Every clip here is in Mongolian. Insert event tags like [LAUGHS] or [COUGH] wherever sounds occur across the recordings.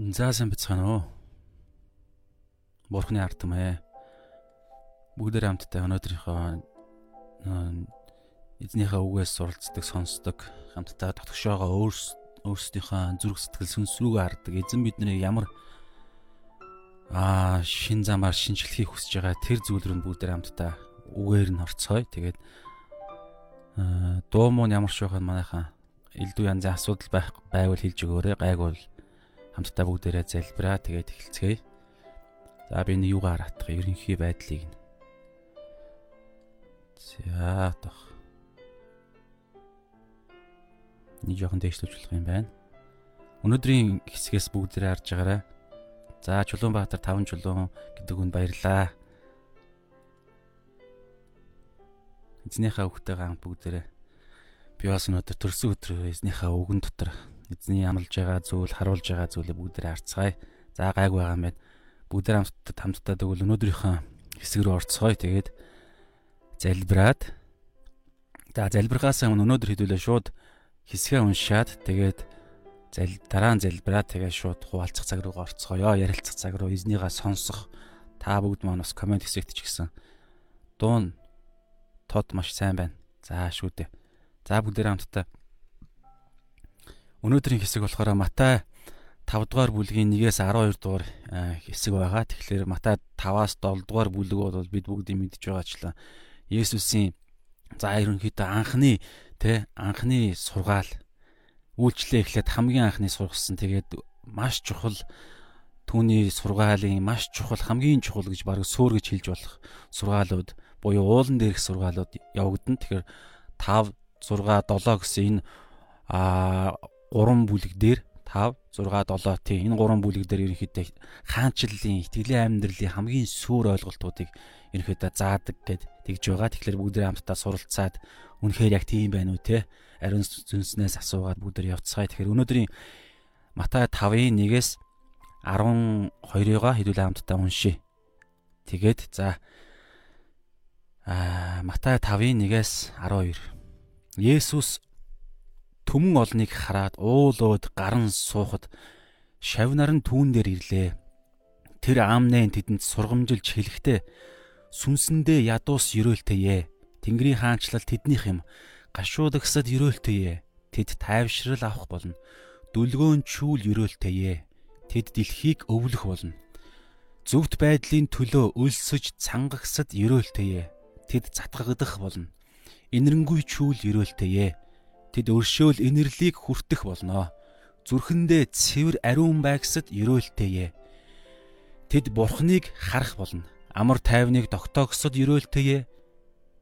За сайн бацгаана уу. Бурхны ард түмээ. Бүгдээр хамтдаа өнөөдрийнхөө эзнийхээ үгээс суралцдаг, сонсдог, хамтдаа дотгошоогоо өөрсдийнхөө зүрх сэтгэл сүнсрүүгээ хардаг. Эзэн бидний ямар аа шин замаар шинжлэхийг хүсэж байгаа тэр зүйл рүү бүгдээр хамтдаа үгээр нь орцгоё. Тэгээд дуу муу ямар ч байхад манайхаа элдв янзын асуудал байх байвал хэлж өгөөрэй. Гайгүй хамтдаа бүгдээрээ залбираа тэгээд эхэлцгээе. За би энэ юугаар хатах ерөнхий байдлыг нь. За тох. Нэг жоохон дэвшлүүлэх юм байна. Өнөөдрийн хэсгээс бүгдээрээ харж байгаарай. За Чулуунбаатар 5 чулуун гэдэг үнд баярлаа. Эзнийхээ хамт бүгдээрээ би бас өнөөдөр төрсөн өдрөө эзнийхээ үгэн дотор эзний амлаж байгаа зүйл, харуулж байгаа зүйлээ бүгдээр харцгаая. За гайг байгаа юм байна. Бүгдээр хамтдаа хамтдаа тэгвэл өнөөдрийнхөө хэсэг рүү орцгоё. Тэгээд залбираад за залбирхаас өмнө өнөөдөр хэдүүлээ шууд хэсгээ уншаад тэгээд зал дараа нь залбираад тэгээд шууд хуваалцах цаг руу орцгоё. Ярилцах цаг руу эзнийгаа сонсох та бүгд маань бас комент хэсэгт ч гэсэн дуун тод маш сайн байна. За шүү дээ. За бүгдээр хамтдаа Өнөөдрийн хэсэг болохоор Матай 5 дугаар бүлгийн 1-ээс 12 дугаар хэсэг байгаа. Тэгэхээр Матай 5-аас 7 дугаар бүлэг бол бид бүгдийг мэдж байгаачлаа. Есүсийн за ерөнхийдөө анхны тэ анхны сургаал үйлчлээ эхлээд хамгийн анхны сургасан. Тэгээд маш чухал түүний сургаалын маш чухал хамгийн чухал гэж баг сөөр гэж хэлж болох сургаалууд буюу уулан дээрх сургаалууд явагдана. Тэгэхээр 5 6 7 гэсэн энэ а 3 бүлэг дээр 5 6 7 тий энэ 3 бүлэг дээр ерөнхийдөө хаанчлалын итгэлийн амьдралын хамгийн суур ойлголтуудыг ерөнхийдөө заадаг гэд тэгж байгаа. Тэгэхээр бүгдээ хамтдаа суралцаад үнэхээр яг тийм байна уу те ариун зүнснээс асуугаад бүгдээ явцгаая. Тэгэхээр өнөөдрийн Матай 5-ын 1-ээс 12-ыгаа хэдүүлээ хамтдаа уншия. Тэгээд за аа Матай 5-ын 1-ээс 12 Есүс Түмэн олныг хараад уулууд гаран суухад шавнар нь түүн дээр ирлээ. Тэр аамнэн тэдэнд сургамжилж хэлэхдээ сүнсэндээ ядуус өрөөлтэйе. Тэнгэрийн хаанчлал тэднийх юм. Гашуудагсад өрөөлтэйе. Тэд тайвшрал авах болно. Дүлгөөн чүүл өрөөлтэйе. Тэд дэлхийг өвлөх болно. Зөвхт байдлын төлөө өлсөж цангагсад өрөөлтэйе. Тэд затгагдах болно. Инэрэнгүй чүүл өрөөлтэйе Тэд өршөөл инэрлийг хүртэх болно. Зүрхэндээ цэвэр ариун байгсад ерөөлтэйе. Тэд бурхныг харах болно. Амар тайвныг тогтоогсод ерөөлтэйе.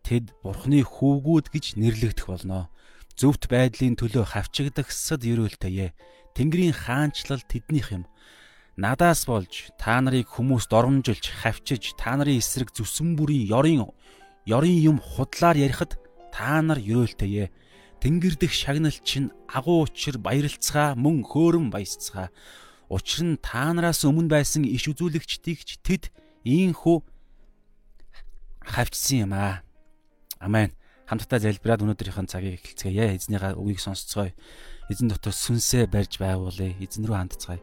Тэд бурхны хүүгүүд гэж нэрлэгдэх болно. Зөвхт байдлын төлөө хавчигдахсад ерөөлтэйе. Тэнгэрийн хаанчлал тэднийх юм. Надаас болж та нарыг хүмүүс доромжилж хавчиж та нарын эсрэг зүсэн бүрийн ёрын ёрын юм худлаар ярихад та нар ерөөлтэйе Тэнгэр дэх шагнал чинь агуу учир баярлцгаа мөн хөөрөн баясцгаа. Учир нь та нараас өмнө байсан иш үзүүлэгчдийг ч тэд ийхүү хавчсан юм аа. Амен. Хамтдаа залбираад өнөөдрийнхэн цагийг эхэлцгээе. Эзнийхээ үгийг сонсцгоё. Эзэн дотор сүнсээ барьж байгуулъя. Эзэн рүү хандцгаая.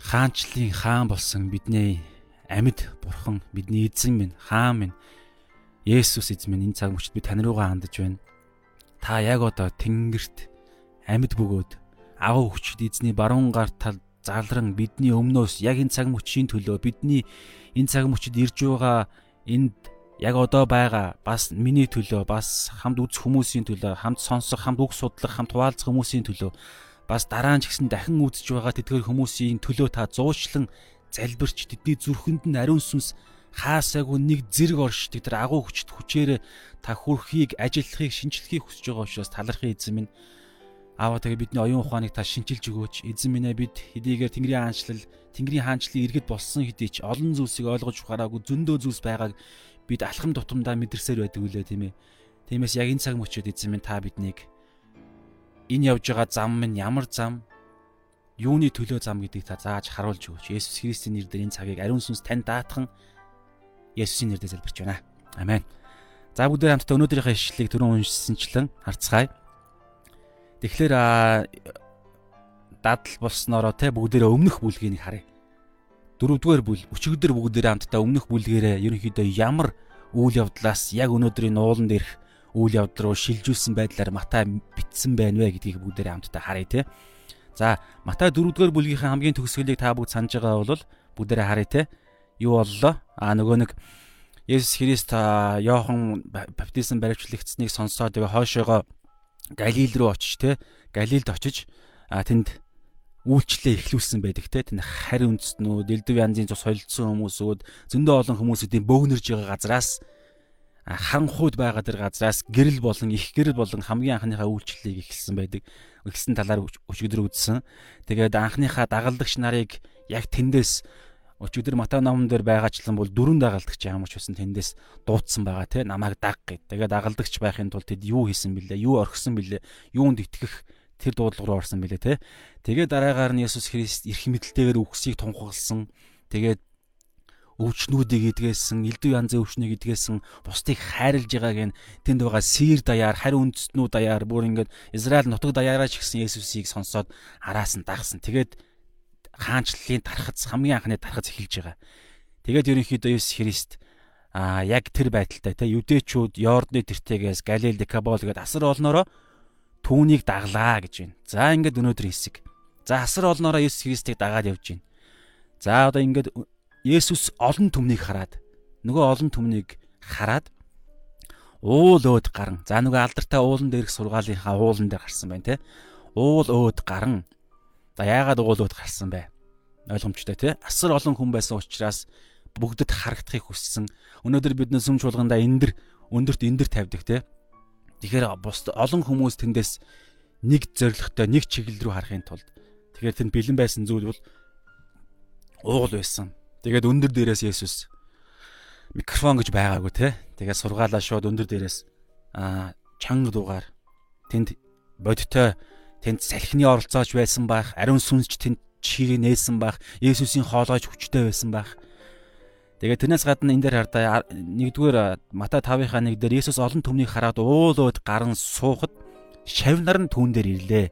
Хаанчлалын хаан болсон бидний амьд бурхан бидний эзэн минь хаан минь Есүс эзэн минь энэ цаг мөчид би тань руугаа хандаж байна. Та яг одоо тэнгэрт амьд бөгөөд агуу хүчит эзний баруун гар тал залран бидний өмнөөс яг энэ цаг мөчийн төлөө бидний энэ цаг мөчид ирж байгаа энд яг одоо байгаа бас миний төлөө бас хамт үзэх хүмүүсийн төлөө хамт сонсох хамт үг судлах хамт хуваалцах хүмүүсийн төлөө бас дараа нь ч гэсэн дахин үзэж байгаа тэтгэр хүмүүсийн төлөө та зуучлан залбирч тэдний зүрхэнд нь ариун сүнс хаасаагүй нэг зэрэг оршдог тэр агуу хүчт хүчээр та хүрхийг ажиллахыг шинчлэхийг хүсэж байгаа учраас талархын эзэн минь. Аава тэгээ бидний оюун ухааныг та шинчилж өгөөч. Эзэн минь ээ бид хэдийгээр тэнгэрийн хаанчлал тэнгэрийн хаанчлалын иргэд болсон хэдий ч олон зүйлсийг ойлгож ухаараагүй зөндөө зүйлс байгааг бид алхам тутамдаа мэдэрсээр байдаг үлээ тийм ээ. Тиймээс яг энэ цаг мөчид эзэн минь та биднийг энэ явж байгаа зам минь ямар зам юуны төлөө зам гэдгийг та зааж харуулж өгөөч. Есүс Христосийн нэрээр энэ цагийг ариун сүнс тань даатхан Есүсийн нэрээр залбирч байна. Амен. За бүгдээ хамтдаа өнөөдрийнхээ ишлэлийг түрүүн уншсанчлан харцгаая. Тэгэхээр дадал болсноороо те бүгдээрээ өмнөх бүлгийг харъя. Дөрөвдүгээр бүл өчигдөр бүгдээрээ хамтдаа өмнөх бүлгээрээ ерөнхийдөө ямар үйл явдлаас яг өнөөдрийн ууланд ирэх үйл явдал руу шилжүүлсэн байдлаар Матай битсэн байна вэ гэдгийг бүгдээрээ хамтдаа харъя те. За Матай 4-р бүлгийн хамгийн төгсгөлийг та бүгд санаж байгаа бол бүгдээрээ харъя те. Юу боллоо? Аа нөгөө нэг Есүс Христ Йохан баптизм баривчлагдсныг сонсоод тэгээ хойшоогоо Галил руу очиж те Галилд очиж тэнд үйлчлээ эхлүүлсэн байдаг те тэнд харь үндэстнүүд элдв янзын цус солилцсон хүмүүсүүд зөндөө олон хүмүүсүүдийн бөөгнөрж байгаа газраас харанхууд байгаа тэр газраас гэрэл болон их гэрэл болон хамгийн анхныхаа үйлчлэлийг эхэлсэн байдаг ихсэн талаар өчигдөр үзсэн. Тэгээд анхныхаа дагалдагч нарыг яг тэндээс өчигдөр Матай номон дээр байгаачлан бол дөрөв дагалдагч ямар ч байсан тэндээс дуудсан байгаа те намайг даг гэд. Тэгээд дагалдагч байхын тулд тэд юу хийсэн бэлээ? Юу орхисон бэлээ? Юунд итгэх тэр дуудлага руу орсон бэлээ те. Тэгээд дараагаар нь Есүс Христ эрх мэдэлтэйгээр үгсийг тунхагласан. Тэгээд өвчнүүдийг идгээсэн, элдв янзын өвчнийг идгээсэн, бусдыг хайрлж байгааг нь тэнд байгаа сир даяар, хари үндэстнүүд даяар бүр ингээд Израиль нутаг даяараа ч гэсэн Есүсийг сонсоод араас нь дагсан. Тэгээд хаанчлалын тархац хамгийн анхны тархац эхэлж байгаа. Тэгээд ерөнхийдөө Есүс Христ а яг тэр байдалтай те юдэчүүд Йордны тэртегээс Галил Декабол гээд асар олноороо түүнийг даглаа гэж байна. За ингээд өнөөдөр хэсэг. За асар олноороо Есүс Христийг дагаад явж байна. За одоо ингээд Есүс олон түмнийг хараад нөгөө олон түмнийг хараад уул өөд гарan. За нөгөө алдартай уулан дээрх сургаалынхаа уулан дээр гарсан байна те. Уул өөд гарan. За яагаад өөд гарсан бэ? Ойлгомжтой те. Асар олон хүн байсан учраас бүгдэд харагдахыг хүссэн. Өнөөдөр бид нэ сүм чуулгандаа эндэр өндөрт эндэр тавьдаг те. Тэгэхээр бус олон хүмүүс тэндээс нэг зоригтой нэг чиглэл рүү харахын тулд тэгэхээр тэнд бэлэн байсан зүйл бол уул байсан. Тэгээд өндөр дээрээс Есүс микрофон гэж байгаагүй те. Тэгээд сургаалаа шууд өндөр дээрээс аа чанга дугаар тэнд бодтой тэнд салхины оролцооч байсан байх, ариун сүнсч тэнд чигийг нээсэн байх, Есүсийн хоолойч хүчтэй байсан байх. Тэгээд тэрнээс гадна энэ дээр хардаа нэгдүгээр Матай 5-ынхаа нэг дээр Есүс олон түмнийг хараад уулууд гарan суухад шавнар нь түүн дээр ирлээ.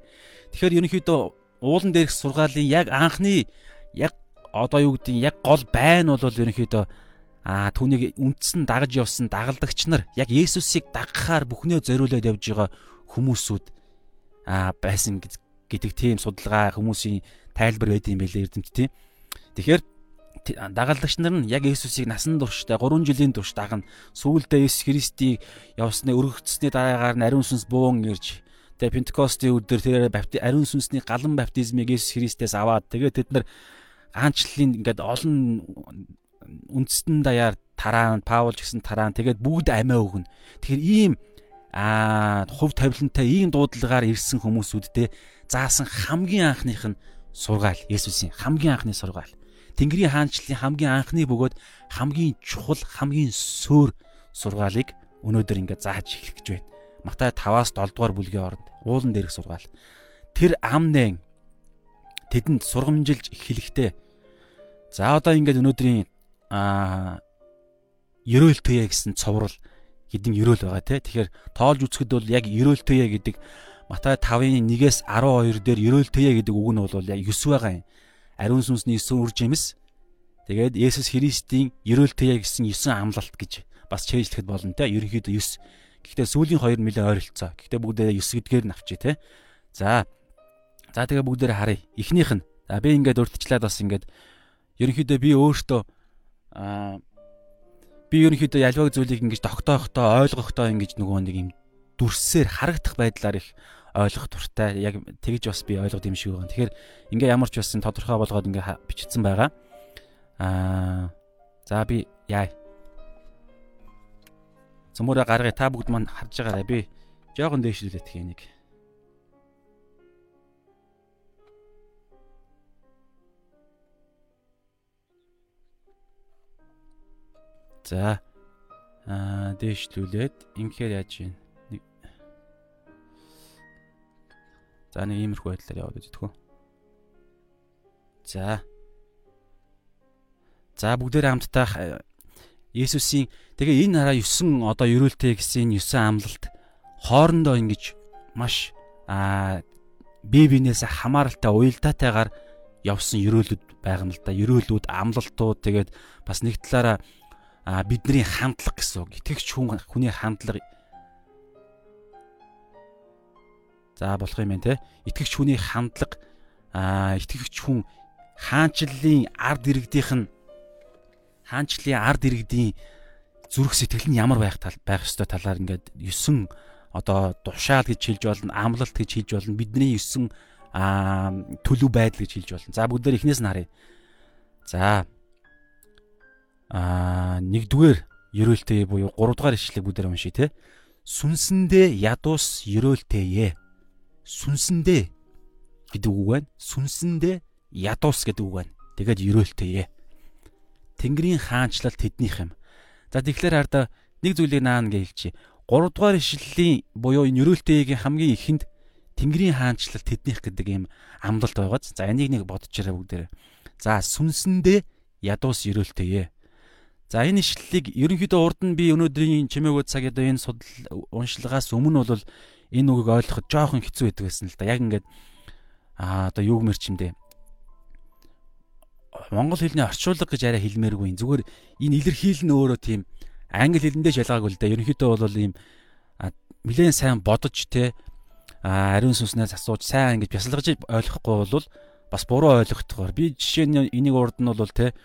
Тэгэхээр ерөнхийдөө уулан дээрх сургаалын яг анхны яг одоо юу гэдэг яг гол байна бол ерөнхийдөө а түүнийг үндсэн дагаж явсан дагалдагч нар яг Есүсийг дагахаар бүхнээ зориулаад явж байгаа хүмүүсүүд байсан гэдэг тийм судалгаа хүмүүсийн тайлбар байд юм байлээ эрдэмт тийм. Тэгэхээр дагалдагч нар нь яг Есүсийг насан туршдаа 3 жилийн турш дагна. Сүүлдээ Есүс Христийг явсны өргөгдсөний дараагаар нь ариун сүнс буун ирж тэгээ Пентекостийн өдөр тэр ариун сүнсний галан баптизмыг Есүс Христээс аваад тэгээ тэд нар аанчлалын ингээд олон үндэстэн даяар тараан Паул гэсэн тараан тэгээд бүгд амиа өгнө. Тэгэхээр ийм аа хувь тавилантай ийм дуудлагаар ирсэн хүмүүсүүдтэй заасан хамгийн анхных нь сургаал Есүсийн хамгийн анхны сургаал. Тэнгэрийн хаанчлалын хамгийн анхны бөгөөд хамгийн чухал хамгийн сөөр сургаалыг өнөөдөр ингээд зааж эхлэх гэж байна. Матай 5-аас 7 дугаар бүлгийн оронд уулан дээрх сургаал. Тэр амнэн тэдэнд сургамжилж эхлэхдээ За одоо ингээд өнөөдрийн аа ерөөлтөе гэсэн цовруул хэдин ерөөл байгаа те. Тэгэхээр тоолж үзэхэд бол яг ерөөлтөе гэдэг Матай 5-ын 1-ээс 12 дээр ерөөлтөе гэдэг үг нь бол яг 9 байгаа юм. Ариун сүнсний 9 үр жимс. Тэгээд Есүс Христийн ерөөлтөе гэсэн 9 амлалт гэж бас чэйжлэхэд болно те. Ерөнхийдөө 9. Гэхдээ сүүлийн хоёр нэлээ ойролцоо. Гэхдээ бүгдээ 9 гэдгээр нь авчи те. За. За тэгээ бүгдээр харъя. Эхнийх нь. За би ингээд урдчлаад бас ингээд ерөнхийдөө би өөртөө аа би ерөнхийдөө ялваг зүйлийг ингэж тогтоохтой ойлгохдоо ингэж нөгөө нэг юм дүрсээр харагдах байдлаар их ойлгох туртай яг тэгж бас би ойлгоод юм шиг байгаа. Тэгэхээр ингээ ямар ч байсан тодорхой болгоод ингээ бичсэн байгаа. Аа за би яа. Цөмөрө гаргая та бүгд маань харж байгаарай би жоохон дээшлүүлээ тхий нэг. За аа дээшлүүлээд ингэхээр яаж юм. Нэг За нэг иймэрхүү байдлаар яваад үзтгүү. За. За бүгдээр хамтдаа Есүсийн тэгээ энэ хараа 9 одоо ерөөлтэй гэсэн 9 амлалт хоорондоо ингэж маш аа бие биенээсээ хамааралтай уялдаатайгаар явсан ерөөлөд байгаа юм л да. Ерөөлүүд, амлалтууд тэгээд бас нэг талаараа бидний хандлага гэсэн үг. Итгэгч хүн хүний хандлага За болох юм байна те. Итгэгч хүний хандлага аа итгэгч хүн хаанчлалын ард иргэдийнх нь хаанчлалын ард иргэдийн зүрх сэтгэл нь ямар байх тал байх ёстой талаар ингээд 9 одоо душаал гэж хэлж болно, амлалт гэж хэлж болно. Бидний 9 аа төлөв байдал гэж хэлж болно. За бүгдээр эхнээс нь харъя. За аа нэгдүгээр ерөөлтэй буюу 3 дугаар ишлэг бүгдээр уншия те. Сүнсэндээ ядуус ерөөлтэйе. Сүнсэндээ гэдэг үг байна. Сүнсэндээ ядуус гэдэг үг байна. Тэгээд ерөөлтэйе. Тэнгэрийн хаанчлал тэднийх юм. За тэгэхээр хараа нэг зүйлийг наана гэж хэлчихье. 3 дугаар ишлэлийн буюу энэ ерөөлтэйгийн хамгийн ихэнд Тэнгэрийн хаанчлал тэднийх гэдэг ийм амлалт байгааз. За энийг нэг бодчихорой бүгдээрээ. За сүнсэндээ ядуус ерөөлтэйе. За энэ ишлэлийг ерөнхийдөө урд нь би өнөөдрийн чимээгүүд цаг одоо энэ судал уншлагаас өмнө бол энэ үгийг ойлгоход жоохон хэцүү байдаг байсан л да. Яг ингээд аа одоо юу гэмэр чимдээ монгол хэлний орчуулга гэж арай хэлмээргүй. Зүгээр энэ илэрхийл нь өөрөө тийм англи хэлэндээ шалгаагүй л да. Ерөнхийдөө бол ийм нэлээд сайн бодож те ариун сүнснээс асууж сайн ингэж бясалгаж ойлгохгүй бол бас буруу ойлгохдгоор би жишээ нь энийг урд нь бол те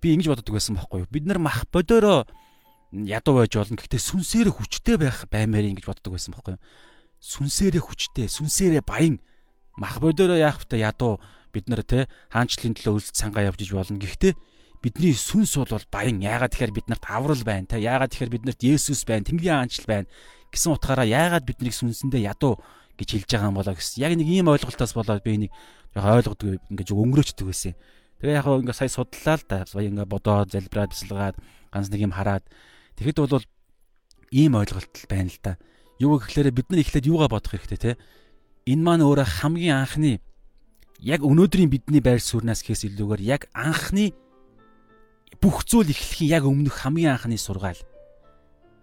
би ингэж боддог байсан байхгүй юу. Бид нар мах бодороо ядуу байж болно. Гэхдээ сүнсээрээ хүчтэй байх баймаар ингэж боддог байсан байхгүй юу. Сүнсээрээ хүчтэй, сүнсээрээ баян мах бодороо яах вэ ядуу бид нар те хаанчлалын төлөө үлд цангаа явж иж болно. Гэхдээ бидний сүнс бол баян. Яагаад тэгэхээр бид нарт аврал байна те. Яагаад тэгэхээр бид нарт Есүс байна, Тэнгэрийн хаанчл байна гэсэн утгаараа яагаад биднийг сүнсэндээ ядуу гэж хэлж байгаа юм болоо гэсэн. Яг нэг ийм ойлголтоос болоод би энийг ойлгодог ингэж өнгөрөөчдөг байсан. Тэгээ яг ингээ сая судлаа л да. Сая ингээ бодоод залбираад бясалгаад ганц нэг юм хараад тэгэхэд бол ийм ойлголт байна л да. Юу гэхээр бид нар эхлээд юугаа бодох хэрэгтэй те. Энэ маань өөрөө хамгийн анхны яг өнөөдрийн бидний байр сууриас гэхээс илүүгээр яг анхны бүх зүйл эхлэхийн яг өмнөх хамгийн анхны сургаал.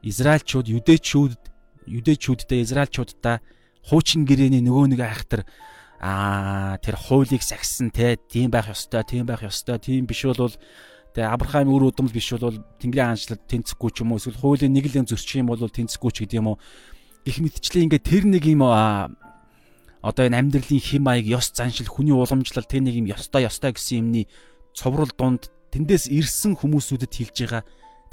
Израильчууд, юдэчүүд, юдэчүүдтэй израильчуудаа хуучин гэрээний нөгөө нэг айхтар аа тэр хуулийг сахисан те тийм байх ёстой, тийм байх ёстой, тийм биш бол тэгээ Авраамийн үр удамд биш бол Тэнгэрийн хаанчлалд тэнцэхгүй ч юм уу эсвэл хуулийн нэг л зөрчих юм бол тэнцэхгүй ч гэдэг юм уу гэх мэтчлээ ингээ тэр нэг юм одоо энэ амьдралын хим маяг ёс заншил хүний уламжлал тэр нэг юм ёстой ёстой гэсэн юмний цоврол дунд тэндээс ирсэн хүмүүсүүдэд хэлж байгаа.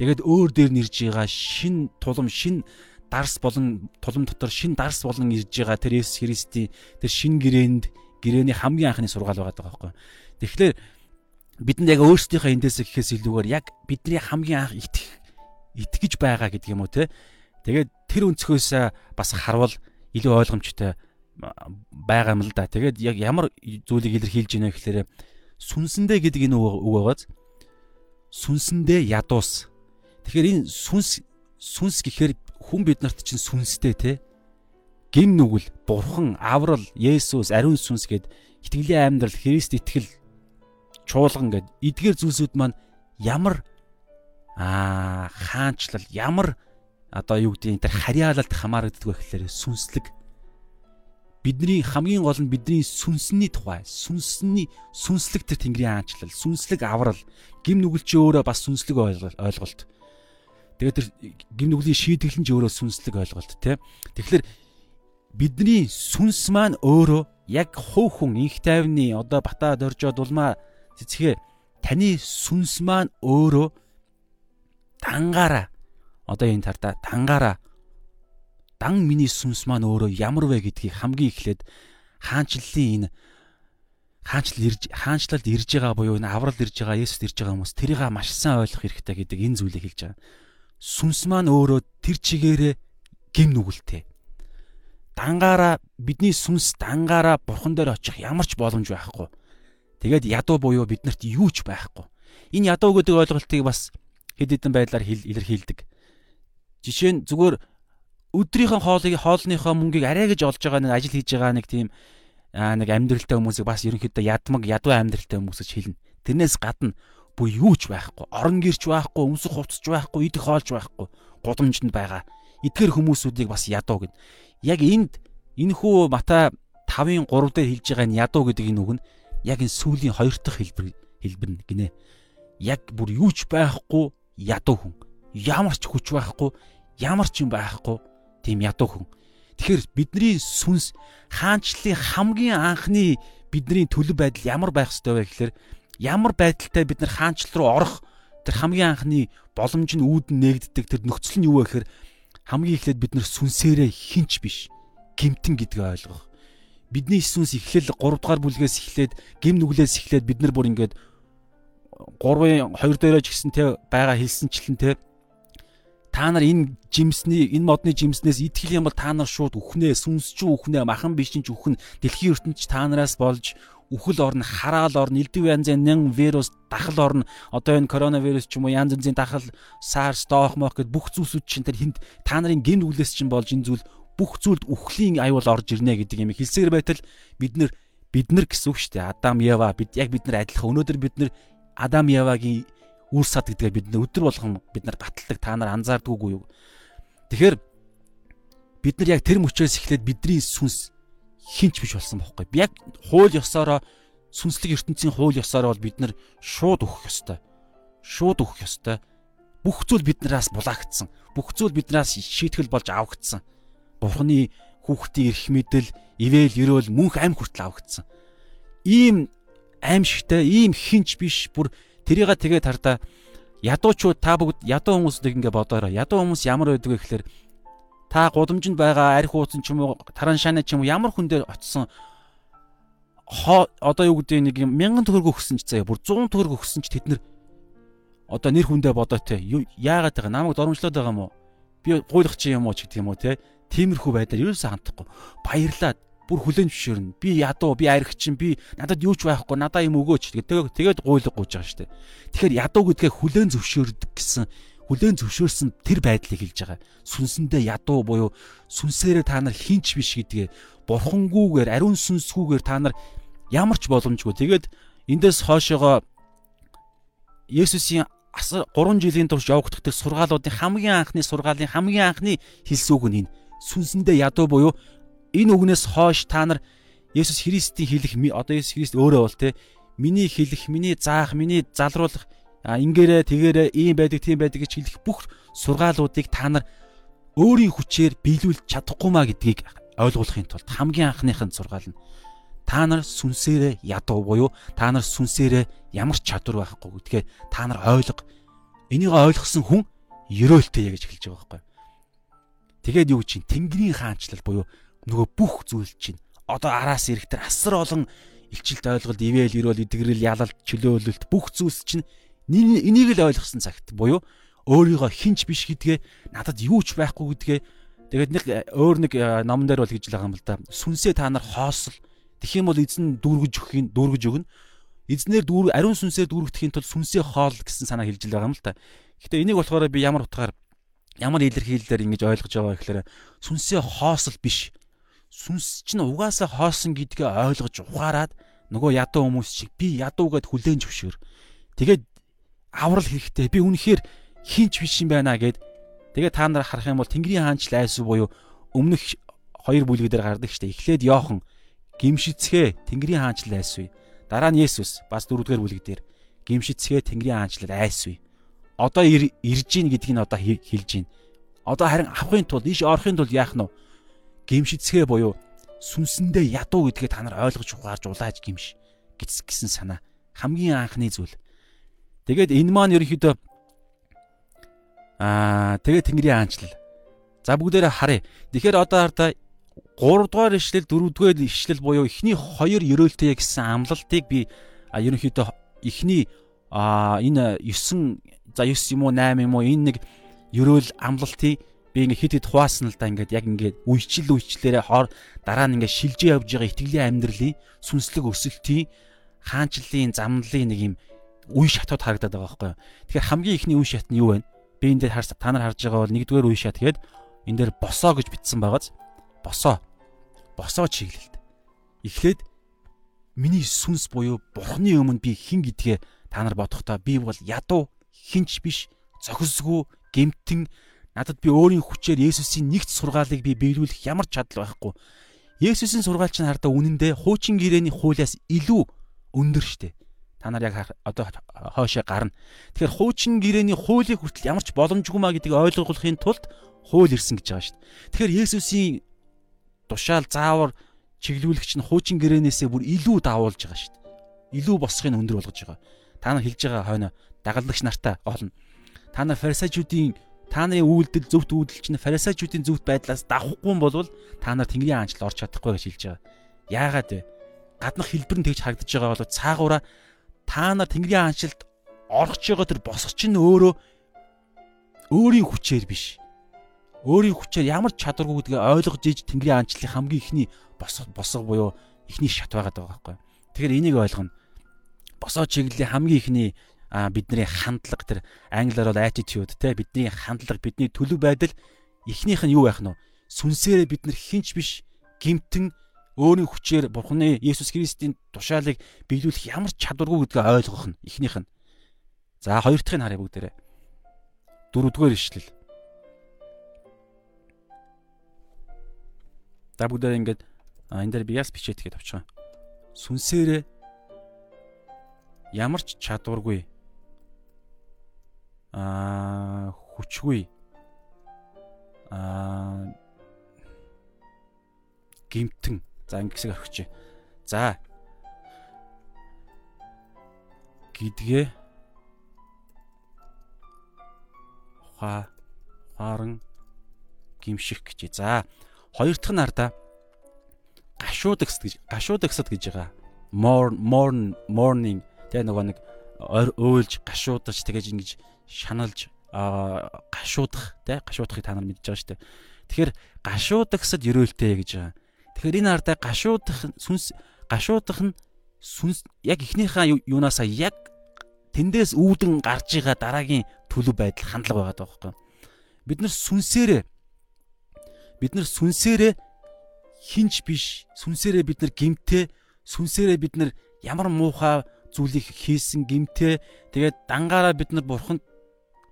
Тэгээд өөр дээр нэрж байгаа шин тулам шин дарс болон тулам дотор шин дарс болон ирж байгаа тэр Есүс Христийн тэр шин гэрээнд гэрээний хамгийн анхны сургаал байгаа байхгүй. Тэгэхээр бидэнд яг өөрсдийнхөө эндээс гэхээс илүүгээр яг бидний хамгийн анх итгэх итгэж байгаа гэдэг юм уу те. Тэгээд тэр өнцгөөс бас харвал илүү ойлгомжтой байгаа юм л да. Тэгээд яг ямар зүйлийг илэрхийлж байна гэхээр сүнсэндээ гэдэг энэ үг байгааз сүнсэндээ ядуус. Тэгэхээр энэ сүнс сүнс гэхээр хүн биднэрт чинь сүнстэй те. Гин нүгэл, бурхан, аврал, Есүс, ариун сүнс гэд итгэлийн амьдрал, Христ итгэл чуулган гэд эдгээр зүйлсүүд маань ямар аа хаанчлал, ямар одоо юу гэдэг энэ харьяалалд хамаардаг вэ гэхээр сүнслэг. Бидний хамгийн гол нь бидний сүнсний тухай сүнсний сүнслэг тэр тэнгэрийн аанчлал сүнслэг аврал. Гим нүгэлч өөрөө бас сүнслэг ойлголт тэгээд тэр гим нүглийн шийтгэл нь ч өөрөө сүнслэг ойлголт тий тэгэхээр бидний сүнс маань өөрөө яг хувь хүн инх тайвны одоо бата дөржод улмаа цэцгээ таны сүнс маань өөрөө дангаараа одоо энэ тартаа дангаараа дан миний сүнс маань өөрөө ямар вэ гэдгийг хамгийн эхлээд хаанчлалын энэ хаанчлал ирж хаанчлалд ирж байгаа буюу энэ аврал ирж байгаа Есүс ирж байгаа хүмүүс тэрийг маш сайн ойлгох хэрэгтэй гэдэг энэ зүйлийг хэлж байгаа. Сүнс маань өөрөө тэр чигээрээ гим нүгэлтэй. Дангаараа бидний сүнс дангаараа бурхан дээр очих ямар ч боломж байхгүй. Тэгээд ядуу буюу биднэрт юу ч байхгүй. Энэ ядуу гэдэг ойлголтыг бас хэд хэдэн байдлаар илэрхийлдэг. Жишээ нь зүгээр өдрийнхөө хоолыг хоолныхоо мөнгийг арай гэж олж байгаа нэг ажил хийж байгаа нэг тийм нэг амьдралтай хүмүүсийг бас ерөнхийдөө ядмаг ядуу амьдралтай хүмүүс гэж хэлнэ. Тэрнээс гадна бүх юу ч байхгүй, орон гэрч байхгүй, өмсөх хувцч байхгүй, идэх хоолж байхгүй, гудамжинд байгаа. Эдгээр хүмүүсүүдийг бас ядуу гэд. Яг энд энэхүү Матай 5-ын 3 дээр хэлж байгаа энэ ядуу гэдэг энэ үг нь яг энэ сүлийн хоёр дахь хэлбэр хэлбэр нь гинэ. Яг бүр юуч байхгүй ядуу хүн. Ямар ч хүч байхгүй, ямар ч юм байхгүй тийм ядуу хүн. Тэгэхээр бидний сүнс хаанчлалын хамгийн анхны бидний төлөв байдал ямар байх ёстой вэ гэхээр ямар байдалтай бид нар хаанчлал руу орох? Тэр хамгийн анхны боломж нь үүдэн нээгддэг. Тэр нөхцөл нь юу вэ гэхээр хамгийн эхлээд бид нар сүнсээрээ хинч биш. Гимтэн гэдгийг ойлгох. Бидний сүнс эхлэл 3 дугаар бүлгээс эхлээд гим нүглээс эхлээд бид нар бүр ингээд 3-ын 2 дээрээ ч гэсэн те байгаа хэлсэнчлэн те та нар энэ жимсний энэ модны жимснээс итгэх юм бол та нар шууд үхнээ сүнс ч үхнээ махан биш ч үхнэ дэлхийн ертөнд та нараас болж үхэл орно хараал орно элдв янзын нян вирус дахал орно одоо энэ коронавирус ч юм уу янз янзын дахал SARS доох мох гэд бүх зүйлсүүд чинь тэр хинт та нарын гин үглээс чинь болж энэ зүйл бүх зүйлд үхлийн аюул орж ирнэ гэдэг юм хэлсээр байтал бид нар бид нар гэсэн үг шүү дээ. Адам Ева бид яг бид нар адилхан. Өнөөдөр бид нар Адам Евагийн үр сад гэдгээ бид өдөр болгон бид нар баталдаг та нар анзаардаггүй юу. Тэгэхээр бид нар яг тэр мөчөөс эхлээд бидний сүнс хинч биш болсон бохоггүй. Яг хууль ёсоороо сүнслэг ертөнцийн хууль ёсоороо бол бид нар шууд өгөх ёстой. Шууд өгөх ёстой. Бүх зүйл биднээс булаагдсан. Бүх зүйл биднээс шийтгэл болж авагдсан. Бурхны хүүхдийн эрх мэдэл, ивэл ерөөл мөнх амь хүртэл авагдсан. Ийм аимшигтай, ийм хинч биш бүр Тэрийг тэгээд хардаа ядуучууд та бүгд ядуу хүмүүсийг ингээ бодоорой. Ядуу хүмүүс ямар байдаг вэ гэхээр та гудамжинд байгаа арх ууцсан ч юм уу, таран шаана ч юм уу ямар хүн дээр очисон хоо одоо юу гэдэг нэг мянган төгрөг өгсөн ч заяа бүр 100 төгрөг өгсөн ч тэд нэр одоо нэр хүндээ бодоо те яагаад байгаа намайг доромжлоод байгаа юм уу би гуйлах чи юм уу ч гэдэг юм уу те тиймэрхүү байдлаар ерөөсөө хандахгүй баярлаад бүр хүлэн зөвшөөрнө. Би ядуу, би арх чинь, би надад юу ч байхгүй, надаа юм өгөөч гэдэг. Тэгээд гуйлга гуйж байгаа шүү дээ. Тэгэхээр ядуу гэдгээ хүлэн зөвшөөрдөг гэсэн хүлэн зөвшөөрсөн тэр байдлыг хэлж байгаа. Сүнсэндээ ядуу буюу сүнсээрээ та нар хинч биш гэдгээ бурхангүйгээр ариун сүнсгүйгээр та нар ямар ч боломжгүй. Тэгээд эндээс хоошоогоо Есүсийн 3 жилийн турш явагддаг сургаалуудын хамгийн анхны сургаалын хамгийн анхны хэлсүүг нь энэ сүнсэндээ ядуу буюу энэ үгнээс хойш та нар Есүс Христийн хэлэх одоо Есүс Христ өөрөө бол те миний хэлэх, миний заах, миний залруулах ингээрэ тэгээрэ ийм байдаг, тийм байдаг гэж хэлэх бүх сургаалуудыг та нар өөрийн хүчээр биелүүлж чадахгүй маа гэдгийг ойлгуулахын тулд хамгийн анхныхын сургаал нь та нар сүнсээрээ ядуу буюу та нар сүнсээрээ ямар ч чадвар байхгүй гэдгээ та нар ойлго. Энийг ойлгосон хүн ерөөлтэй гэж хэлж байгаа байхгүй. Тэгээд юу чинь Тэнгэрийн хаанчлал буюу нөгөө бүх зүйл чинь одоо араас ирэх тэр асар олон илчилт ойлголт ивэл ирүүл идэгрэл ялалт чөлөөлөлт бүх зүйлс чинь энийг л ойлгосон цагт буюу өөрийгөө хинч биш гэдгээ надад юу ч байхгүй гэдгээ. Тэгээд нэг өөр нэг э, номон дээр бол гэж л байгаа юм л да сүнсээ та нар хоосол тэгэх юм бол эзэн дүүргэж өгөхийн дүүргэж өгнө. Эзнэр дүүр ариун сүнсээр дүүргэхийн тулд сүнсээ хоол гэсэн санаа хэлж байгаа юм л да гэхдээ энийг болохоор би ямар утгаар ямар илэрхийлэлээр ингэж ойлгож байгаа гэхээр сүнсээ хоосол биш. Сүнс чинь угаасаа хоосон гэдгээ ойлгож ухаарад нөгөө ядуу хүмүүс шиг би ядуугээд хүлээн зөвшөөр. Тэгээд аврал хэрэгтэй. Би үнэхээр хинч биш юм байна гэд. Тэгээд та нар харах юм бол Тэнгэрийн хаанчл айсуу буюу өмнөх хоёр бүлэг дээр гардаг штэ. Эхлээд Йохан гимшицгээ Тэнгэрийн хаанчл айсуу. Дараа нь Есүс бас дөрөвдүгээр бүлэг дээр гимшицгээ Тэнгэрийн хаанчл айсуу. Одоо ирж гин гэдгийг нь одоо хэлж гин. Одоо харин авахын тулд ийш орохын тулд яах нь вэ? гимшицгээ буюу сүнсэндээ ядуу гэдгээ та нар ойлгож ухаарж улааж гимш гэсэн санаа хамгийн анхны зүйл. Тэгээд энэ маань ерөнхийдөө аа тэгээд Тэнгэрийн аанчлал. За бүгдээрээ харъя. Тэгэхээр одоо хардаа 3 дугаар ишлэл 4 дугаар ишлэл буюу эхний хоёр ерөөлтэй гэсэн амлалтыг би ерөнхийдөө эхний энэ 9 за 9 юм уу 8 юм уу энэ нэг ерөөл амлалтыг би ингээ хит хит хуваасан л да ингээд яг ингээд үечлэл үечлэлээрээ хоор дараа нь ингээ шилжиж явж байгаа итгэлийн амьдралын сүнслэг өсөлтийн хаанчлалын замналын нэг юм үе шатууд харагдаад байгаа байхгүй. Тэгэхээр хамгийн ихний үе шат нь юу вэ? Би энэ дээр та нар харж байгаа бол нэгдүгээр үе шат гээд энэ дээр босоо гэж бичсэн байгааз босоо. Босоо чиглэлт. Эхлээд миний сүнс буюу бурхны өмнө би хэн гэдгээ та нар бодохдоо би бол ядуу хинч биш зохисгүй гемтэн надад би өөрийн хүчээр Есүсийн нэгт сургаалыг би биелүүлэх ямар чадал байхгүй. Есүсийн сургаалч нь хардаа үнэндээ хуучин гэрээний хуулиас илүү өндөр штэ. Та нар яг одоо хоошоо гарна. Тэгэхээр хуучин гэрээний хуулийг хүртэл ямар ч боломжгүй маа гэдгийг ойлгохын тулд хууль ирсэн гэж байгаа штэ. Тэгэхээр Есүсийн тушаал заавар чиглүүлэгч нь хуучин гэрээнээсээ бүр илүү давуулж байгаа штэ. Илүү босхыг өндөр болгож байгаа. Та нар хэлж байгаа хойно дагалдагч нартаа олно. Та нар фарисеучуудын та нарын үйлдэл зөвхт үйлдэл чинь фарисеучуудын зөвхт байдлаас давхгүй бол та нар Тэнгэрийн хаанчлал орж чадахгүй гэж хэлж байгаа. Яагаад вэ? Гаднах хэлбэр нь тэгж харагдаж байгаа бол цаагаараа та нар Тэнгэрийн орох ч байгаа тэр босгоч нь өөрөө өөрийн хүчээр биш. Өөрийн хүчээр ямар ч чадваргүй гэдгээ ойлгож иж Тэнгэрийн хаанчлалын хамгийн ихний босго босго буюу ихний шат байгаад байгаа байхгүй. Тэгэхээр энийг ойлгоно. Босоо чиглэлийн хамгийн ихний а бидний хандлага тэр англиар бол attitude те бидний хандлага бидний төлөв байдал эхнийх нь юу байх нь вэ? Сүнсээрээ бид нар хинч биш гимтэн өөрийн хүчээр Бурхны Есүс Христийн тушаалыг биелүүлэх ямар чадваргүй гэдгээ ойлгох нь эхнийх нь. За хоёр дахьыг харъя бүгдээрээ. Дөрөвдүгээр ишлэл. За бүгдээрээ ингээд энэ дээр би яс бичээд тэгээд авчихсан. Сүнсээрээ ямар ч чадваргүй аа хүчгүй аа гимтэн за ингэсэг орхиж. За гэдгээ ухаа харан гимших гэж. За хоёр дахь нь ардаа гашуудагс гэж гашуудагсад гэж байгаа. Morn morning тэгээ нөгөө нэг уйлж гашуудаж тэгэж ингэж шаналж гашуудах тий гашуудахыг та нар мэдж байгаа шүү дээ. Тэгэхээр гашуудагсад ерөөлтэй гэж байгаа. Тэгэхээр энэ ардаа гашуудах сүнс гашуудах нь сүнс яг эхнийхээ юунаасаа яг тэндээс үүдэн гарч байгаа дараагийн төлөв байдал хандлага байгаа байхгүй. Бид нар сүнсээрээ бид нар сүнсээрээ хинч биш сүнсээрээ бид нар гимтээ сүнсээрээ бид нар ямар муухай зүйлийг хийсэн гимтээ тэгээд дангаараа бид нар бурханд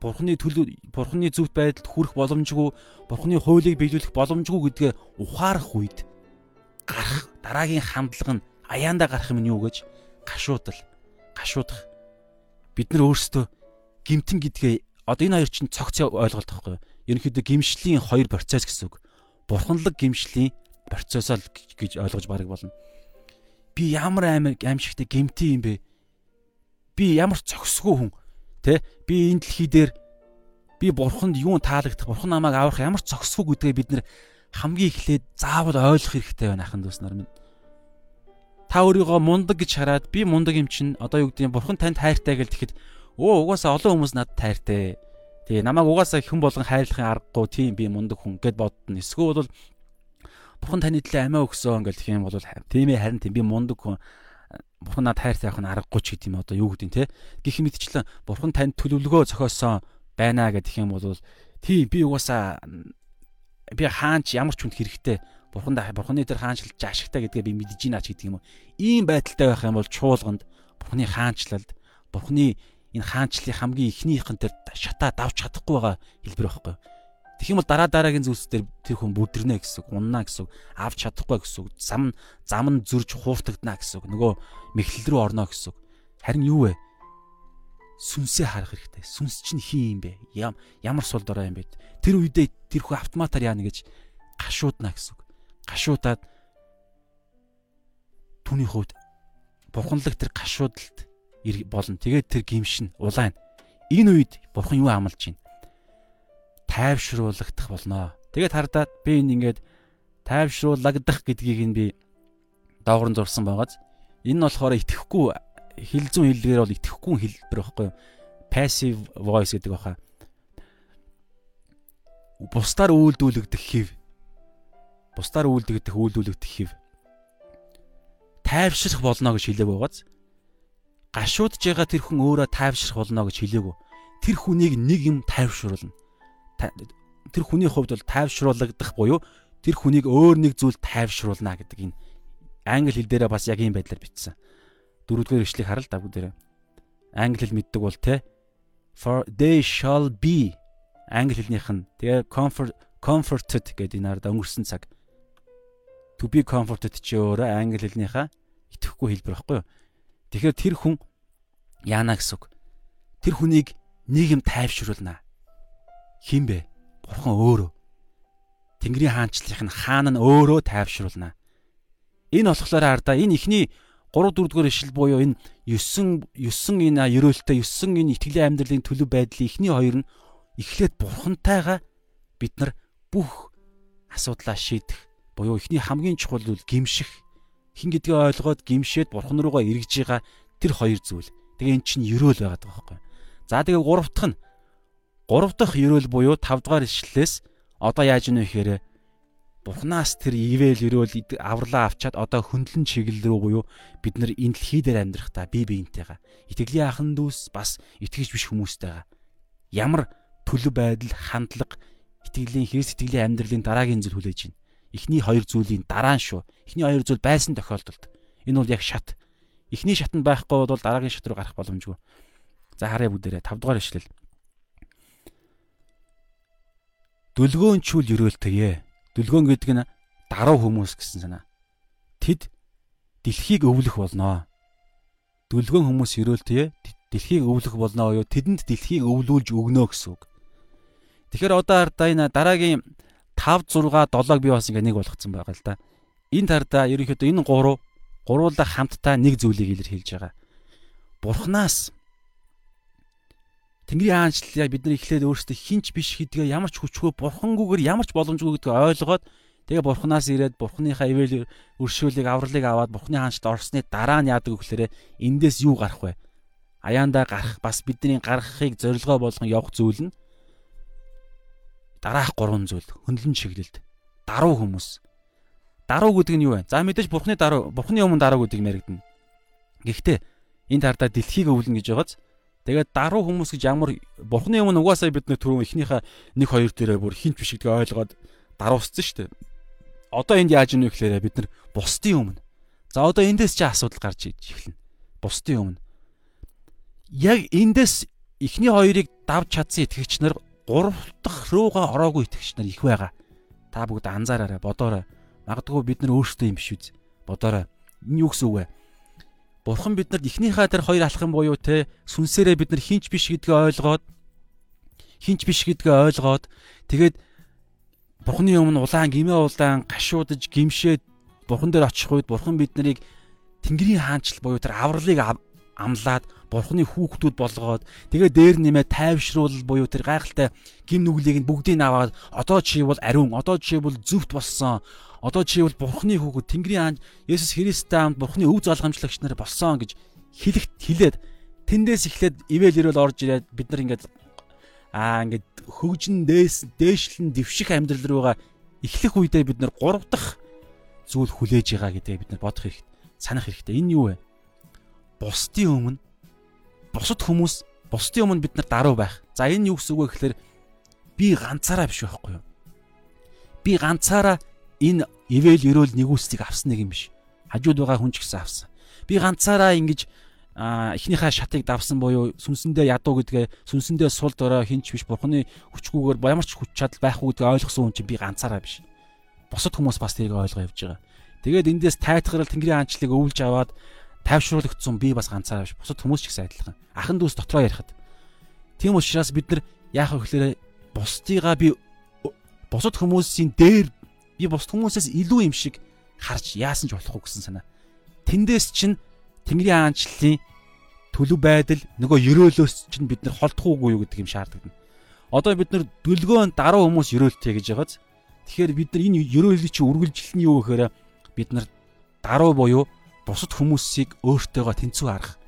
бурхны төлөв бурхны зөвхт байдалд хүрэх боломжгүй бурхны хуулийг биелүүлэх боломжгүй гэдгээ ухаарах үед гарах дараагийн хандлага нь аяанда гарах юм нь юу гэж? Гашуудал. Гашуудах. Бид нар өөрсдөө гимтэн гэдгээ одоо энэ хоёр чинь цогц ойлголт байхгүй ерөнхийдөө гимшлийн хоёр процесс гэсэн үг. Бурханлаг гимшлийн процессоо гэж ойлгож барыг болно. Би ямар амир аимшигтэй гимтэн юм бэ? Би ямар зөксгүй хүн Тэ? Би энэ дэлхий дээр би бурханд юу таалагдах, бурхан намайг аврах ямар ч зогсгүй гэдгээ бид нэр хамгийн эхлээд заавал ойлгох хэрэгтэй байна ахын дүүс нар минь. Та өөрийгөө мундаг гэж хараад би мундаг юм чинь одоо юу гэдэг юм бурхан танд хайртай гэж тэгэхэд өө угаасаа олон хүмүүс надад хайртай. Тэгээ намайг угаасаа хэн болгон хайрлахын аргагүй тийм би мундаг хүн гэд боддно. Эсвэл бол бурхан таны төлөө амиа өгсөн ингээл тэгэх юм бол тийм ээ харин тийм би мундаг хүн бурхан над хайр таах нь аргагүй ч гэдэг юм одоо юу гэдэг юм те гэх мэтчлэн бурхан танд төлөвлөгөө зохиосон байна гэдэг юм бол тий би угаасаа би хаанч ямар ч хүнд хэрэгтэй бурханд бурханы дээр хаанчлалж ашигтай гэдгээ би мэдэж байна ч гэдэг юм уу ийм байдалтай байх юм бол чуулганд бурханы хаанчлалд бурханы энэ хаанчлалын хамгийн ихнийхэн дээр шатаа давж чадахгүй байгаа хэлбэр байхгүй Тэгэх юм бол дараа дараагийн зүйлс дээр тэр хүн бүдэрнэ гэсэн үг, уннаа гэсэн авч чадахгүй гэсэн зам зам нь зөрж хууртагдана гэсэн. Нөгөө мэхлэл рүү орно гэсэн. Харин юу вэ? Сүнсээ харах хэрэгтэй. Сүнс чинь хин юм бэ? Ямар сул дорой юм бэ? Тэр үедээ тэр хүн автоматар яана гэж гашуудна гэсэн үг. Гашуудаад түүний хувьд бурханлаг тэр гашуудалд болно. Тэгээд тэр гимшин улаан. Энэ үед бурхан юу амлаж байна? тайвшруулагдах болно. Тэгээд хардаад би энэ ингээд тайвшруулагдах гэдгийг нь би доогрон зурсан байгааз энэ нь болохоор итгэхгүй хил зүүн хэллэгээр бол итгэхгүй хэлбэр байхгүй юу? Passive voice гэдэг баха. Бусдаар үйлдүүлэгдэх хив. Бусдаар үйлдэгдэх үйлдүүлэгдэх хив. Тайвшрах болно гэж хэлээг байгааз гашуудж байгаа тэр хүн өөрөө тайвшрах болно гэж хэлээгүү. Тэр хүнийг нэг юм тайвшруулна тэр хүний хувьд бол тайвшруулагдах буюу тэр хүнийг өөр нэг зүйл тайвшруулна гэдэг энэ англи хэл дээрээ бас яг ийм байдлаар бичсэн. Дөрөвдүгээр ишлэгийг харал да бүгдээрээ. Англи хэл мэддэг бол те for they shall be англи хэлнийх нь тэгээ comfort comforted гэдэг энэ арда өнгөрсөн цаг to be comforted чи өөрөө англи хэлнийхаа итгэхгүй хэлбэр байхгүй юу? Тэгэхээр тэр хүн яана гэсэн үг. Тэр хүнийг нийгэм тайвшруулна. Хин бэ? Бурхан өөрөө. Тэнгэрийн хаанчлалын хаан нь өөрөө тайвшруулна. Энэ болохоор ардаа энэ ихний 3 4 дугаар ишил буюу энэ 9 9 энэ ерөөлтөй 9 энэ итгэлийн амьдралын төлөв байдлын ихний хоёр нь эхлээд бурхантайгаа бид нар бүх асуудлаа шийдэх буюу ихний хамгийн чухал зүйл гимших хин гэдгээ ойлгоод гимшээд бурхан руугаа эргэж байгаа тэр хоёр зүйл. Тэгээ эн чинь ерөөл байгаад байгаа байхгүй. За тэгээ гурав дахь нь гурав дахь ерөөл буюу 5 дугаар ишлэлээс одоо яаж ийнө гэхээр Бурханаас тэр ивэл өрөөл авралаа авчаад одоо хөндлөн чиглэл рүү буюу бид нар энэ дэлхий дээр амьдрах та бие биентэйгээ итгэлийн ахын дүүс бас итгэж биш хүмүүстэйгээ ямар төлөв байдал хандлага итгэлийн хэрэг сэтгэлийн амьдралын дараагийн зүйл хүлээж байна. Эхний хоёр зүйлийн дараа нь шүү. Эхний хоёр зүйл байсан тохиолдолд энэ бол яг шат. Эхний шат нь байхгүй бол дараагийн шат руу гарах боломжгүй. За харъя бүгдээрээ 5 дугаар ишлэл. Дүлгөөнчүүл өрөөлтөе Дүлгөөн гэдэг нь даруй хүмүүс гэсэн санаа. Тэд дэлхийг өвлөх болноо. Дүлгөөн хүмүүс өрөөлтөө дэлхийг өвлөх болноо юу? Тэдэнд дэлхийг өвлүүлж өгнө гэсэн үг. Тэгэхээр одоо ардаа энэ дараагийн 5 6 7-ыг би бас ингээ нэг болгоцсон байгаа л да. Энэ тардаа ерөнхийдөө энэ гурав гуруула хамтдаа нэг зүйлийг илэрхийлж байгаа. Бурханаас Тэнгэрийн хаанчлалаа бид нар эхлээд өөрсдөө хинч биш гэдгээ ямар ч хүчгүй бурхангүйгээр ямар ч боломжгүй гэдгийг ойлгоод тэгээ бурхнаас ирээд бурхныхаа ивэл өршөөлийг авралыг аваад бурхны хаанчлалд орсны дараа нь яадаг гэхээр эндээс юу гарах вэ? Аяандаа гарах бас бидний гаргахыг зорилгоо болгон явах зүйл нь дараах гурван зүйл хөндлөн чиглэлд даруй хүмүүс. Даруй гэдэг нь юу вэ? За мэдээж бурхны даруй, бурхны өмнө даруй гэдэг юм яригдана. Гэхдээ энэ тардаа дэлхийг өвлөн гэж байгааз Тэгээд даруй хүмүүс гэж ямар бурхны өмнө угаасаа бид нэ түрүү ихнийхээ 1 2 дээрээ бүр хинт биш гэдгийг ойлгоод дарууссан шүү дээ. Одоо энд яаж ийнэ гэхээр бид нар бусдын өмнө. За одоо эндээс чи асуудал гарч иж эхэлнэ. Бусдын өмнө. Яг эндээс эхний хоёрыг давж чадсан итгэгч нар гурав дахь руугаа ороогүй итгэгч нар их байгаа. Та бүгд анзаараарай, бодоорой. Магадгүй бид нар өөрсдөө юм биш үз. Бодоорой. Энэ юу гэсэн үг вэ? Бурхан биднэрт эхнийхээ тэр хоёр алхам буюу те сүнсээрээ бид нар хинч биш гэдгээ ойлгоод хинч биш гэдгээ ойлгоод тэгээд Бурханы өмнө улаан гимээ улаан гашуудж гимшээд Бурхан дээр очих үед Бурхан бид нарыг Тэнгэрийн хаанчл буюу тэр авралыг амлаад Бурханы хүүхдүүд болгоод тэгээ дээр нэмээ тайвшруул буюу тэр гайхалтай гим нүглийг нь бүгдийг нь аваад одоо чи бол ариун одоо чи бол зөвхт болсон. Одоо чи бол бурхны хүүхэд Тэнгэрийн хаан Есүс Христтэй хамт бурхны өв залгамжлагч нар болсон гэж хэлэхт хэлээд тэндээс эхлээд ивэл ирэл орж ирээд бид нар ингээд аа ингээд хөгжин дээс дээшлэн дэвших амьдрал руугаа эхлэх үедээ бид нар гурав дахь зүйл хүлээж байгаа гэдгийг бид нар бодох хэрэгтэй санах хэрэгтэй. Энэ юу вэ бусдын өмнө бусад хүмүүс бусдын өмнө бид нар даруй байх за энэ юу гэсэн үг вэ гэхээр би ганцаараа биш байхгүй юу би ганцаараа энэ ивэл өрөөл нэгүсцийг авсан нэг юм биш. Хажууд байгаа хүн ч гэсэн авсан. Би ганцаараа ингэж эхнийхээ шатыг давсан буюу сүнсэндээ ядуу гэдгээ сүнсэндээ сул дорой хинч биш бурхны хүчгүйгээр ямар ч хүч чадал байхгүй гэдгийг ойлгосон хүн чинь би ганцаараа биш. Бусад хүмүүс бас тэрийг ойлгоо явж байгаа. Тэгээд эндээс тайтгарал тэнгэрийн хаанчлыг өвлж аваад тайвшруулагдсан би бас ганцаараа биш. Бусад хүмүүс ч гэсэн адилхан. Ахан дүүс дотроо ярихад. Тийм учраас бид нар яах вэ гэхээр бусдыгаа би бусад хүмүүсийн дээр би бус хүмүүсээс илүү юм шиг харж яасан ч болохгүй гэсэн санаа. Тэндээс чинь Тэнгэрийн хаанчлалын төлөв байдал нөгөө ерөөлөөс чинь бид нар холдохгүйгүй юу гэдэг юм шаардлагатай. Одоо бид нар дүлгөөн даруй хүмүүс ерөөлтэй гэж байгааз. Тэгэхээр бид нар энэ ерөөлийг чи үргэлжлэл нь юу гэхээр бид нар даруй буюу бусад хүмүүсийг өөртөөгөө тэнцүү харах.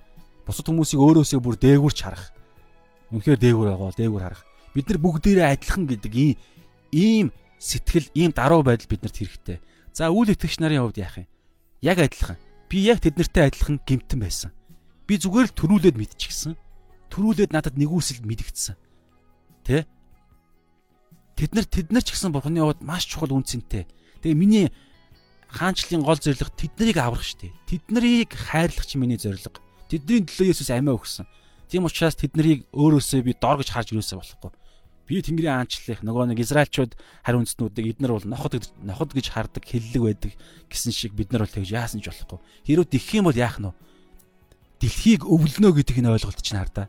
Бусад хүмүүсийг өөрөөсөө бүр дээгүрч харах. Үнэхээр дээгүр байгаа бол дээгүр харах. Бид нар бүгдээрээ адилхан гэдэг ийм сэтгэл ийм даруй байдал биднэрт хэрэгтэй. За үйл итгэгч нарын хувьд яах юм? Яг адилхан. Би яг тэднэртэй адилхан гимтэн байсан. Би зүгээр л төрүүлээд мэдчихсэн. Төрүүлээд надад нэгүсэл мэдгдсэн. Тэ? Тэд нар тэд нар ч гэсэн бурхны хувьд маш чухал үнцэнтэй. Тэгээ миний хаанчлалын гол зорилго тэднийг аврах штеп. Тэднийг хайрлах чи миний зорилго. Тэдний төлөө Есүс амиа өгсөн. Тийм учраас тэднийг өөрөөсөө би дор гэж харж юусаа болохгүй. Би Тэнгэрийн аанчлах нөгөө нэг Израильчууд хариу үндэстнүүдийг эднэр бол ноход ноход гэж хардаг хиллэг байдаг гэсэн шиг бид нар бол тэгж яасан ч болохгүй. Хэрвээ дихэх юм бол яах нь вэ? Дэлхийг өвлөнө гэдэг нь ойлголт чинь хардаа.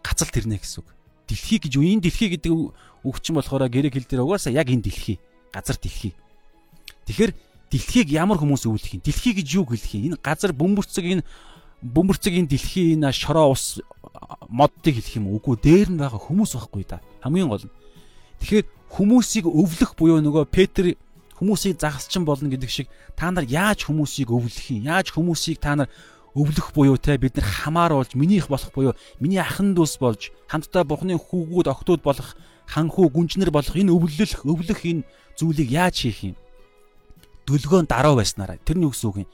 Гацал тэрнэ гэсэн үг. Дэлхий гэж энэ дэлхий гэдэг үг чинь болохоор грек хэл дээр угаасаа яг энэ дэлхий. Газар дэлхий. Тэгэхээр дэлхийг ямар хүмүүс өвлөх юм? Дэлхий гэж юу хэлэх юм? Энэ газар бөмбөрцөг энэ бөмбөрцөг энэ дэлхийн энэ шороо ус моддыг хэлэх юм үгүй дээр нь байгаа хүмүүс байхгүй да. Хамгийн гол нь. Тэгэхээр хүмүүсийг өвлөх буюу нөгөө Петр хүмүүсийг загасчин болно гэдэг шиг та нар яаж хүмүүсийг өвлөх юм? Яаж хүмүүсийг та нар өвлөх буюу те бид нар хамааруулж минийх болох буюу миний ахан дүүс болж хамтдаа бурхны хүүгүүд октод болох ханхүү гүнжнэр болох энэ өвлөх өвлөх энэ зүйлийг яаж хийх юм? Дөлгөөн дараа байснараа тэрний үгс үг юм.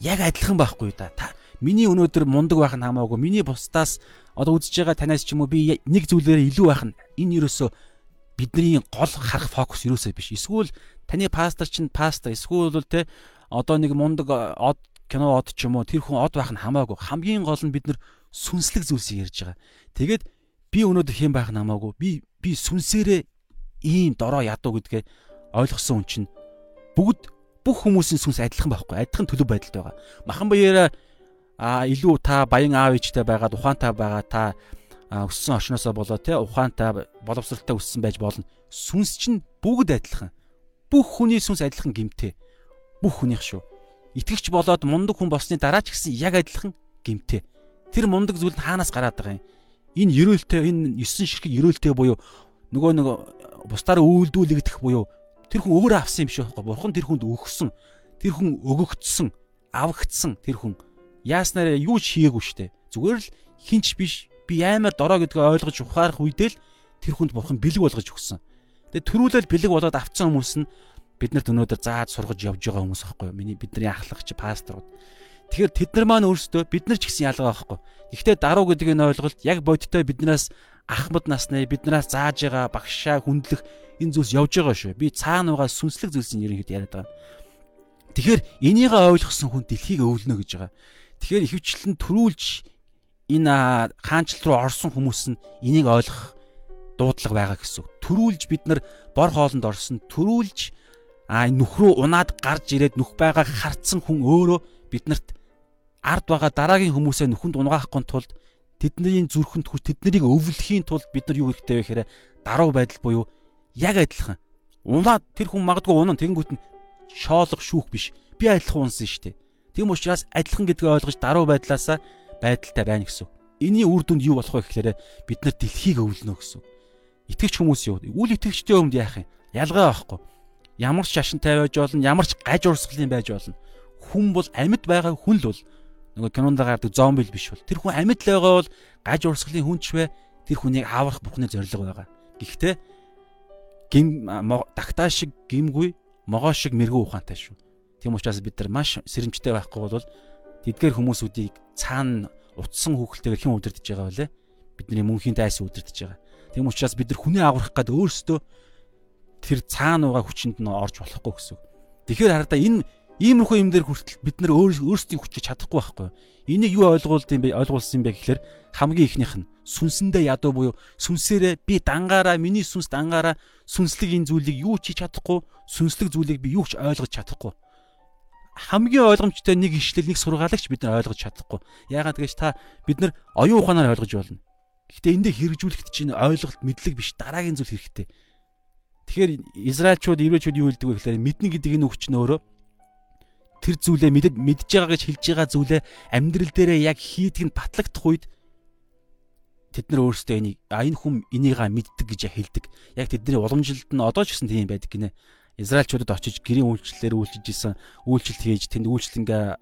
Яг адилхан байхгүй да. Та Миний өнөөдөр мундаг байх нь хамаагүй. Миний бусдаас одоо үзэж байгаа танаас ч юм уу би нэг зүйлээр илүү байх нь энэ юусоо бидний гол харах фокус юусоо биш. Эсвэл таны пастор чинь пастор эсвэл бол те одоо нэг мундаг од кино од ч юм уу тэр хүн од байх нь хамаагүй. Хамгийн гол нь бид нар сүнслэг зүйлсийг ярьж байгаа. Тэгээд би өнөөдөр хэм байх нь хамаагүй. Би би сүнсээрээ ийм дорой ядуу гэдгээ ойлгосон хүн чинь бүгд бүх хүмүүсийн сүнс адилхан байхгүй. Адилхан төлөв байдалд байгаа. Махан баяраа а илүү та баян аав ээжтэй байгаад ухаантай байгаа та өссөн орчноосоо болоо те ухаантай боловсралтай өссөн байж болно. Сүнс чинь бүгд адилхан. Бүх хүний сүнс адилхан гимтэй. Бүх хүнийх шүү. Итгэгч болоод мундаг хүн болсны дараа ч гэсэн яг адилхан гимтэй. Тэр мундаг зүйл нь хаанаас гараад байгаа юм? Энэ ерөөлтэй энэ 9 ширхэг ерөөлтэй буюу нөгөө нэг бусдаар үйлдүүлэгдэх буюу тэр хүн өөрөө авсан юм шиг байхгүй. Бурхан тэр хүнд өгсөн. Тэр хүн өгөгдсөн, аврагдсан тэр хүн Яаснараа юу ч хийгээгүй штэ. Зүгээр л хинч биш. Би аймаар дорой гэдгээ ойлгож ухаарах үедээ л тэр хүнд бурхан бэлэг болгож өгсөн. Тэгээ төрүүлэл бэлэг болоод авцсан хүмүүс нь биднэрт өнөөдөр зааж сургаж явж байгаа хүмүүс аахгүй? Миний бидний ахлагч пасторууд. Тэгэхээр тэд нар маань өөрсдөө бид нар ч гэсэн ялгаа байхгүй. Гэхдээ даруу гэдэг энэ ойлголт яг бодиттой биднээс ахмад насны биднээс зааж байгаа багшаа хүндлэх энэ зүйлс явж байгаа шүү. Би цаана байгаа сүнслэг зүйлсийн ерөнхийд яриад байгаа. Тэгэхээр энийг ойлгосон хүн дэлхийг өвлөнө гэж байгаа. Тэгэхээр ихэвчлэн төрүүлж энэ хаанчл руу орсон хүмүүс нь энийг ойлгох дуудлага байгаа гэсэн. Төрүүлж бид нар бор хоолнд орсон. Төрүүлж а нүх рүү унаад гарч ирээд нүх байгааг харцсан хүн өөрөө биднэрт ард байгаа дараагийн хүмүүсээ нүхэнд унгаахгүй тулд тэдний зүрхэнд хүч тэднийг өвлөхийн тулд бид нар юу хэрэгтэй вэ гэхээр даруй байдал буюу яг адилхан. Унаад тэр хүн магадгүй унан тэнгуут нь шоолох шүүх биш. Би адилхан унсан шүү дээ. Тийм учраас адилхан гэдгээ ойлгож даруй байдлаасаа байдалтай байна гэсэн. Эний үр дүнд юу болох вэ гэхээр бид нар дэлхийг өвлөнө гэсэн. Итгэвч хүмүүс юу? Үл итгэвчтэй өмд яах юм? Ялгаа байхгүй. Ямар ч шашинтай байж болно, ямар ч гаж урсгалын байж болно. Хүн бол амьд байгаа хүн л бол нөгөө кинонд гардаг зомби биш бол. Тэр хүн амьд л байгаа бол гаж урсгалын хүн ч вэ? Тэр хүнийг аврах бурхны зориг байгаа. Гэхдээ гим дактаа шиг гимгүй, могоо шиг мэрэгүү ухаантай шүү. Тийм учраас бид нар маш сэрэмжтэй байхгүй бол тэдгээр хүмүүсүүдийг цаана утсан хүүхэлтэйгээр хэн удирдах байгаа вэ? Бидний мөнхийн дайс удирдах байгаа. Тийм учраас бид нар хүнээ аврах гээд өөрсдөө тэр цаана байгаа хүчинд нь орж болохгүй гэсэн. Тэгэхээр хараа энэ иймэрхүү юм дээр хүртэл бид нар өөрсдийн хүчийг чадахгүй байхгүй. Энийг юу ойлгуулд юм бэ? Ойлгуулсан юм бэ гэхээр хамгийн ихнийх нь сүнсэндээ ядуу буюу сүнсээрээ би дангаараа миний сүнс дангаараа сүнслэг энэ зүйлийг юу ч хийж чадахгүй, сүнслэг зүйлийг би юу ч ойлгож чадахгүй хамгийн ойлгомжтой нэг ишлэл нэг сургаалагч бид нар ойлгож чадахгүй. Яагаад гэж та бид нар оюун ухаанаар ойлгож болно. Гэхдээ эндээ хэрэгжүүлэхэд чинь ойлголт мэдлэг биш дараагийн зүйл хэрэгтэй. Тэгэхээр Израильчууд еврейчүүд юу хэлдэг вэ гэхээр мэднэ гэдэг энэ үг чинь өөрөө тэр зүйлээ мэдэж мэдж байгаа гэж хэлж байгаа зүйлээ амьдрал дээрээ яг хийдэг нь батлагдах үед тэд нар өөрсдөө энийг а энэ хүн энийгээ мэддэг гэж хэлдэг. Яг тэдний уламжилт нь одоо ч гэсэн тийм байдаг гинэ. Израильчуудад очиж гэрийн үйлчлэлээр үйлчилж исэн, үйлчлэлт хийж тэнд үйлчлэнгээ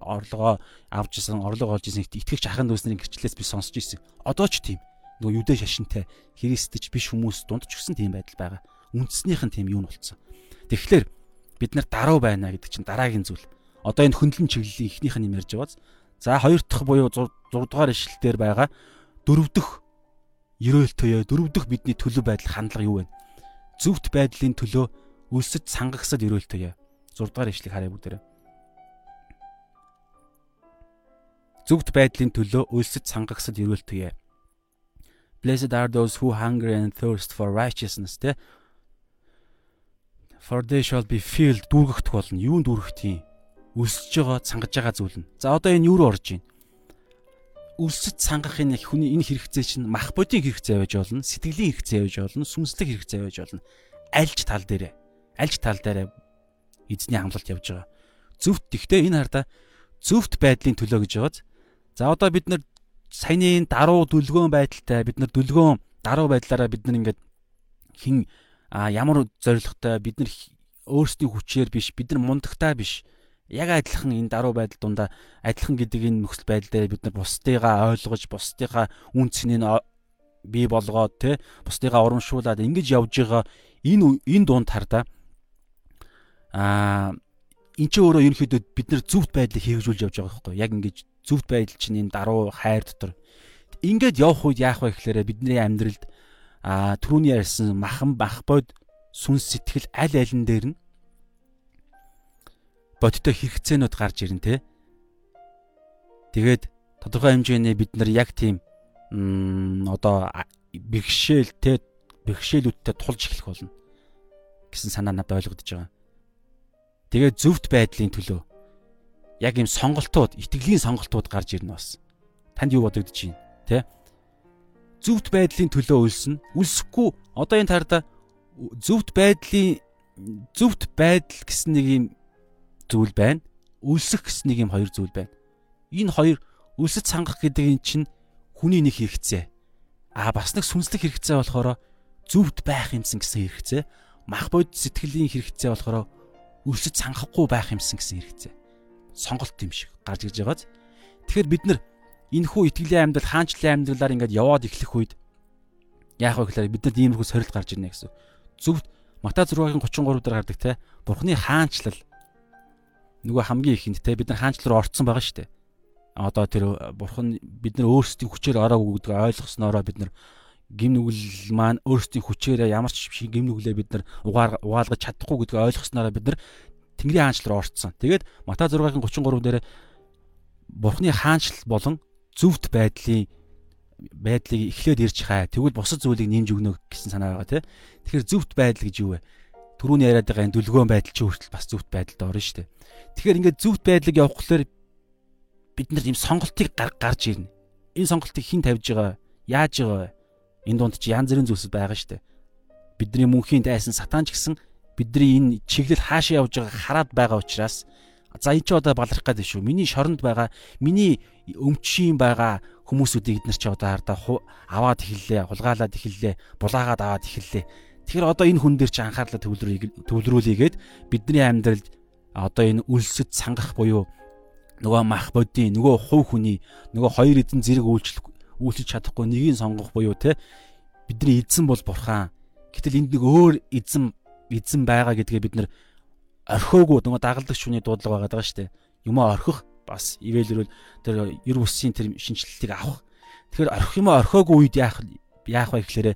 орлогоо авч исэн, орлого олж исэн итгэгч ахын дүүсний гэрчлэлээс би сонсч исэн. Одоо ч тийм. Нөгөө юдэ шашинтай христч биш хүмүүс дунд ч гэсэн тийм байдал байгаа. Үндснийх нь тийм юу нь болцсон. Тэгэхээр бид нар даруй байна гэдэг чинь дараагийн зүйл. Одоо энэ хөндлөн чиглэлийн эхнийх нь юм ярьж байгааз. За хоёр дахь буюу 6 дугаар ишлэлээр байгаа дөрөв дөх ерөөл төё дөрөв дөх бидний төлөв байдал хандлага юу вэ? Зөвхт байдлын төлөө өлсөж сангагсад өрөөлтөе. 6 дугаар ишлэг харъя бүгдээрээ. Зүгт байдлын төлөө өлсөж сангагсад өрөөлтөе. Blessed are those who hunger and thirst for righteousness те. For they shall be filled дүүргэх болно. Юунд дүүргэх тийм? Өсөж байгаа, цангаж байгаа зүйл нь. За одоо энэ юу руу орж байна? Өсөж цангахын нэг хүний энэ хэрэгцээ чинь мах бодийн хэрэгцээ байж болно, сэтгэлийн хэрэгцээ байж болно, сүнслэг хэрэгцээ байж болно. Альж тал дээрээ. Альж тал дээрээ эзний хамлалт явж байгаа. Зөвхт ихтэй энэ хардаа зөвхт байдлын төлөө гэж байгааз. За одоо бид нар саяны даруу дүлгөөн байдалтай бид нар дүлгөөн даруу байдлаараа бид нар ингээд хин ямар зоригтой бид нар өөрсдийн хүчээр биш бид нар мундагтай биш яг адилхан энэ даруу байдал дундаа адилхан гэдэг энэ нөхцөл байдал дээр бид нар бусдыгаа ойлгож бусдыгаа үн цэнийг бий болгоод те бусдыгаа урамшуулад ингэж явж байгаа энэ энэ дунд хардаа а эн чинь өөрөө ерөнхийдөө бид нар зөвхт байдлыг хэрэгжүүлж явж байгаа байхгүй яг ингэж зөвхт байдал чинь энэ даруу хайр дотор. Ингээд явах үед яах вэ гэхээр бидний амьдралд а түрүүний ярьсан махан бах бод сүнс сэтгэл аль алин дээр нь бодтой хэрэгцээнүүд гарч ирнэ те тэгээд тодорхой хэмжээний бид нар яг тийм одоо бэрхшээл те бэрхшээлүүдтэй тулж эхлэх болно гэсэн санаа надад ойлгогдож байгаа. Тэгээд зөвхт байдлын төлөө яг ийм сонголтууд, итгэлийн сонголтууд гарч ирнэ бас. Танд юу бодогдож байна? Тэ? Зөвхт байдлын төлөө үлснэ. Үлсэхгүй одоо энэ тарда зөвхт байдлын зөвхт байдал гэсэн нэг юм зүйл байна. Үлсэх гэсэн нэг юм хоёр зүйл байна. Энэ хоёр үлсэж сангах гэдэг энэ чинь хүний нэг хэрэгцээ. Аа бас нэг сүнслэг хэрэгцээ болохоор зөвхт байх юмсан гэсэн хэрэгцээ. Мах бод сэтгэлийн хэрэгцээ болохоор өрсөж санхахгүй байх юмсан гэсэн хэрэгцээ. Сонголт юм шиг гарч ирж байгааз. Тэгэхээр бид нар энэ хүү итгэлийн амьдрал хаанчлалын амьдралаар ингээд яваад эхлэх үед яах вэ гэхээр бидэнд иймэрхүү сорилт гарч ирнэ гэсэн. Зөвхт Матай 6-гийн 33 дээр гардаг те Бурхны хаанчлал нөгөө хамгийн ихэнд те бид нар хаанчлал руу орцсон байгаа шүү дээ. Одоо тэр Бурхан бид нар өөрсдийн хүчээр ороогүй гэдэг ойлгосноороо бид нар гим нүгэл маань өөрсдийн хүчээрээ ямар ч гим нүглээ бид нар угаалгаж чадахгүй гэдгийг ойлгосноор бид нар Тэнгэрийн хаанчлал руу орцсон. Тэгээд Матай 6-гийн 33 дээр Бурхны хаанчлал болон зөвхт байдлын байдлыг эхлээд ирж хаа. Тэгвэл бусад зүйлийг нэмж өгнө гэсэн санаа байгаа тийм. Тэгэхээр зөвхт байдал гэж юу вэ? Төрүүний яриад байгаа энэ дүлгөөн байдал ч өөрчлөлт бас зөвхт байдалд орно шүү дээ. Тэгэхээр ингээд зөвхт байдлыг явуулахлаар бид нар ийм сонголтыг гарч ирнэ. Энэ сонголтыг хэн тавьж байгаа? Яаж байгаа вэ? Энэ дунд чи янз бүрийн зүйлс байгаа шүү дээ. Бидний мөнхийн дайсан сатан ч гэсэн бидний энэ чиглэл хаашаа явж байгааг хараад байгаа учраас за энэ ч одоо баларх гэдэг шүү. Миний шоронд байгаа, миний өмчийн байгаа хүмүүсүүдийг эднэр чи одоо хардаа аваад эхэллээ, хулгаалаад эхэллээ, булаагаад аваад эхэллээ. Тэгэхээр одоо энэ хүн дээр чи анхаарлаа төвлөрүүлээгээд бидний амьдралд одоо энэ үлсэд сангах буюу нөгөө мах бодийн нөгөө хувь хүний нөгөө хоёр эзэн зэрэг үйлчлэх үйлчилж чадахгүй нэгийг сонгох буюу те бидний эзэн бол бурхан. Гэтэл энд нэг өөр эзэн эзэн байгаа гэдгээ бид нар орхиогүй нөгөө дагалдагч хүний дуудлага байгаа даа дээ. Юмаа орхих бас ивэлэрүүл тэр ер бусын тэр шинжилтийг авах. Тэгэхээр орхих юмаа орхиогүй үед яах яах вэ гэхээр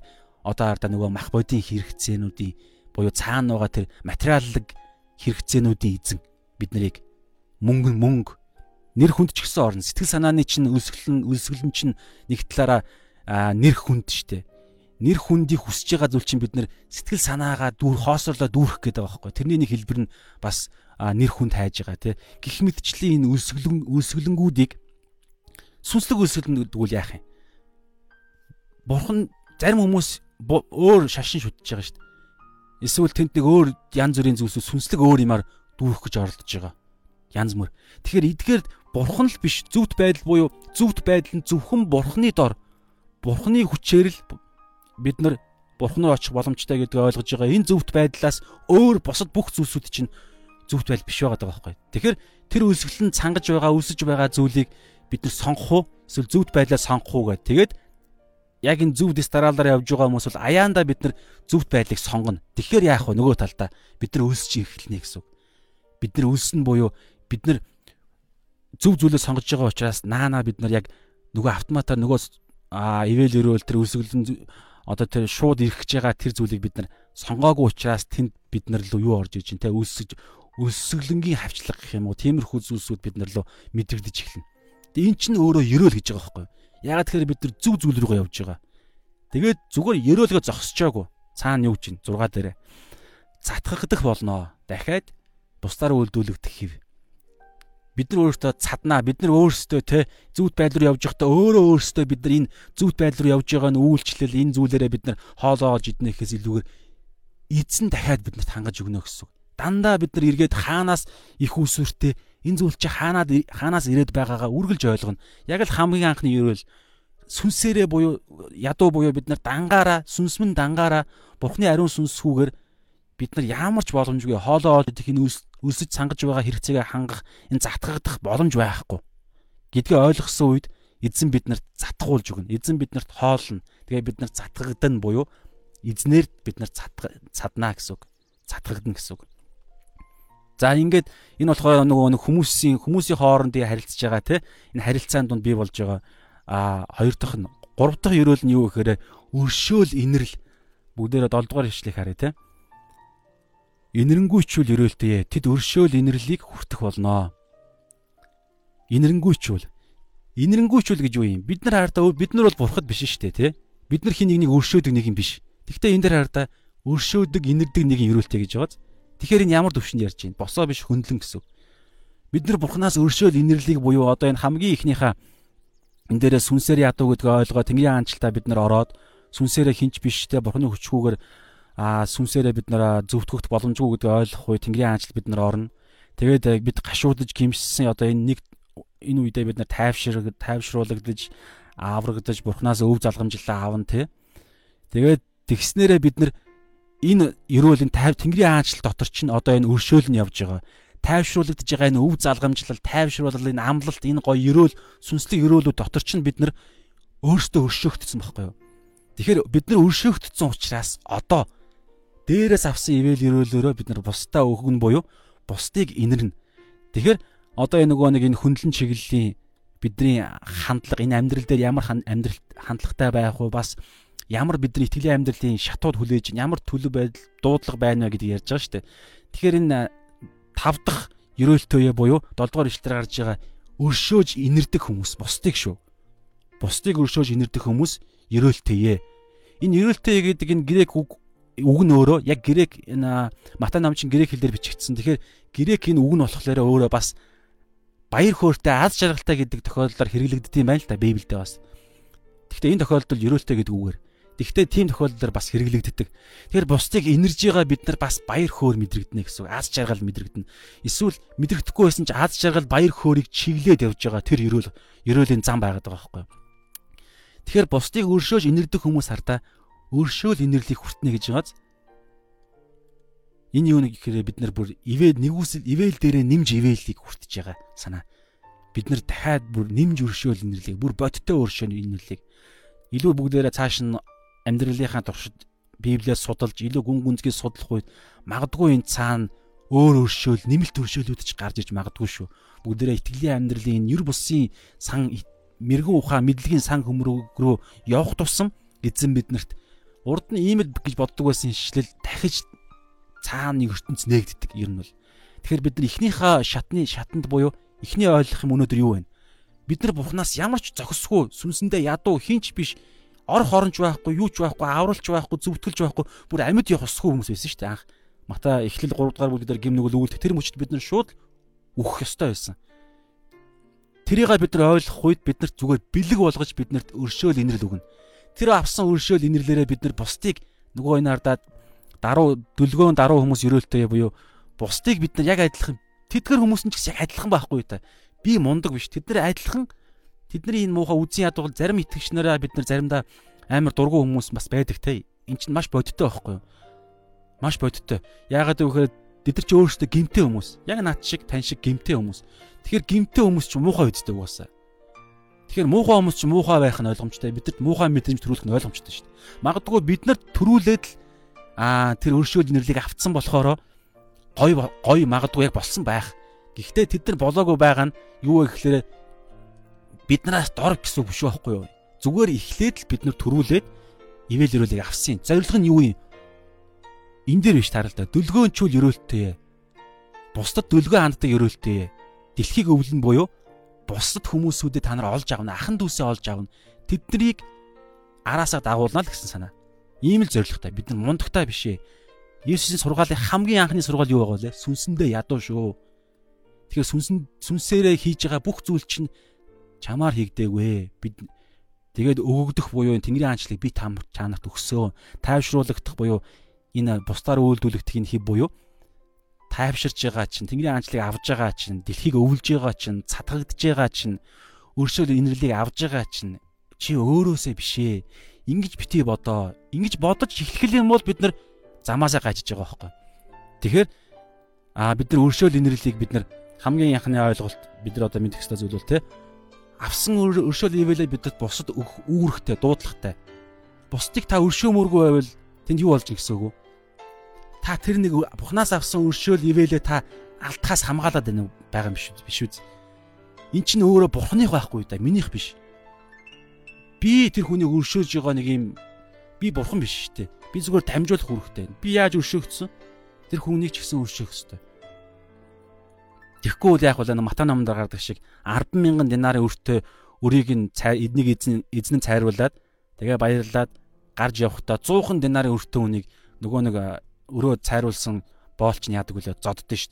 одоо хардаа нөгөө мах бодийн хэрэгцээнүүдийн буюу цаана байгаа тэр материаллык хэрэгцээнүүдийн эзэн бид нарыг мөнгө мөнгө нэр хүнд ч гэсэн орно. Сэтгэл санааны чинь үлсгэлэн үлсгэлэн чинь нэг талаараа нэр хүнд штэ. Нэр хүндийг хүсэж байгаа зүйл чинь бид нэр сэтгэл санаагаа дүүр хоосорлоо дүүрэх гэдэг байгаа байхгүй. Тэрний нэг хэлбэр нь бас нэр хүнд хайж байгаа тий. Гэх мэтчлийн энэ үлсгэлэн үлсгэлэнгүүдийг сүнслэг үлсгэлэнгүүд үл яах юм? Бурхан зарим хүмүүс өөр шашин шүтж байгаа штэ. Эсвэл тэнд нэг өөр янз бүрийн зүйлсүүд сүнслэг өөр юмар дүүрэх гэж оролдож байгаа янз бүр. Тэгэхээр эдгээр бурхан л биш зөвхт байдал буюу зөвхт байдал нь зөвхөн бурханы дор бурханы хүчээр л бид нар бурхан руу очих боломжтой гэдгийг ойлгож байгаа. Энэ зөвхт байдлаас өөр босод бүх зүйлсүүд чинь зөвхт байдал биш байгаа байхгүй. Тэгэхээр тэр үлсгэлэн цангаж байгаа үлсэж байгаа зүйлийг бид нар сонгох уу? Эсвэл зөвхт байдлаа сонгох уу гэдэг. Тэгээд яг энэ зөв дэс дараалаар явж байгаа хүмүүс бол аяанда бид нар зөвхт байдлыг сонгоно. Тэгэхээр яах вэ? Нөгөө талдаа бид нар үлсэж эхэлнэ гэсэн үг. Бид нар үлснэ буюу бид нар зөв зүйлээ сонгож байгаа учраас наана бид нар яг нөгөө автоматар нөгөө а ивэл өрөөл тэр үсгэлэн одоо тэр шууд ирэх гэж байгаа тэр зүйлийг бид нар сонгоогүй учраас тэнд бид нар л юу орж иж чинь те үлсэж өсөглөнгийн хавчлага гэх юм уу тиймэрхүү зүйлсүүд бид нар л мэдрэгдэж эхэлнэ. Тэгээ эн чинь өөрөө ерөөл гэж байгаа байхгүй юу? Ягаад тэгэхээр бид нар зөв зүйл рүүгээ явж байгаа. Тэгээд зүгээр ерөөлгөө зогсчоогүй. Цаана юу чинь 6 дээрээ затгагдах болноо. Дахиад бусдаар үйлдвэрлэгдэх хэв. Бид нар өөрсдөө цаднаа, бид нар өөрсдөө те зүвт байдал руу явж байхдаа өөрөө өөрсдөө бид нар энэ зүвт байдал руу явж байгаа нь үйлчлэл энэ зүйлээрээ бид нар хоолоогоо иднэхээс илүүгээр эзэн дахиад биднэрт хангаж өгнө гэсэн үг. Дандаа бид нар эргээд хаанаас их усүртэй энэ зүйл чи хаанаад хаанаас ирээд байгаагаа үргэлж ойлгоно. Яг л хамгийн анхны ерөөл сүнсээрээ буюу ядуу буюу бид нар дангаараа сүнсмэн дангаараа бурхны ариун сүнсгүүгээр бид нар ямар ч боломжгүй хоолоо идэх энэ өлсөж сангаж байгаа хэрэгцээгээ хангах энэ затгагдах боломж байхгүй гэдгээ ойлгосон үед эзэн биднэрт затгуулж өгнө. Эзэн биднэрт хоолно. Тэгээ бид нар затгагдана буюу эзнэр бид нар цаднаа гэсэн үг. Цатгагдана гэсэн үг. За ингээд энэ болохоор нөгөө хүмүүсийн хүмүүсийн хоорондын харилцаж байгаа те энэ харилцаанд донд бий болж байгаа а хоёр дахь нь гурав дахь ерөөл нь юу гэхээр өршөөл инэрл бүгдээрээ 7 дугаар хишлэх харъя те Инэрэнгүйчүүл өрөөлтэй тэд өршөөл инэрлийг хүртэх болноо. Инэрэнгүйчүүл. Инэрэнгүйчүүл гэж юу юм? Бид нар хаартаа бид нар бол бурхад биш шүү дээ, тий? Бид нар хин нэгнийг өршөөдөг нэг юм биш. Гэхдээ энэ дээр хаартаа өршөөдөг инэрдэг нэг юм өрөөлтэй гэж байгааз. Тэгэхээр энэ ямар төвшөнд ярьж байна? Босоо биш хөндлөн гэсэн. Бид нар бурхнаас өршөөл инэрлийг буюу одоо энэ хамгийн ихнийхээ энэ дээрээ сүнсээр ядуу гэдгийг ойлгоо Тэнгэрийн хаанчлалтаа бид нар ороод сүнсээрээ хинч биштэй бурхны хүчгүүгээр а сүнсээрээ бид нараа зөвтгөх боломжгүй гэдгийг ойлгох үе Тэнгэрийн хаанчлал бид нар орно. Тэгээд бид гашуудж гимшсэн одоо энэ нэг энэ үедээ бид нар тайвшир тайвшруулагдаж аврагдаж бурхнаас өв залгамжлаа аавн тэ. Тэгээд тэгснээрээ бид нар энэ ерөөлийн тайв Тэнгэрийн хаанчлал дотор чинь одоо энэ өршөөл нь явж байгаа. Тайвшруулагдж байгаа энэ өв залгамжлал, тайвшруулал, энэ амлалт, энэ гоё ерөөл, сүнслэг ерөөлүүд дотор чинь бид нар өөрсдөө өршөөгдсөн байхгүй юу? Тэгэхээр бид нар өршөөгдсөн учраас одоо дээрээс авсан ивэл өрөөлөөрөө бид нар бусдаа өгөн буюу бусдыг инэрнэ. Тэгэхээр одоо энэ нөгөө нэг энэ хөндлөн чиглэлийн бидний хандлага энэ амьдрал дээр ямар амьдрал хандлагатай байх вэ бас ямар бидний итгэлийн амьдралын шатууд хүлээж ямар төлөв байдал дуудлага байна вэ гэдгийг ярьж байгаа шүү дээ. Тэгэхээр энэ тав дахь ерөөлтөөе буюу 7 дугаар ишлэлээр гарч байгаа өршөөж инэрдэг хүмүүс бусдыг шүү. Бусдыг өршөөж инэрдэг хүмүүс ерөөлтөөе. Энэ ерөөлтөөе гэдэг энэ грек үг үг нь өөрөө яг грек энэ Матай намчин грек хэлээр бичигдсэн. Тэгэхээр грек энэ үг нь болохоор өөрөө бас баяр хөөртэй аз жаргалтай гэдэг тохиолдолд хэрэглэгддэг юм байна л да Библиэд бас. Гэхдээ энэ тохиолдолд ерөөлтэй гэдэг үгээр. Гэхдээ тийм тохиолдолд бас хэрэглэгддэг. Тэгэхээр бусдыг энержигаа бид нар бас баяр хөөр мэдрэгдэнэ гэсэн үг. Аз жаргал мэдрэгдэнэ. Эсвэл мэдрэхдэггүй байсан ч аз жаргал баяр хөөргийг чиглээд явж байгаа тэр ерөөл ерөөлийн зам байгаад байгаа байхгүй юу? Тэгэхээр бусдыг өршөөж инэрдэг хүмүүс хардаа өршөөл инэрлийг хүртнэ гэж байгааз энэ юу нэг гэхээр бид нар бүр ивэл нэгүсэл ивэл дээрээ нэмж ивэлийг хүртэж байгаа санаа. Бид нар дахиад бүр нэмж өршөөл инэрлийг бүр бодтой өршөөл инэрлийг илүү бүгдээрээ цааш нь амьдралынхаа туршид Библиэс судалж илүү гүн гүнзгий судлах үед магадгүй энэ цаана өөр өршөөл нэмэлт өршөөлүүд ч гарч иж магадгүй шүү. Бүгдээрээ итгэлийн амьдралын энэ юр бусын сан мэрэгэн ухаан мэдлэгийн сан хөмрөг рүү явах тусам эзэн биднэрт урд нь ийм л гэж боддог байсан шилэл дахиж цаана нэг ертөнц нээгддэг ер нь бол. Тэгэхээр бид нар эхнийхээ шатны шатанд буюу эхний ойлгох юм өнөөдөр юу вэ? Бид нар Бурханаас ямар ч зохисгүй сүнсэндээ ядуу хинч биш орох оронч байхгүй, юу ч байхгүй, авралч байхгүй, зүвтгэлж байхгүй, бүр амьд явах усгүй хүмүүс байсан шүү дээ анх. Мата эхлэл 3 дугаар бүлгээр гим нүгэл үүлдэх тэр мөчд бид нар шууд үхэх ёстой байсан. Тэрийг бид нар ойлгох үед бид нарт зүгээр бэлэг болгож биднэрт өршөөл инэрл өгнө тэр авсан өршөөл инэрлэрээ бид нар бусдыг нөгөө энэ ардаад даруу дөлгөөн даруу хүмүүс өрөөлтэй буюу бусдыг бид нар яг адилхан тэдгэр хүмүүс нь ч гэсэн адилхан байхгүй та. Би мундаг биш. Тэд нар адилхан тэдний энэ муухай үзэн ядуул зарим итгэгчнэрээ бид нар заримдаа амар дургу хүмүүс бас байдаг те. Эн чинь маш бодиттой байхгүй юу? Маш бодиттой. Яагаад гэвэл тэд нар ч өөрсдөө гимтэй хүмүүс. Яг над шиг тань шиг гимтэй хүмүүс. Тэгэхээр гимтэй хүмүүс ч муухай үздэй угаасаа. Тэгэхээр муухай хүмүүс ч муухай байх нь ойлгомжтой. Бидэрт муухай мэдрэмж төрүүлэх нь ойлгомжтой шүү дээ. Магадгүй бид нарт төрүүлээд л аа тэр өршөөл нэрлийг автсан болохоор гой гой магадгүй яг болсон байх. Гэхдээ тэд нар болоогүй байгаа нь юу вэ гэхээр биднээс дор гэсэн үг биш байхгүй юу? Зүгээр эхлээд л бид нар төрүүлээд ивэл өрөөлийг авсан. Зорилго нь юу юм? Эн дээр биш таралда. Дөлгөөнчүүл өрөөлттэй. Бусдад дөлгөө ханддаг өрөөлттэй. Дэлхийг өвлөн буюу бусад хүмүүсүүдэд та нар олж авна, ахан дүүсээ олж авна. Тэднийг араасаа дагуулна л гэсэн санаа. Ийм л зоригтой. Бид нар мундагтай биш ээ. Есүсийн сургаалын хамгийн анхны сургаал юу байгаа вэ? Сүнсэндээ ядуу шүү. Тэгэхээр сүнсэн сүнсээрээ хийж байгаа бүх зүйл чинь чамаар хийгдээгүй. Бид тэгээд өгөгдөх буюу Тэнгэрийн хаанчлыг би та чанарт өгсөө. Тайвшруулагдах буюу энэ бусдаар үйлдвэрлэгдэх энэ хэв буюу тайвширж байгаа чинь Тэнгэрийн хаанчлыг авж байгаа чинь дэлхийг өвлж байгаа чинь цатгагдж байгаа чинь өршөөл инэрлийг авж байгаа чинь чи өөрөөсөө бишээ. Ингиж битгий бодоо. Ингиж бодож эхлэх юм бол бид нар замаасаа гажиж байгаа байхгүй. Тэгэхээр а бид нар өршөөл инэрлийг бид нар хамгийн анхны ойлголт бид нар одоо мэдэх ёстой зүйл бол те авсан өршөөл ивэлээ бидэд бусад үүрэгтэй дуудлагатай. Бусдыг та өршөөмөргүй байвал тэнд юу болж үг вэ? Та тэр нэг бухнаас авсан өршөөл ивэлээ та алтхаас хамгаалаад байна байгаа юм биш биш үү? Эн чинь өөрөө бурхных байхгүй да минийх биш. Би тэр хүнийг өршөөж байгаа нэг юм би бурхан биш шүү дээ. Би зүгээр дамжуулах үүрэгтэй. Би яаж өршөөгдсөн? Тэр хүнийг ч гэсэн өршөөх ёстой. Тэгэхгүй бол яг бол Мата номонд гаргадаг шиг 100000 динарын өртөө өрийг нь эднийг эзэн эзэн цайруулад тэгээ баярлаад гарч явхдаа 100хан динарын өртөө үнийг нөгөө нэг өрөө цайруулсан боолч нь яадаг үлээ шүү дээ.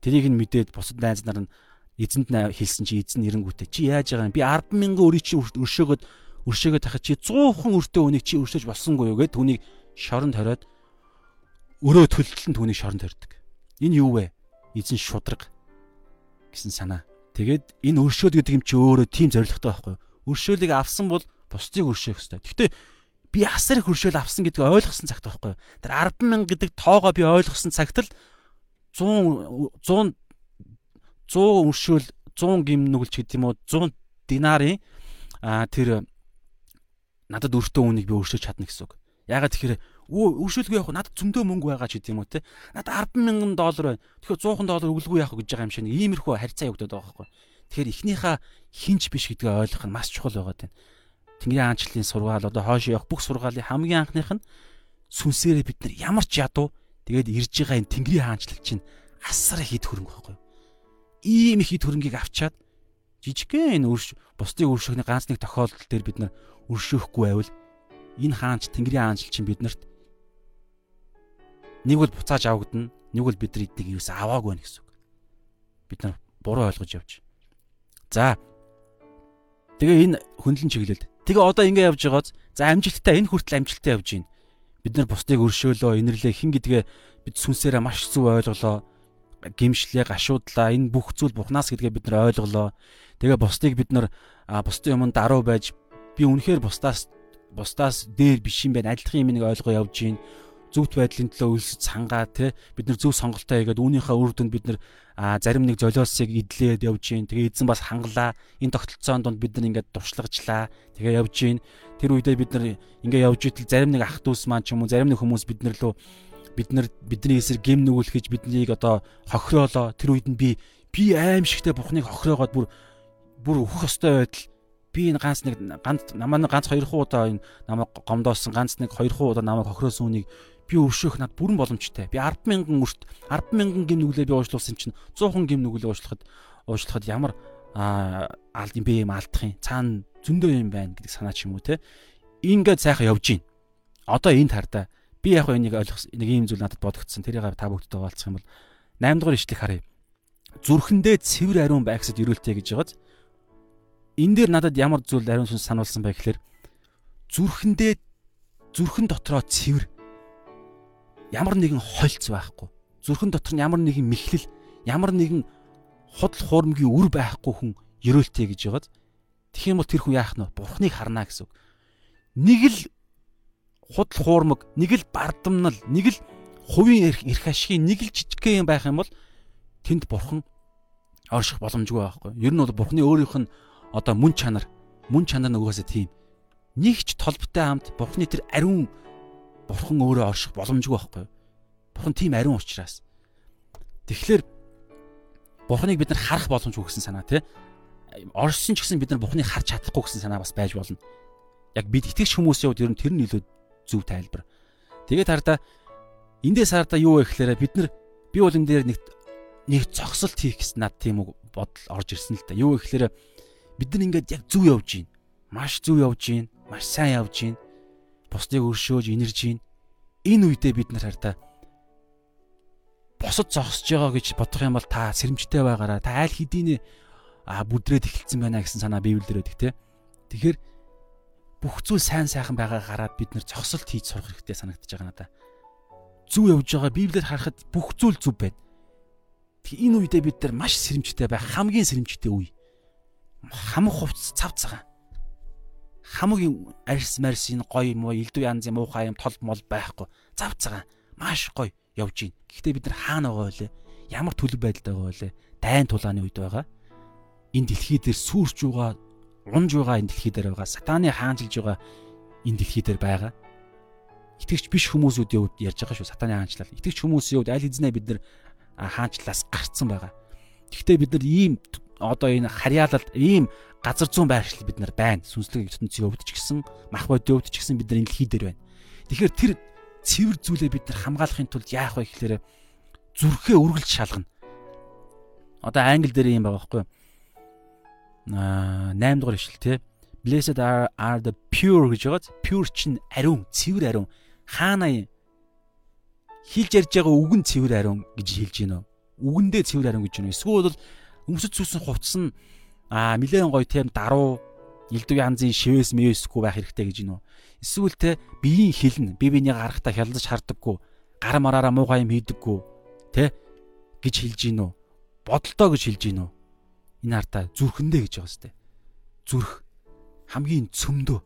Тэрийг нь мэдээд бусад найз нар нь эзэнд хэлсэн чи эзэн эренгүүтээ чи яаж байгаа юм би 100000 өрийг чи өршөөгöd өршөөгöd тахад чи 100хан өртөө үнийг чи өршөөж болсонгүй юу гэд түүнийг шоронд хориод өрөө төлөлтөнд түүнийг шоронд хордог. Энэ юу вэ? Эзэн шудраг гэсэн санаа. Тэгээд энэ өршөөл гэдэг юм чи өөрөө тийм зоригтой байхгүй юу? Өршөөлийг авсан бол бусдыг өршөөх хэрэгтэй. Гэхдээ би асар их өршөөл авсан гэдгийг ойлгосон цагт байхгүй юу? Тэр 100000 гэдэг тоогоо би ойлгосон цагт л 100 100 100 өршөөл 100 гим нүгэлч гэдэг юм уу 100 динарын тэр надад өртөө үнийг би өршөөж чадна гэсэн үг. Ягаад тэгэхээр өршөөлгүй явах надад зөндөө мөнгө байгаа ч гэдэг юм уу те. Надад 100000 доллар байна. Тэгэхээр 100 доллар өгөлгүй явах гэж байгаа юм шиг нэг иймэрхүү харьцаа явагдаад байгаа байхгүй. Тэгэхээр эхнийхээ хинч биш гэдгээ ойлгох нь маш чухал байгаа тань. Тэнгэрийн аанчлалын сургаал одоо хойш явах бүх сургаалын хамгийн анхных нь сүнсээрээ бид нар ямар ч ядуу тэгээд ирж байгаа энэ тэнгэрийн хаанчлал чинь асар их хэд хөрөнгө байхгүй. Ийм их хэд хөрөнгийг авчаад жижигхэн энэ өрш бусдыг өршөхний ганц нэг тохиолдол дээр бид нар өршөөхгүй байвал энэ хаанч Тэнгэрийн хаанчл чинь биднэрт нэг бол буцааж авагдана, нэг бол бид нар эднийг юус аваагүй байна гэсэн үг. Бид нар буруу ойлгож явж. За. Тэгээ энэ хөндлөн чиглэлд. Тэгээ одоо ингэ явж байгааз за амжилттай энэ хүртэл амжилттай явж байна. Бид нар бусдыг өршөөлөө, инэрлээ хин гэдгээ бид сүнсээрээ маш зөв ойлголоо. Гимшлээ, гашуудлаа. Энэ бүх зүйл Бурханаас гэдгээ бид нар ойлголоо. Тэгээ бусдыг бид нар бусдын өмнө даруй байж би үнэхээр бусдаас бусдаас дээр биш юм байна. Адилхан юм нэг ойлгоо явж гин зөвхт байдлын төлөө үлсэж цангаа те бид нар зөв сонголтоо хийгээд үүнийхээ үр дүнд бид нар зарим нэг золиосыг идлээд явж гин. Тэгээ эзэн бас хангалаа. Энэ тогтолцоонд донд бид нар ингээд дуршлагжлаа тэгээ явж гин. Тэр үедээ бид нар ингээд явж итэл зарим нэг ах дүүс маань ч юм уу зарим нэг хүмүүс бид нар лөө бид нар бидний эсрэг гим нүгүүлхэж биднийг одоо хохироолоо тэр үед нь би би аимшигтэй бухныг хохироогоод бүр бүр өөхөх ёстой байтал би энэ ганц нэг ганц намаа ганц хоёр хуу удаа энэ намайг гомдоосон ганц нэг хоёр хуу удаа намайг хохироосон үнийг би өршөөх над бүрэн боломжтой. Би 100000 өрт 100000 гим нүглээ би уушлуулсан чинь 100 гим нүглээ уушлахад уушлахад ямар алд юм бэ юм алдах юм. Цаана зөндөө юм байна гэдэг санаа ч юм уу те. Ингээд сайхан явж гин. Одоо энэ тардаа би яг энийг ойлгох нэг юм зүйл надад бодогдсон. Тэрийг та бүгдтэй хуваалцах юм бол 8 дугаар ишлэг харъя. Зүрхэндээ цэвэр ариун байгсад өрөөлтэй гэж байгааз энэ дээр надад ямар зүйл ариун сүнс сануулсан бэ гэхээр зүрхэндээ зүрхэн дотроо цэвэр ямар нэгэн хольц байхгүй. Зүрхэн дотор нь ямар нэгэн мэхлэл ямар нэгэн худал хуурмгийн үр байхгүй хүн ерөөлтэй гэж байгааз тэгэх юм бол тэр хүн яах нь бурхныг харна гэсэн үг. Нэг л худал хуурмаг нэг л бардамнал нэг л хувийн эрх эрх ашигын нэг л жижигхэн юм байх юм бол тэнд бурхан орших боломжгүй байхгүй. Ер нь бол бурхны өөрийнх нь одоо мөн чанар мөн чанар нөгөөсөө тийм. Нэг ч толботой хамт бурхны тэр ариун бурхан өөрөө орших боломжгүй байхгүй юу? Бурхан тийм ариун учраас. Тэгэхээр бурханыг бид нар харах боломжгүй гэсэн санаа тий. Оршсон ч гэсэн бид нар бурханыг харж чадахгүй гэсэн санаа бас байж болно. Яг бид итгэж хүмүүсийн хувьд ер нь тэр нь илүү зөв тайлбар. Тэгээд хараа эндээс хараа юу вэ гэхээр бид нар би бол энэ дээр нэг нэг зогсолт хийх гэсэн над тийм үг бодол орж ирсэн л да. Юу вэ гэхээр бид нар ингээд яг зөв явж байна. Маш зөв явж байна. Маш сайн явж байна. Бусдыг өршөөж инэрж гин. Энэ үедээ бид нар хараа босод зогсож байгаа гэж бодох юм бол та сэрэмжтэй байгаараа та аль хэдийн а бүдрээд эхэлсэн байна гэсэн санаа биевлэрээд их те. Тэгэхээр бүх зүйл сайн сайхан байгаа гараад бид нар зогсолт хийж сурах хэрэгтэй санагдаж байгаа надаа. Зүв явж байгаа Библиэд харахад бүх зүйл зүв байна. Тэгээ энэ үедээ бид нар маш сэрэмжтэй байх хамгийн сэрэмжтэй үе. Хамаг хувцс цав цагаан. Хамгийн арьс марс энэ гоё муу элдв янзын муухай юм тол мол байхгүй. Цав цагаан маш гоё явж гин. Гэхдээ бид нар хаана байгаа вэ? Ямар төлөв байдалд байгаа вэ? Дайн тулааны үед байгаа. Энэ дэлхий дээр сүрч байгаа, унж байгаа энэ дэлхий дээр байгаа. Сатаны хаанчилж байгаа энэ дэлхий дээр байгаа. Итгэвч биш хүмүүсүүдийн үед ярьж байгаа шүү сатаны хаанчлал. Итгэвч хүмүүсийн үед аль хэзээ бид нар хаанчлалаас гарцсан байгаа. Гэхдээ бид нар ийм одоо энэ харьяалалд ийм газар зүүн байршил бид нар байна. Сүнслэг ертөнцийн өвд ч гэсэн мах бодийн өвд ч гэсэн бид нар энэ дэлхий дээр байна. Тэгэхээр тэр цэвэр зүйлээ бид нар хамгаалахын тулд яах вэ гэхээр зүрхээ үргэлж шалгана. Одоо англи дээр юм байгаа байхгүй юу? Аа 8 дугаар ишлэл тий. Blessed are, are the pure гэж байгааз pure чинь ариун, цэвэр ариун. Хаана хилж ярьж байгаа үг нь цэвэр ариун гэж хэлж гинөө. Үгэндээ цэвэр ариун гэж гинөө. Эсвэл бол өмсөж сүсэн хувцс нь аа нилээн гоё тийм даруу элдв янзын шивээс мэвэсгүй байх хэрэгтэй гэж гинөө. Эсвэл те биеийн хилэн бие биенийг гарахтаа хялдаж хардаггүй, гар мараараа муухай юм хийдэггүй, те гэж хэлж гин үү? Бодолтой гэж хэлж гин үү? Энэ хартаа зүрхэндээ гэж байгаа сте. Зүрх хамгийн цөмдөө.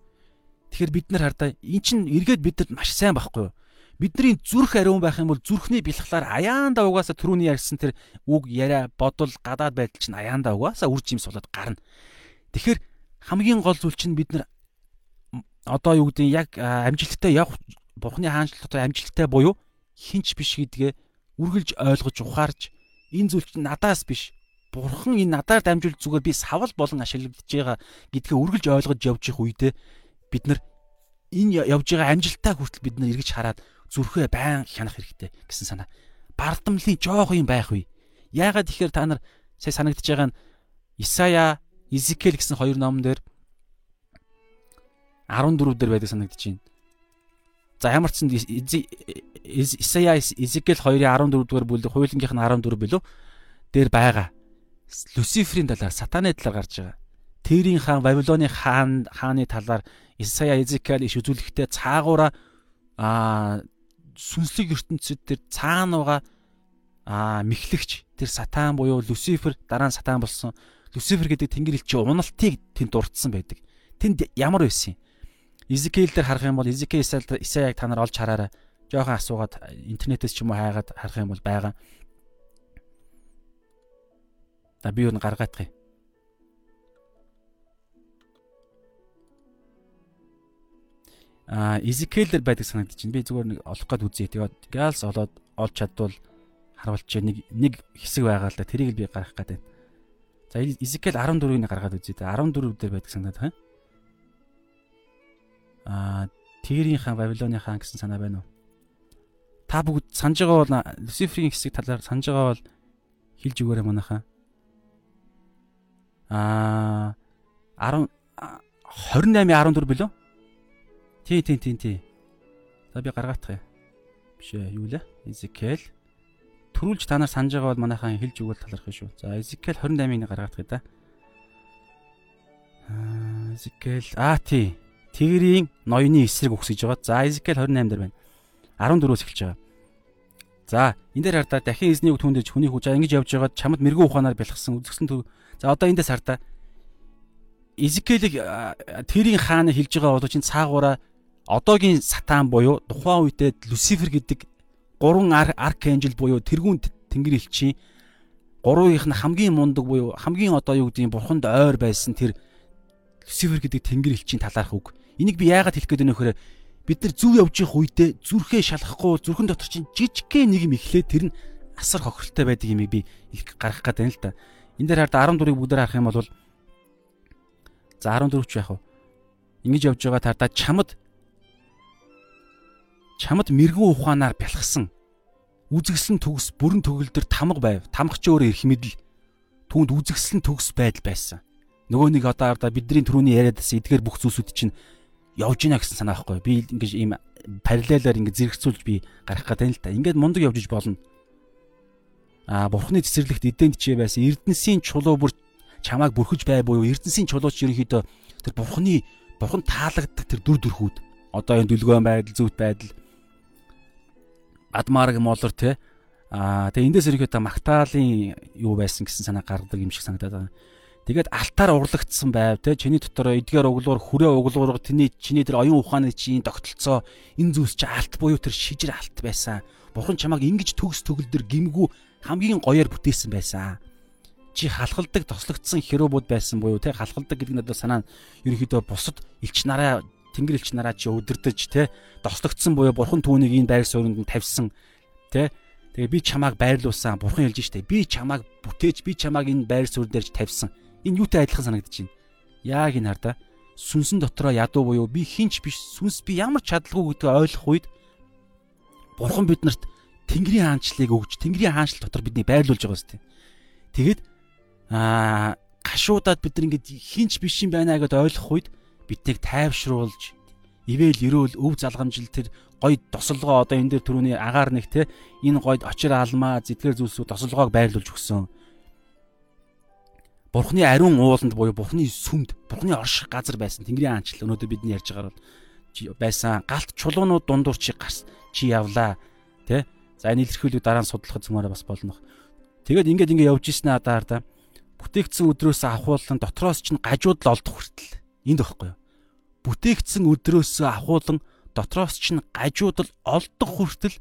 Тэгэхээр бид нар хардаа эн чин эргээд бидэд маш сайн байхгүй юу? Бидний зүрх ариун байх юм бол зүрхний бэлхлаар аяанда угаасаа түрүүний ярьсан тэр үг яриа бодол гадаад байдал чинь аяанда угаасаа үр жимс болоод гарна. Тэгэхээр хамгийн гол зүйл чинь бид нар одоо юу гэдэг яг амжилттай явах бурхны хаанчлалт одоо амжилттай буюу хинч биш гэдгээ үргэлж ойлгож ухаарж энэ зүйл чинь надаас биш бурхан энэ надаар дамжуул зүгээр би савал болон ашиглагдж байгаа гэдгээ үргэлж ойлгож явж их үедээ бид нар энэ явж байгаа амжилтаа хүртэл бид нар эргэж хараад зүрхээ байн хянах хэрэгтэй гэсэн санаа. Бардамлын жоох юм байх үе. Яагаад тэгэхээр та нар сая санагдж байгаа нь Исая, Изекэл гэсэн хоёр ном дээр 14 дээр байдаг санагдаж байна. За ямар ч сан Исая Изекэл 2-ын 14 дугаар бүлэг хуулингийнх нь 14 билүү дээр байгаа. Люциферийн талаар сатаны талаар гарч байгаа. Тэрийн хаан Вавилоны хаан хааны талаар Исая Изекэл иш үзүүлэхдээ цаагаараа а сүнслэг ертөнцид тэр цаана байгаа а мэхлэгч тэр сатан буюу Люцифер дараа нь сатан болсон. Люцифер гэдэг тэнгэр элчийн уналтыг тэнд дурдсан байдаг. Тэнд ямар байсан юм? Изекиэл дээр харах юм бол Изекиэл Исаяг та нар олж хараарай. Жохон асуугаад интернетээс ч юм уу хайгаад харах юм бол байгаа. За би юу н гаргаадах юм. А Изекиэлэр байдаг санагдаж байна. Би зүгээр нэг олох гээд үзье. Тэгээд галс олоод олж чадвал харуулчих нэг нэг хэсэг байгаа л да. Тэрийг л би гаргах гээд байна. За Изекиэл 14-ийг гаргаад үзье. 14 дээр байдаг санагдаад байна. Аа Тирийн хаан, Вавилоны хаан гэсэн санаа байна уу? Та бүгд санаж байгаа бол Люциферийн хэсэг талаар санаж байгаа бол хэлж өгөөрэй манайхаа. Аа 10 28 14 билүү? Тий, тий, тий, тий. За би гаргаах юм. Биш ээ, юу лээ? Ezekiel. Төрүүлж та нар санаж байгаа бол манайхаа хэлж өгвөл талархах шүү. За Ezekiel 28-ыг гаргаах гэдэг. Аа Ezekiel. Аа тий. Тэгрийн ноёны эсрэг өгсөж байгаа. За Ezekiel 28 дээр байна. 14-өөс эхэлж байгаа. За энэ дээр хардаа дахин эзний үг түндэж хүний хүч ингэж явж байгаад чамд мэрэгүү ухаанаар бэлгсэн үзэгсэн төв. За одоо эндээс хардаа Ezekiel-ийг тэрийн хаана хэлж байгаа бол чинь цаагаараа одоогийн сатан буюу тухайн үедээ Люцифер гэдэг гурван арканжел буюу тэрүүн тэнгэр элчийн гурвынх нь хамгийн мундаг буюу хамгийн одоо юу нь бурханд ойр байсан тэр Люцифер гэдэг тэнгэр элчийн талаарх үг. Энийг би яагаад хэлэх гээд гэхээр бид нар зүв явж явах үедээ зүрхээ шалгахгүй зүрхэн дотор чинь жижигхэн нэг юм ихлээ тэр нь асар хохиролтой байдаг юм би их гаргах гээд байна л да. Энд дээр хараад 14-ийг бүгдээр харах юм бол за 14 ч яах вэ? Ингэж явж байгаа тардаа чамд чамд мэрэгэн ухаанаар бялхсан үзэгслэн төгс бүрэн төгөлдөр тамга байв. Тамгач өөрөө эрх мэдэл түүнд үзэгслэн төгс байдал байсан. Нөгөө нэг одоо бидний түрүүний яриадас эдгээр бүх зүйлсүүд чинь явж гинэ гэсэн санаа байхгүй. Би ингэж ийм параллелаар ингэ зэрэгцүүлж би гарах гэдэг нь л та. Ингээд мундаг явж иж болно. Аа бурхны цэцэрлэгт эдэнд чи байсан Эрдэнсийн чулуу бүр чамааг бүрхэж бай буюу Эрдэнсийн чулууч ерөнхийдөө тэр бурхны бурхан таалагддаг тэр дүр төрхүүд одоо энэ дүлгөөн байдал зүвт байдал адмарг молор те аа тэгээ эндээс ерөнхийдөө магтаалын юу байсан гэсэн санаа гаргадаг юм шиг санагдаад байна. Тэгээд алтаар урлагдсан байв те чиний дотор эдгээр углуур хүрээ углуур тэний чиний тэр оюун ухааны чинь тогтолцоо энэ зүйлс чи алт буюу тэр шижир алт байсан. Бурхан чамааг ингэж төгс төгөлдөр гимгүү хамгийн гоёор бүтээсэн байсан. Чи халахалдаг тослогдсон херүүбүүд байсан буюу те халахалдаг гэдэг нь одоо санаа нь ерөнхийдөө бусад элч нараа тэнгэр элч нараа чи өдөрдөж те тослогдсон буюу бурхан түүнийг энэ байр суурьнд нь тавьсан те Тэгээ би чамааг байрлуулсан. Бурхан хэлж штэ. Би чамааг бүтээж, би чамааг энэ байр суурь дээрж тавьсан. Энэ юутай адилхан санагдаж байна. Яг энэ хардаа сүнсэн дотроо ядуу буюу би хинч биш сүнс би ямар чадлагүй гэдгийг ойлгох үед Бурхан биднэрт Тэнгэрийн хаанчлалыг өгж Тэнгэрийн хаанчлал дотор биднийг байрлуулж байгаа юм. Тэгээд аа гашуудаад бид нар ингэж хинч биш юм байна гэдээ ойлгох үед биднийг тайвшруулж ивэл өрөөл өв залгамжил тэр гой тосолгоо одоо энэ дээр түрүүний агаар нэг те энэ гойд очир алмаа зэдгэр зүйлсүүд тосолгоог байрлуулж өгсөн. Бурхны ариун ууланд буюу Бурхны сүмд, Бурхны орших газар байсан Тэнгэрийн аанчл өнөөдөр бидний ярьж байгаа бол байсан. Галт чулуунууд дундуур чи гарс чи явлаа. Тэ? За энэ илэрхийлэг дараа нь судлахад зумаараа бас болно. Тэгээд ингээд ингээд явж ирсэн адаар да. Бүтээгдсэн өдрөөс авахуулан дотроос чинь гажууд л олдох хүртэл. Энд багхгүй юу? Бүтээгдсэн өдрөөс авахуулан дотроос чинь гажууд л олдох хүртэл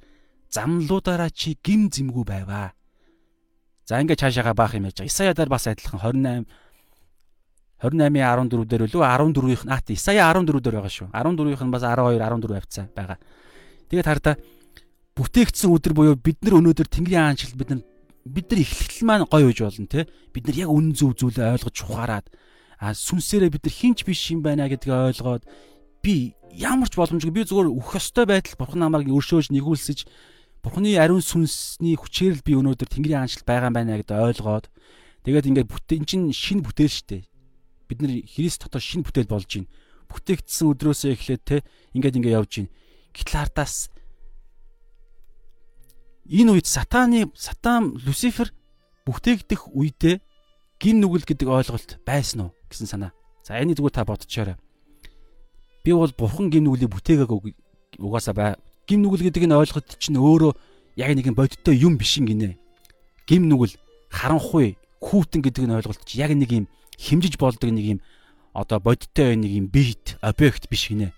замлуудаараа чи гим зэмгүй байваа. За ингээд цаашаага баах юм яаж. Исая дээр бас адилхан 28 28-ийн 14 дээр үлээ 14-ийнх наат Исая 14 дээр байгаа шүү. 14-ийнх нь бас 12 14 авцсан байгаа. Тэгээд хардаа бүтээгдсэн өдөр буюу бид нар өнөөдөр Тэнгэрийн аанчлал бид нар бид нар эхлэл маань гоё үж болно те. Бид нар яг үнэн зөв зүйлээ ойлгож ухаарад а сүнсээрээ бид нар хинч биш юм байна гэдгийг ойлгоод би ямар ч боломжгүй би зүгээр өөх ёстой байтал бурхан намайг өршөөж нэгүүлсэж Бурхны ариун сүнсний хүчээр л би өнөөдөр Тэнгэрийн хаанчлал байгаа юм байна гэдээ ойлгоод тэгээд ингээд бүтээн чинь шин бүтээл штэ. Бид нар Христ дотор шин бүтээл болж байна. Бүтээгдсэн өдрөөсөө эхлээд те ингээд ингээд явж байна. Гэтэл хардаас энэ үед сатаны сатан Люцифер бүтээгдэх үедээ гин нүгэл гэдэг ойлголт байсан уу гэсэн санаа. За энэ зүгээр та бодчихоорой. Би бол бурхан гин нүглийг бүтээгээг угаасаа бай гим нүгэл гэдэг нь ойлгоход чинь өөрөө яг нэгэн бодиттой юм биш гинэ. Гим нүгэл харанхуй хүүтэн гэдэг нь ойлголт чинь яг нэг юм химжиж болдог нэг юм одоо бодиттой нэг юм бит объект биш гинэ.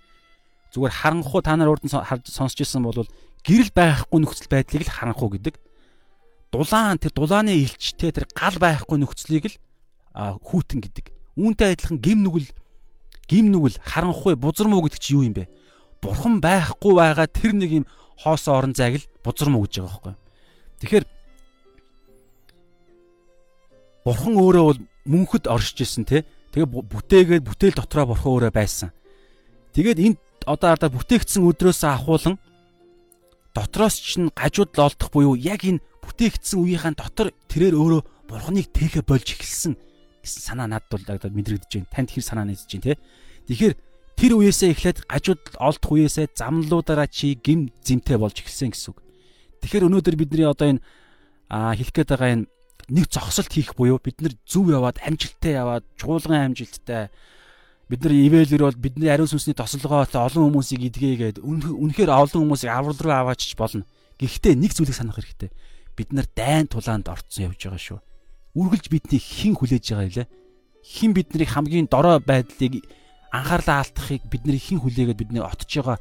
Зүгээр харанхуй та нар урд нь сонсч ирсэн бол гэрэл байхгүй нөхцөл байдлыг л харанхуй гэдэг. Дулаан тэр дулааны илчтэй тэр гал байхгүй нөхцөлийг л хүүтэн гэдэг. Үүнтэй адилхан гим нүгэл гим нүгэл харанхуй бузар муу гэдэг чи юу юм бэ? бурхан байхгүй байгаа тэр нэг юм хоосоо орон зайг л бузармуу гэж байгаа байхгүй. Тэгэхээр бурхан өөрөө бол мөнхөд оршиж исэн те. Тэгээ бүтээгээд бүтээл дотроо бурхан өөрөө байсан. Тэгээд энэ одоо ардаа бүтээгдсэн өдрөөс ахуулан дотроос чинь гажууд л олдох буюу яг энэ бүтээгдсэн үеийнхэн дотор тэрээр өөрөө бурханыг тээхэ болж эхэлсэн гэсэн санаа надад бол мэдрэгдэж байна. Танд хэр санаа нэгдэж байна те. Тэгэхээр Тэр үеэсээ эхлээд гажууд олдох үеэсээ замлуудаараа чи гим зэмтэй болж эхэлсэн гэсэн үг. Тэгэхээр өнөөдөр бидний одоо энэ хэлэх гээд байгаа энэ нэг зогсолт хийх буюу бид нар зөв яваад амжилттай яваад чуулган амжилттай бид нар ивэлэр бол бидний ариун сүнсний тослогоо олон хүмүүсийг идгээгээд үнэхээр олон хүмүүсийг аврал руу аваачч болно. Гэхдээ нэг зүйлийг санах хэрэгтэй. Бид нар дайн тулаанд орцсон явж байгаа шүү. Үргэлж бидний хэн хүлээж байгаа юм лээ? Хэн биднийг хамгийн дорой байдлыг анхаарлаа алдахыг бидний хэн хүлээгээд бидний отж байгаа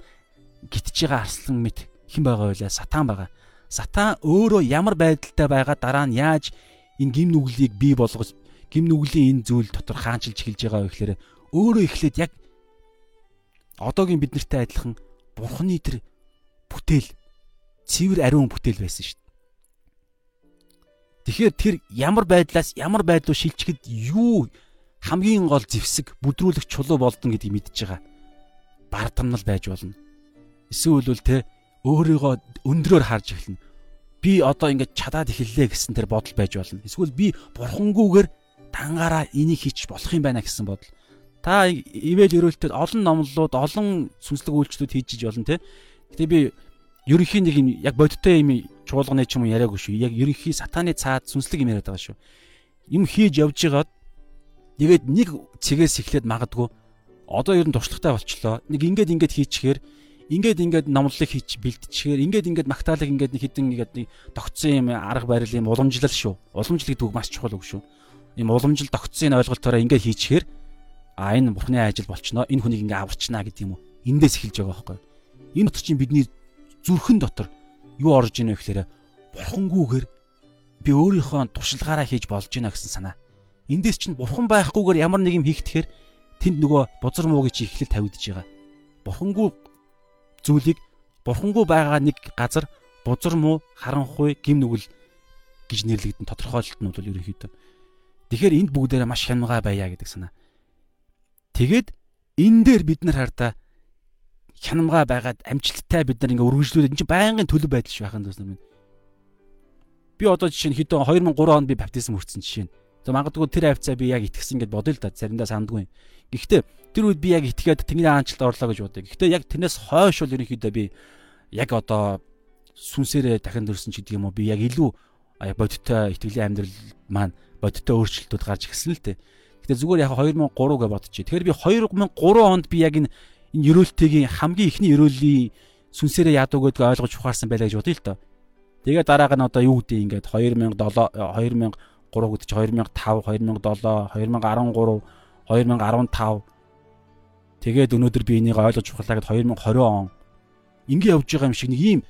гитж байгаа арслан мэд хэн байгаа вэ? Сатан байгаа. Сатан өөрөө ямар байдалтай байгаа дараа нь яаж энэ гим нүглийг бий болгож гим нүглийн энэ зүйл дотор хаанчилж эхэлж байгаа вэ гэхээр өөрөө эхлээд яг одоогийн биднэртэй адилхан бурхны тэр бүтээл цэвэр ариун бүтээл байсан шүү дээ. Тэгэхээр тэр ямар байдлаас ямар байдлуу шилжихэд юу хамгийн гол зевсэг бүдрүүлэх чулуу болдон гэдгийг мэдж байгаа. Бардамнал байж болно. Эсвэл бол те өөрийгөө өндрөөр харж эхэлнэ. Би одоо ингэж чадаад эхэллээ гэсэн тэр бодол байж болно. Эсвэл би бурхангүйгээр дангаараа энийг хийчих болох юм байна гэсэн бодол. Та ивэл өрөөлтөд олон номлолууд, олон сүнслэг үйлчлүүд хийж иж болно те. Гэтэ би ерөнхий нэг юм яг бодиттой юм чуулганы ч юм яриаггүй шүү. Яг ерөнхий сатааны цаад сүнслэг юм яриад байгаа шүү. Юм хийж явж байгаад тэгээд нэг цэгээс эхлээд магадгүй одоо ер нь туршлагатай болчлоо. Нэг ингээд ингээд хийчихээр ингээд ингээд номлолыг хийж бэлтчихээр ингээд ингээд магтаалыг ингээд нэг хідэн ингээд нэг тогтсон юм арга барил юм уламжлал шүү. Уламжлал гэдэг үг маш чухал үг шүү. Ийм уламжлал тогтсон ойлголтоороо ингээд хийчихээр а энэ бурхны ажил болчихно. Энэ хүнийг ингээд аварчнаа гэдэг юм уу. Эндээс эхэлж байгаа байхгүй. Энэ дотор чинь бидний зүрхэн дотор юу орж ийнэ гэхээр бурхангүйгээр би өөрийнхөө туршлагаараа хийж болж гинэ гэсэн санаа. Эндээс чинь бурхан байхгүйгээр ямар нэг юм хийхтэхээр тэнд нөгөө бузар муугийн чи ихлэл тавигдж байгаа. Бурхангүй зүйлийг бурхангүй байгаа нэг газар бузар муу харанхуй гим нүгэл гэж нэрлэгдэн тодорхойлолт нь бол ерөнхийдөө. Тэгэхээр энд бүгдээрээ маш хямгаа байя гэдэг санаа. Тэгээд энэ дээр бид нар хардаа хянамгаа байгаад амжилттай бид нар ингээ үргэлжлүүлээд энэ чинь байнгын төлөв байдал ш байхын тулд минь. Би одоо жишээ нь хэдэн 2003 онд би баптизм хүртсэн жишээ нь. За магадгүй тэр хавцаа би яг итгэсэн гэдээ бодъё л да. Заримдаа сандгүй. Гэхдээ тэр үед би яг итгээд тэнгэрийн хаанчлалд орлоо гэж бодъё. Гэхдээ яг тэрнээс хойш бол ерөнхийдөө би яг одоо сүнсээрээ дахин төрсөн ч гэдэг юм уу би яг илүү бодиттой итгэлийн амьдрал маань бодиттой өөрчлөлтүүд гарч ирсэн л дээ. Гэтэ зүгээр яг 2003 гэж бодчих. Тэгэхээр би 2003 онд би яг энэ энэ ерөөлтөгийн хамгийн ихний ерөөлийн сүнсээрээ яадаг гэдгийг ойлгож ухаарсан байлаа гэж бодъё л доо. Тэгээ дарааг нь одоо юу гэдэг ингээд 2007 2000 3 гэдэг чи 2005, 2007, 2013, 2015 тэгээд өнөөдөр би энийг ойлгож ухарлаа гэд 2020 он ингэ явж байгаа юм шиг нэг ийм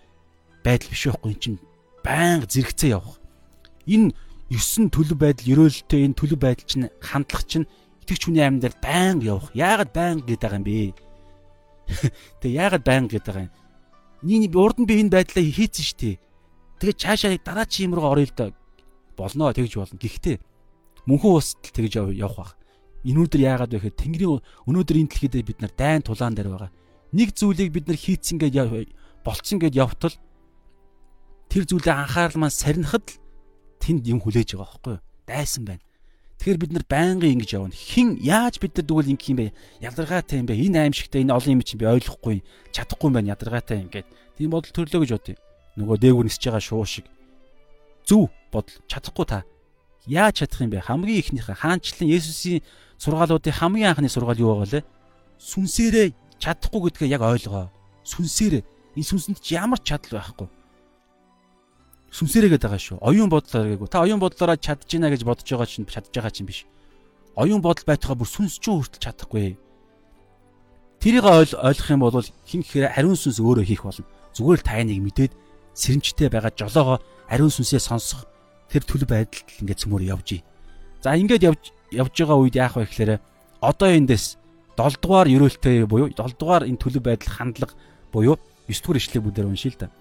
байдал биш байхгүй эн чинь байнга зэрэгцээ явах. Энэ 9 төлөв байдал ерөөлтөө энэ төлөв байдал чинь хандлах чинь итгэж хүний амьдрал байнга явах. Яагаад байнга гэдэг юм бэ? [LAUGHS] Тэгээ яагаад байнга гэдэг байгаа юм? Ний урд нь би энэ байдлаа хийцэн штэ. Тэгээ цаашаа дараа чи юм руу орё л доо болно тэгж болно. Гэхдээ мөнхөн улсад тэгж явах бах. Энүүдэр яагаад вэ гэхээр Тэнгэрийн өнөөдөр энэ дэлхийд бид нар дайн тулаан дээр байгаа. Нэг зүйлийг бид нар хийцэн гэж болцсон гэж явтал тэр зүйлээ анхаарал маань сарнихад л тэнд юм хүлээж байгаа байхгүй юу? Дайсан байна. Тэгэхээр бид нар байнгын ингэж явна. Хин яаж бид нар тэгвэл ингэх юм бэ? Ядаргаатай юм бэ? Энэ аимшигтай энэ олон юм чинь би ойлгохгүй, чадахгүй юм байна. Ядаргаатай ингээд. Тийм бодол төрлөө гэж бодъё. Нөгөө дээгүр нисэж байгаа шуу шиг зөв бодол чадахгүй та яаж чадах юм бэ? Хамгийн ихнийхээ хаанчлан Есүсийн сургаалуудын хамгийн анхны сургаал юу байгаа лээ? Сүнсээрээ чадахгүй гэдгээ яг ойлгоо. Сүнсээрээ энэ сүнсэнд ч ямар чадал байхгүй. Сүнсээрээ гэдэг байгаа шүү. Оюун бодлоор гээгүй. Та оюун бодлороо чадж гинэ гэж бодож байгаа чинь чадж байгаа чинь биш. Оюун бодол байтугай бүр сүнс ч хүртэл чадахгүй. Тэрийг ойлгох юм бол хин гэхээр ариун сүнс өөрөө хийх болно. Зүгээр л та энийг мэдээд сэрэмжтэй байгаа жолоогоо ариун сүнсээ сонсох тэр төлөв байдалд ингээд цөмөр явж ий. За ингээд явж явж байгаа үед яах вэ гэхээр одоо эндээс 7 дугаар ерөөлтэй буюу 7 дугаар энэ төлөв байдал хандлага буюу 9 дугаар ишлэг бүдээр уншия л да.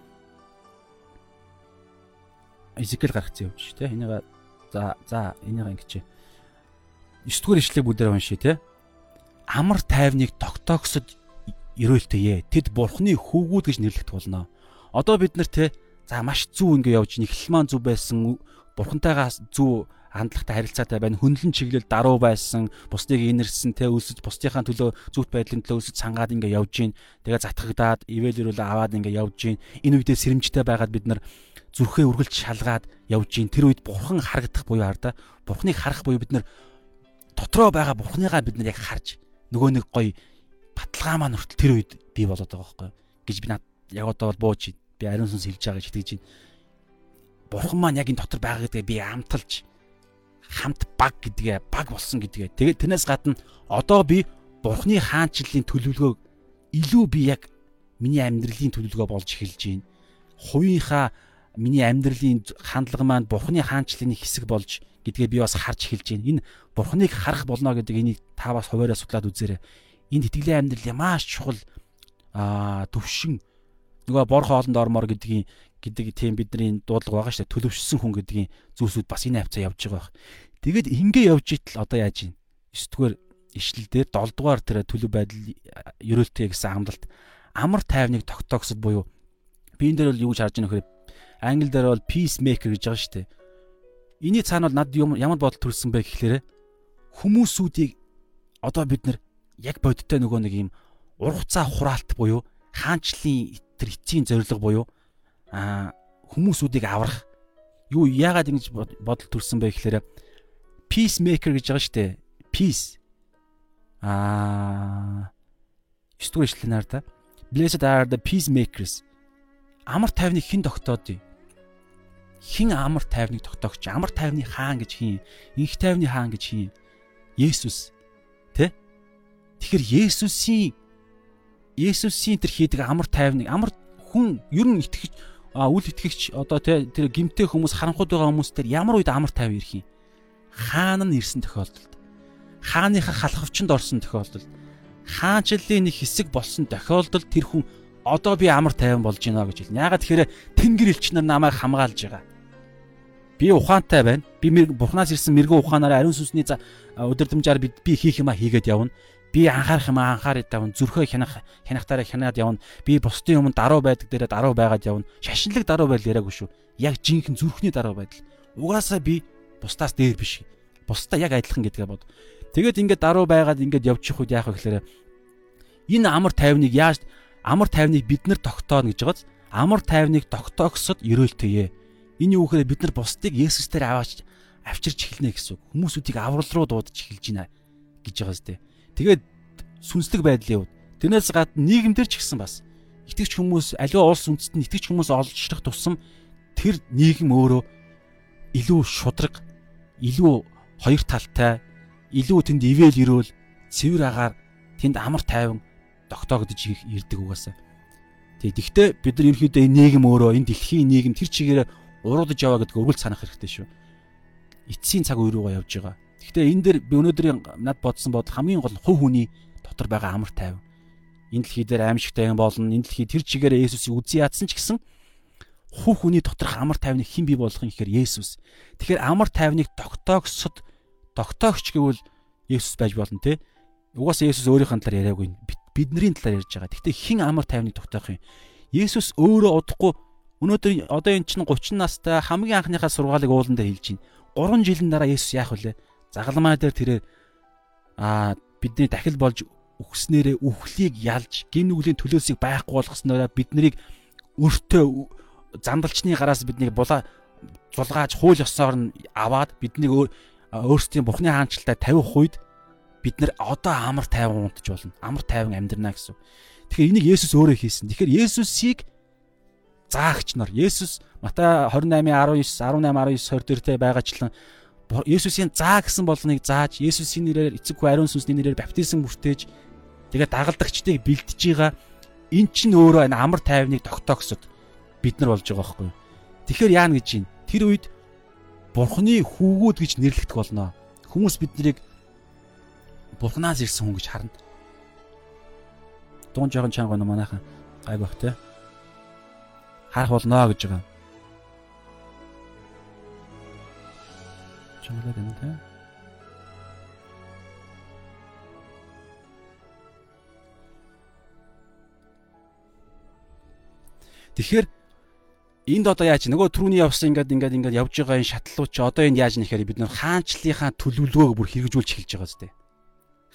Изекэл гаргацсан юм шүү те. Энийг за за энийг ингэж 9 дугаар ишлэг бүдээр уншия те. Амар тайвныг тогтоогсод ерөөлтэйе. Тэд бурхны хүүгүүд гэж нэрлэгдэх болно. Одоо бид нар те За маш зүв ингэ явж нэхэл маань зүв байсан. Бурхантайгаа зүв хандлагатай харилцаатай байна. Хөнлөн чиглэл даруй байсан. Бусдыг инэрсэн те өлсөж бусдынхаа төлөө зүвт байдлын төлөө өлсөж цангаад ингэ явж гин. Тэгээ затгагдаад ивэл ирүүл аваад ингэ явж гин. Энэ үедээ сэрэмжтэй байгаад бид нар зүрхээ үргэлж шалгаад явж гин. Тэр үед бурхан харагдах буюу хараа. Бурханыг харах буюу бид нар дотроо байгаа бурханыгаа бид нар яг харж нөгөө нэг гоё баталгаа маань хүртэл тэр үед бий болоод байгаа байхгүй гэж би над яг одоо бол бууж би ариун сүнс хэлж байгаа гэж итгэж байна. Бурхан маань яг энэ дотор байгаа гэдгээ би амталж хамт баг гэдгээ баг болсон гэдгээ. Тэгээд тэрнээс гадна одоо би Бурхны хаанчлалын төлөвлөгөөг илүү би яг миний амьдралын төлөвлөгөө болж эхэлж байна. Хувийнхаа миний амьдралын хандлага маань Бурхны хаанчлалын хэсэг болж гэдгээ би бас харж эхэлж байна. Энэ Бурхныг харах болно гэдэг энийг та бас хуваараа судлаад үзээрэй. Энд итгэлийн амьдрал маш чухал аа төвшин нөгөө бор хоолнд ормоор гэдгийг гэдэг тийм бидний дуудлага байгаа шүү дээ. Төлөвшсөн хүн гэдгийн зүйлсүүд бас энэ хавцаа явж байгаа байх. Тэгээд ингээ явж итэл одоо яаж ийн? 9 дугаар ишлэл дээр 7 дугаар тэр төлөв байдал ерөөлтэй гэсэн амлалт амар тайвныг тогтоогсод буюу би энэ дээр бол юу гэж харж байгаа нөхөр англи дээр бол peacemaker гэж байгаа шүү дээ. Иний цаана бол над ямар бодол төрсэн бэ гэхлээрэ хүмүүсүүдийг одоо бид нар яг бодиттой нөгөө нэг юм ургацаа хураалт буюу хаанчлын тэр эцсийн зорилго буюу а хүмүүсүүдийг аврах юу яагаад ингэж бодол төрсэн бэ гэхээр peacemaker гэж байгаа шүү дээ. Peace. Аа 9 дугаар ишлэнээр да. Blessed are the peacemakers. Амар тайвныг хэн тогтоодъё? Хэн амар тайвныг тогтоогч? Амар тайвны хаан гэж хин? Инх тайвны хаан гэж хин? Есүс. Тэ? Тэгэхээр Есүсийн Есүсийн тэр хийдэг амар тайвныг амар хүн ер нь итгэж үл итгэгч одоо тэр гимтэй хүмүүс харанхуйд байгаа хүмүүс тэр ямар үед амар тайв ирэх юм? Хаан нь ирсэн тохиолдолд. Хааныхаа халахвчанд орсон тохиолдолд хаанчлалын нэг хэсэг болсон тохиолдолд тэр хүн одоо би амар тайван болж байна гэж хэлнэ. Ягаад тэгэхээр Тэнгэр элч нар намайг хамгаалж байгаа. Би ухаантай байна. Би бурхнаас ирсэн мэрэгэн ухаанаараа ариун сүнсний өдөрдмжаар би хийх юма хийгээд явна. Би анхаарах юм анхаарад явна. Зүрхөө хянах хянахтаараа хянаад явна. Би бусдын өмнө даруй байдаг дээрээ даруй байгаад явна. Шашинлаг даруй байдал яриаггүй шүү. Яг жинхэнэ зүрхний даруй байдал. Угаасаа би бусдаас дээр биш. Бусдаа яг адилхан гэдгээ бод. Тэгээд ингээд даруй байгаад ингээд явчих үед яах вэ гэхээр энэ амар тайвныг яаж амар тайвныг бид нар тогтооно гэж байгааз амар тайвныг тогтоогсод ерөөлтөе. Энэ юу гэхээр бид нар бусдыг Есүс дээр аваач авчирч эхэлнэ гэсэн үг. Хүмүүсүүдийг аврал руу дуудаж эхэлж байна гэж байгаа зү. Тэгээд сүнслэг байдлын үед тэрнээс гадна нийгэмдэр ч гэсэн бас итгэж хүмүүс аливаа улс үндэстэн итгэж хүмүүс олжлох тусам тэр нийгэм өөрөө илүү шудраг, илүү хоёр талтай илүү тэнд ивэл ирүүл цэвэр агаар тэнд амар тайван тогтоогдож ирдэг угаасаа. Тэгэхдээ бид нар ерөөхдөө энэ нийгэм өөрөө энэ дэлхийн нийгэм тэр чигээр уруудаж яваа гэдг өргөл санах хэрэгтэй шүү. Эцсийн цаг үе рүүгээ явж байгаа. Гэхдээ энэ дээр би өнөөдрийн над бодсон бодол хамгийн гол хувь хүний дотор байгаа амар тайван. Энэ дэлхий дээр аимшигтай юм болно. Энэ дэлхий тэр чигээр Есүсийг үзий ядсан ч гэсэн хувь хүний доторх амар тайвныг хэн бий болгох юм гэхээр Есүс. Тэгэхээр амар тайвныг тогтоогсод тогтоогч гэвэл Есүс байж болно те. Угаасаа Есүс өөрийнхөө талаар яриаггүй бидний талаар ярьж байгаа. Гэхдээ хэн амар тайвныг тогтоох юм? Есүс өөрөө удахгүй өнөөдөр одоо эн чинь 30 настай хамгийн анхныхаа сургаалыг ууландаа хэлж байна. 3 жилийн дараа Есүс яах вүлээ? Загалмаа дээр тэрээр аа бидний дахил болж үхснээрээ үхлийг ялж гин нүглийн төлөөсийг байхгүй болгосноор бид нарыг өртөө зандалчны гараас биднийг булаа зулгааж хууль ёсоор нь аваад биднийг өөрсдийн бурхны хаанчлалтай тавих үед бид нэр одоо амар тайван унтж болно. Амар тайван амьдрна гэсэн. Тэгэхээр энийг Есүс өөрөө хийсэн. Тэгэхээр Есүсийг заагч нар Есүс Матай 28:19 18 19 20 дээртэй байгаачлан Есүсийн заа гэсэн болгоныг зааж Есүсийн нэрээр эцэг хүү ариун сүнсний нэрээр баптизм бүртээж тэгээд дагалдагчдыг бэлдэж байгаа эн чинь өөрөө энэ амар тайвныг тогтоогсод бид нар болж байгаа байхгүй. Тэгэхээр яана гэж чинь тэр үед Бурхны хүүгүүд гэж нэрлэгдэх болно. Хүмүүс биднийг Бурханаас ирсэн хүн гэж харна. Дуун жоохон чанга гоо манайхан гай бах те. Харах болно гэж байгаа. Чангалаад байна те. Тэгэхээр энд одоо яаж нөгөө түрүүний явсан ингээд ингээд ингээд явж байгаа энэ шатлуу чи одоо энд яаж нэхээр бид нөр хаанчлалынхаа төлөвлөгөөг бүр хэрэгжүүлж эхэлж байгаа зү.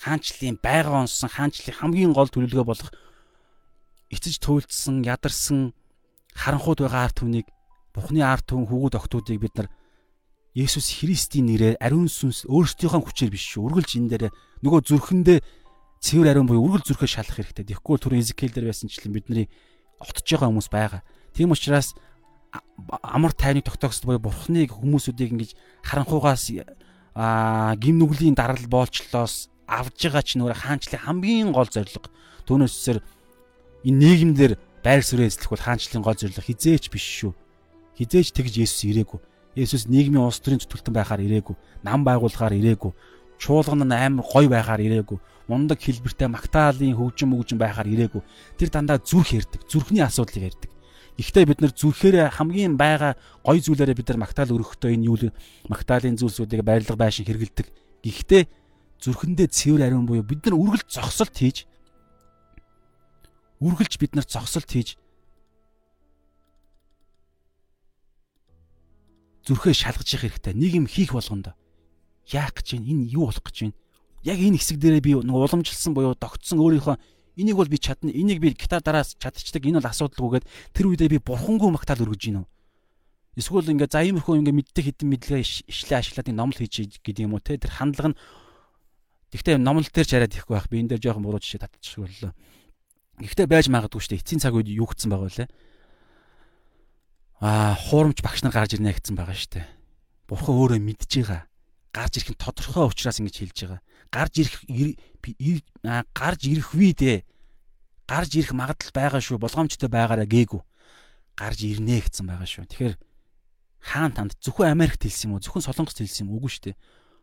Хаанчлалын байга онсон хаанчлалын хамгийн гол төлөвлөгөө болох эцэж туйлдсан, ядарсан харанхууд байгаа арт түмнийг Бухны арт түмэн хүүгүүд октоодыг бид нар Есүс Христийн нэрээр ариун сүнс өөрсдийнхөө хүчээр биш шүү. Үргэлж энэ дээр нөгөө зүрхэндээ цэвэр ариун буюу үргэлж зүрхээ шалах хэрэгтэй. Тэгэхгүй түр Изекэл дээр байсанчлан бидний отож байгаа хүмүүс байгаа. Тийм учраас амар тайвныг тогтоогсод буюу бурхныг хүмүүсүүдийг ингэж харанхуугаас аа гим нүглийн дарал боолчлоос авж байгаа ч нөр хаанчлалын хамгийн гол зорилго түүнээсээр энэ нийгэмдэр байр суурь эзлэх бол хаанчлалын гол зорилго хизээч биш шүү. Хизээч тэгж Есүс ирээгүй. Есүс нийгмийн улс төрийн зүтгэлтэн байхаар ирээгүй. Нам байгуулахаар ирээгүй. Чуулган нь амар гой байхаар ирээгүй. Мундаг хэлбэртэй магтаалын хөгжим мөгжим байхаар ирээгүй. Тэр дандаа зүрх ярддаг. Зүрхний асуудлыг ярддаг. Ихтэй бид нар зүрхээр хамгийн байгаа гой зүйлээрээ бид нар магтаал өргөхдөө энэ юу магтаалын зүйлсүүдийг байрлал байшин хэрэгэлдэг. Гэхдээ зүрхэндээ цэвэр ариун буюу бид нар үргэлж зогсолт хийж үргэлж бид нар зогсолт хийж зүрхээ шалгаж явах хэрэгтэй. Нэг юм хийх болгонд яах гэж байна? Энэ юу болох гэж байна? яг энэ хэсэг дээрээ би нэг уламжилсан буюу тогтсон өөрийнхөө энийг бол би чадна. Энийг би гитар дараас чадчихдаг. Энэ бол асуудалгүйгээд тэр үедээ би бурхангүй магтаал өргөж гинөө. Эсвэл ингээ за иймэрхүү ингээ мэддэг хідэн мэдлэгээ ишлээ ашиглаад номл хийж гэдэг юм уу те? Тэр хандлага нь гэхдээ номл дээр ч арайд ихгүй байх. Би энэ дээр жоохон буруу жишээ татчих боллоо. Гэхдээ байж магадгүй шүү дээ эцсийн цаг үед юу гэсэн байгаа вэ аа хуурамч багш нар гарч ирнэ гэсэн байгаа шүү дээ бурхан өөрөө мэдж байгаа гарч ирэх нь тодорхой учраас ингэж хэлж байгаа гарч ирэх гарч ирэх үе дээ. Гарч ирэх магадлал байгаа шүү. Болгоомжтой байгаараа гээгүй. Гарч ирнэ гэсэн байгаа шүү. Тэгэхээр хаан танд зөвхөн Америкт хэлсэн юм уу? Зөвхөн Солонгост хэлсэн юм уу? Үгүй шүү дээ.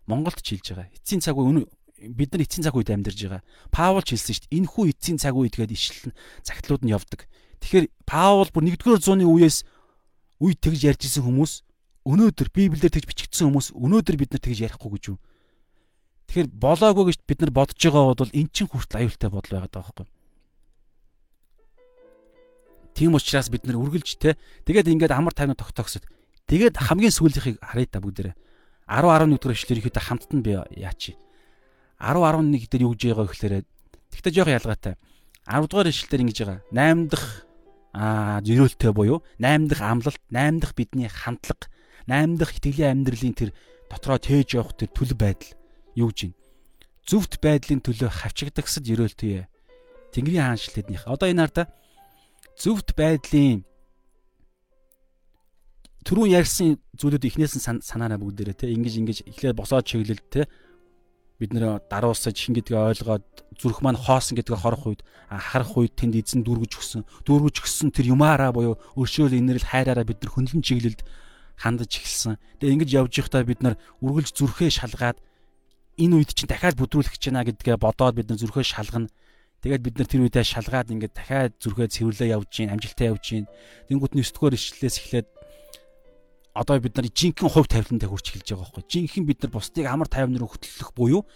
Монголд ч хэлж байгаа. Эцсийн цаг үе бид нар эцсийн цаг үед амьдарж байгаа. Паул ч хэлсэн шүү дээ. Энэ хүү эцсийн цаг үед гээд ишлэн цагтлууд нь явдаг. Тэгэхээр Паул бүр 1-р зууны үеэс үед тэгж ярьж исэн хүмүүс өнөөдөр Библиэр тэгж бичигдсэн хүмүүс өнөөдөр бид нар тэгж ярихгүй гэж юу? Тэгэхээр болоогүй гэж бид нар бодож байгаа бол эн чин хүртэл аюултай бодол байгаад байгаа байхгүй. Тийм учраас бид нар үргэлж те тэгээд ингээд амар тайвнаа тогтоогсод тэгээд хамгийн сүүлийнхийг харъя та бүгдээрээ 10 11 дугаар ишлэр ихэд хамтд нь би яач 10 11 дээр юу гэж байгаа гэхээр тэгтээ жоох ялгаатай 10 дугаар ишлэлээр ингэж байгаа 8 дахь аа зөрөөлтөй буюу 8 дахь амлалт 8 дахь бидний хандлага 8 дахь итгэлийн амьдралын тэр дотроо тээж явах тэр төлөв байдал юу гэж байна? Зүвт байдлын төлөө хавчигдагсад ерөөлтөе. Тэнгэрийн хаанчлал тэднийх. Одоо энэ хараа зүвт байдлын түрүүн ярьсан зүйлүүд эхнээс нь санаараа бүгдээрээ те ингэж ингэж эхлээд босоод чиглэл те бид нэр даруусаж хин гэдгээ ойлгоод зүрх маань хоосон гэдгээ хорох үед харах үед тэнд эзэн дүүргэж өгсөн дүүргэж өгсөн тэр юмараа буюу өршөөл инэрл хайраараа бид нар хөндлөн чиглэлд хандаж эхэлсэн. Тэгээ ингэж явж байхдаа бид нар үргэлж зүрхээ шалгаад энэ үед чинь дахиад бүдрүүлэх гэж байна гэдгээ бодоод бид нар зүрхөө шалгана. Тэгээд бид нар тэр үедээ шалгаад ингээд дахиад зүрхээ цэвэрлээ явж гин, амжилтаа явж гин. Тэнгүүт нь 9 дугаар ишлэлээс эхлээд одоо бид нар жинхэнэ хувь тавилантай хүрч эхэлж байгаа байхгүй. Жинхэнэ бид нар бусдыг амар тайван руу хөтлөх буюу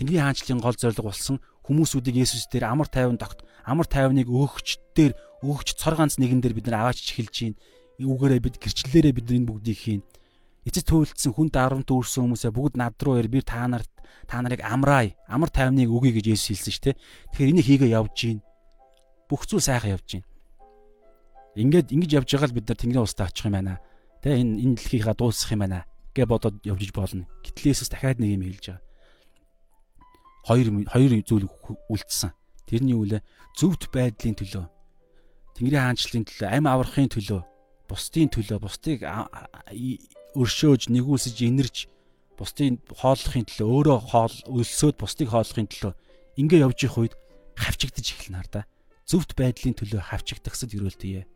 Тэнгэрийн хаанчлалын гол зорилго болсон хүмүүсүүдийг Есүс дээр амар тайван тогт амар тайвныг өөгч дээр өөгч цор ганц нэгэн дээр бид нар аваач эхэлж гин. Үүгээрээ бид гэрчлэлээрээ бид энэ бүгдийг хийн эцэс төвлөдсөн хүнд дарамт үүрсэн хүмүүсээ бүгд над руу ир би та нарт та нарыг амраая амар тайвныг өгье гэж Есүс хэлсэн шүү дээ. Тэгэхээр энийг хийгээ явж гин. Бүх зүйл сайхан явж гин. Ингээд ингэж явж байгаа л бид нар Тэнгэрийн устаа очих юм байна. Тэ энэ энэ дэлхийгээ дуусгах юм байна гэж бодоод явж болно. Гэтэл Есүс дахиад нэг юм хэлж байгаа. Хоёр хоёр зүйл үлдсэн. Тэрний үлээ зөвхт байдлын төлөө Тэнгэрийн хаанчлалын төлөө, амь аврахын төлөө, бусдын төлөө, бусдыг өршөөж нэгүүлсэж инэрж бусдын хооллохын төлөө өөрөө хоол өлсөөд бусдыг хооллохын төлөө ингээ явж их үед хавчигдаж эхэлнэ хар да. Зөвхт байдлын төлөө хавчигдахсад өрөөлтөе.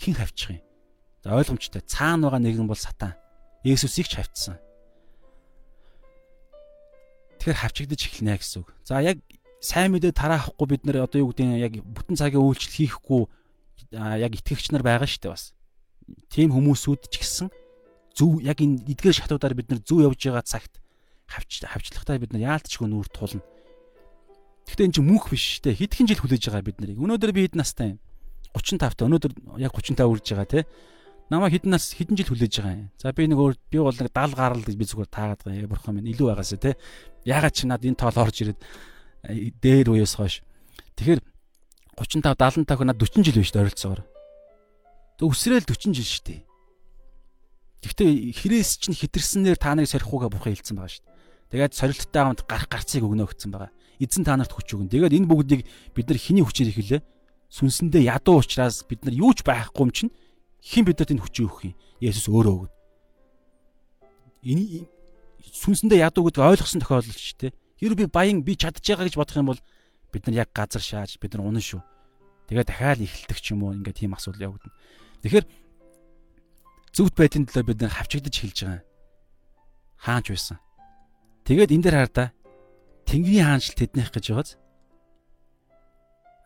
Хэн хавчих юм? Ойлгомжтой. Цаана байгаа нэгэн бол сатан. Есүсийг ч хавцсан. Тэгэхээр хавчигдаж эхэлнэ гэсэн үг. За яг сайн мэдээ тараахгүй бид нар одоо юу гэдэг нь яг бүтэн цагийн үйлчлэл хийхгүй яг итгэгч нар байгаа шүү дээ бас. Тим хүмүүсүүд ч гэсэн зөв яг энэ эдгээр шатуудаар бид нар зөв явж байгаа цагт хавч хавчлахтаа бид нар яалтчгүй нүүр тулна. Гэхдээ энэ чинь мөнх биш те хэдхэн жил хүлээж байгаа бид нарыг. Өнөөдөр би хэд настай юм? 35 та. Өнөөдөр яг 35 үрж байгаа те. Намаа хэдэн нас хэдэн жил хүлээж байгаа юм. За би нэг өөр би бол нэг 70 гарал гэж би зүгээр таагаад байгаа. Бурхан минь илүү байгаасаа те. Ягаад чи над энэ тоол орж ирээд дээр уяас хойш. Тэгэхээр 35 75 хоног 40 жил биш ойролцоогоор. Тэг өсрөөл 40 жил шүү дээ. Гэхдээ хэрээс чинь хитэрснээр та нарыг сорихгүйгээ бурхан хэлсэн байгаа шүү дээ. Тэгээд сорилттой хамт гарах гарцыг өгнө гэсэн байгаа. Эзэн та нарт хүч өгнө. Тэгээд энэ бүгдийг бид нар хиний хүчээр ихэлээ. Сүнсэндээ ядуу учраас бид нар юу ч байхгүй юм чинь хэн бидэд энэ хүчийг өгөх юм? Есүс өөрөө өгнө. Энэ сүнсэндээ ядуу гэдэг ойлгосон тохиолдол ч тийм. Хэрвээ би баян би чадж байгаа гэж бодох юм бол бид нар яг газар шааж бид нар унана шүү. Тэгээд дахиад эхэлдэг ч юм уу ингээд тийм асуудал явагдана. Тэгэхээр зөвхт байдлын төлөө бид хавчигдаж эхэлж байгаа. Хаанч байсан. Тэгээд энэ дээр хардаа Тэнгэрийн хаанчлал тэднийх гэж байгааз.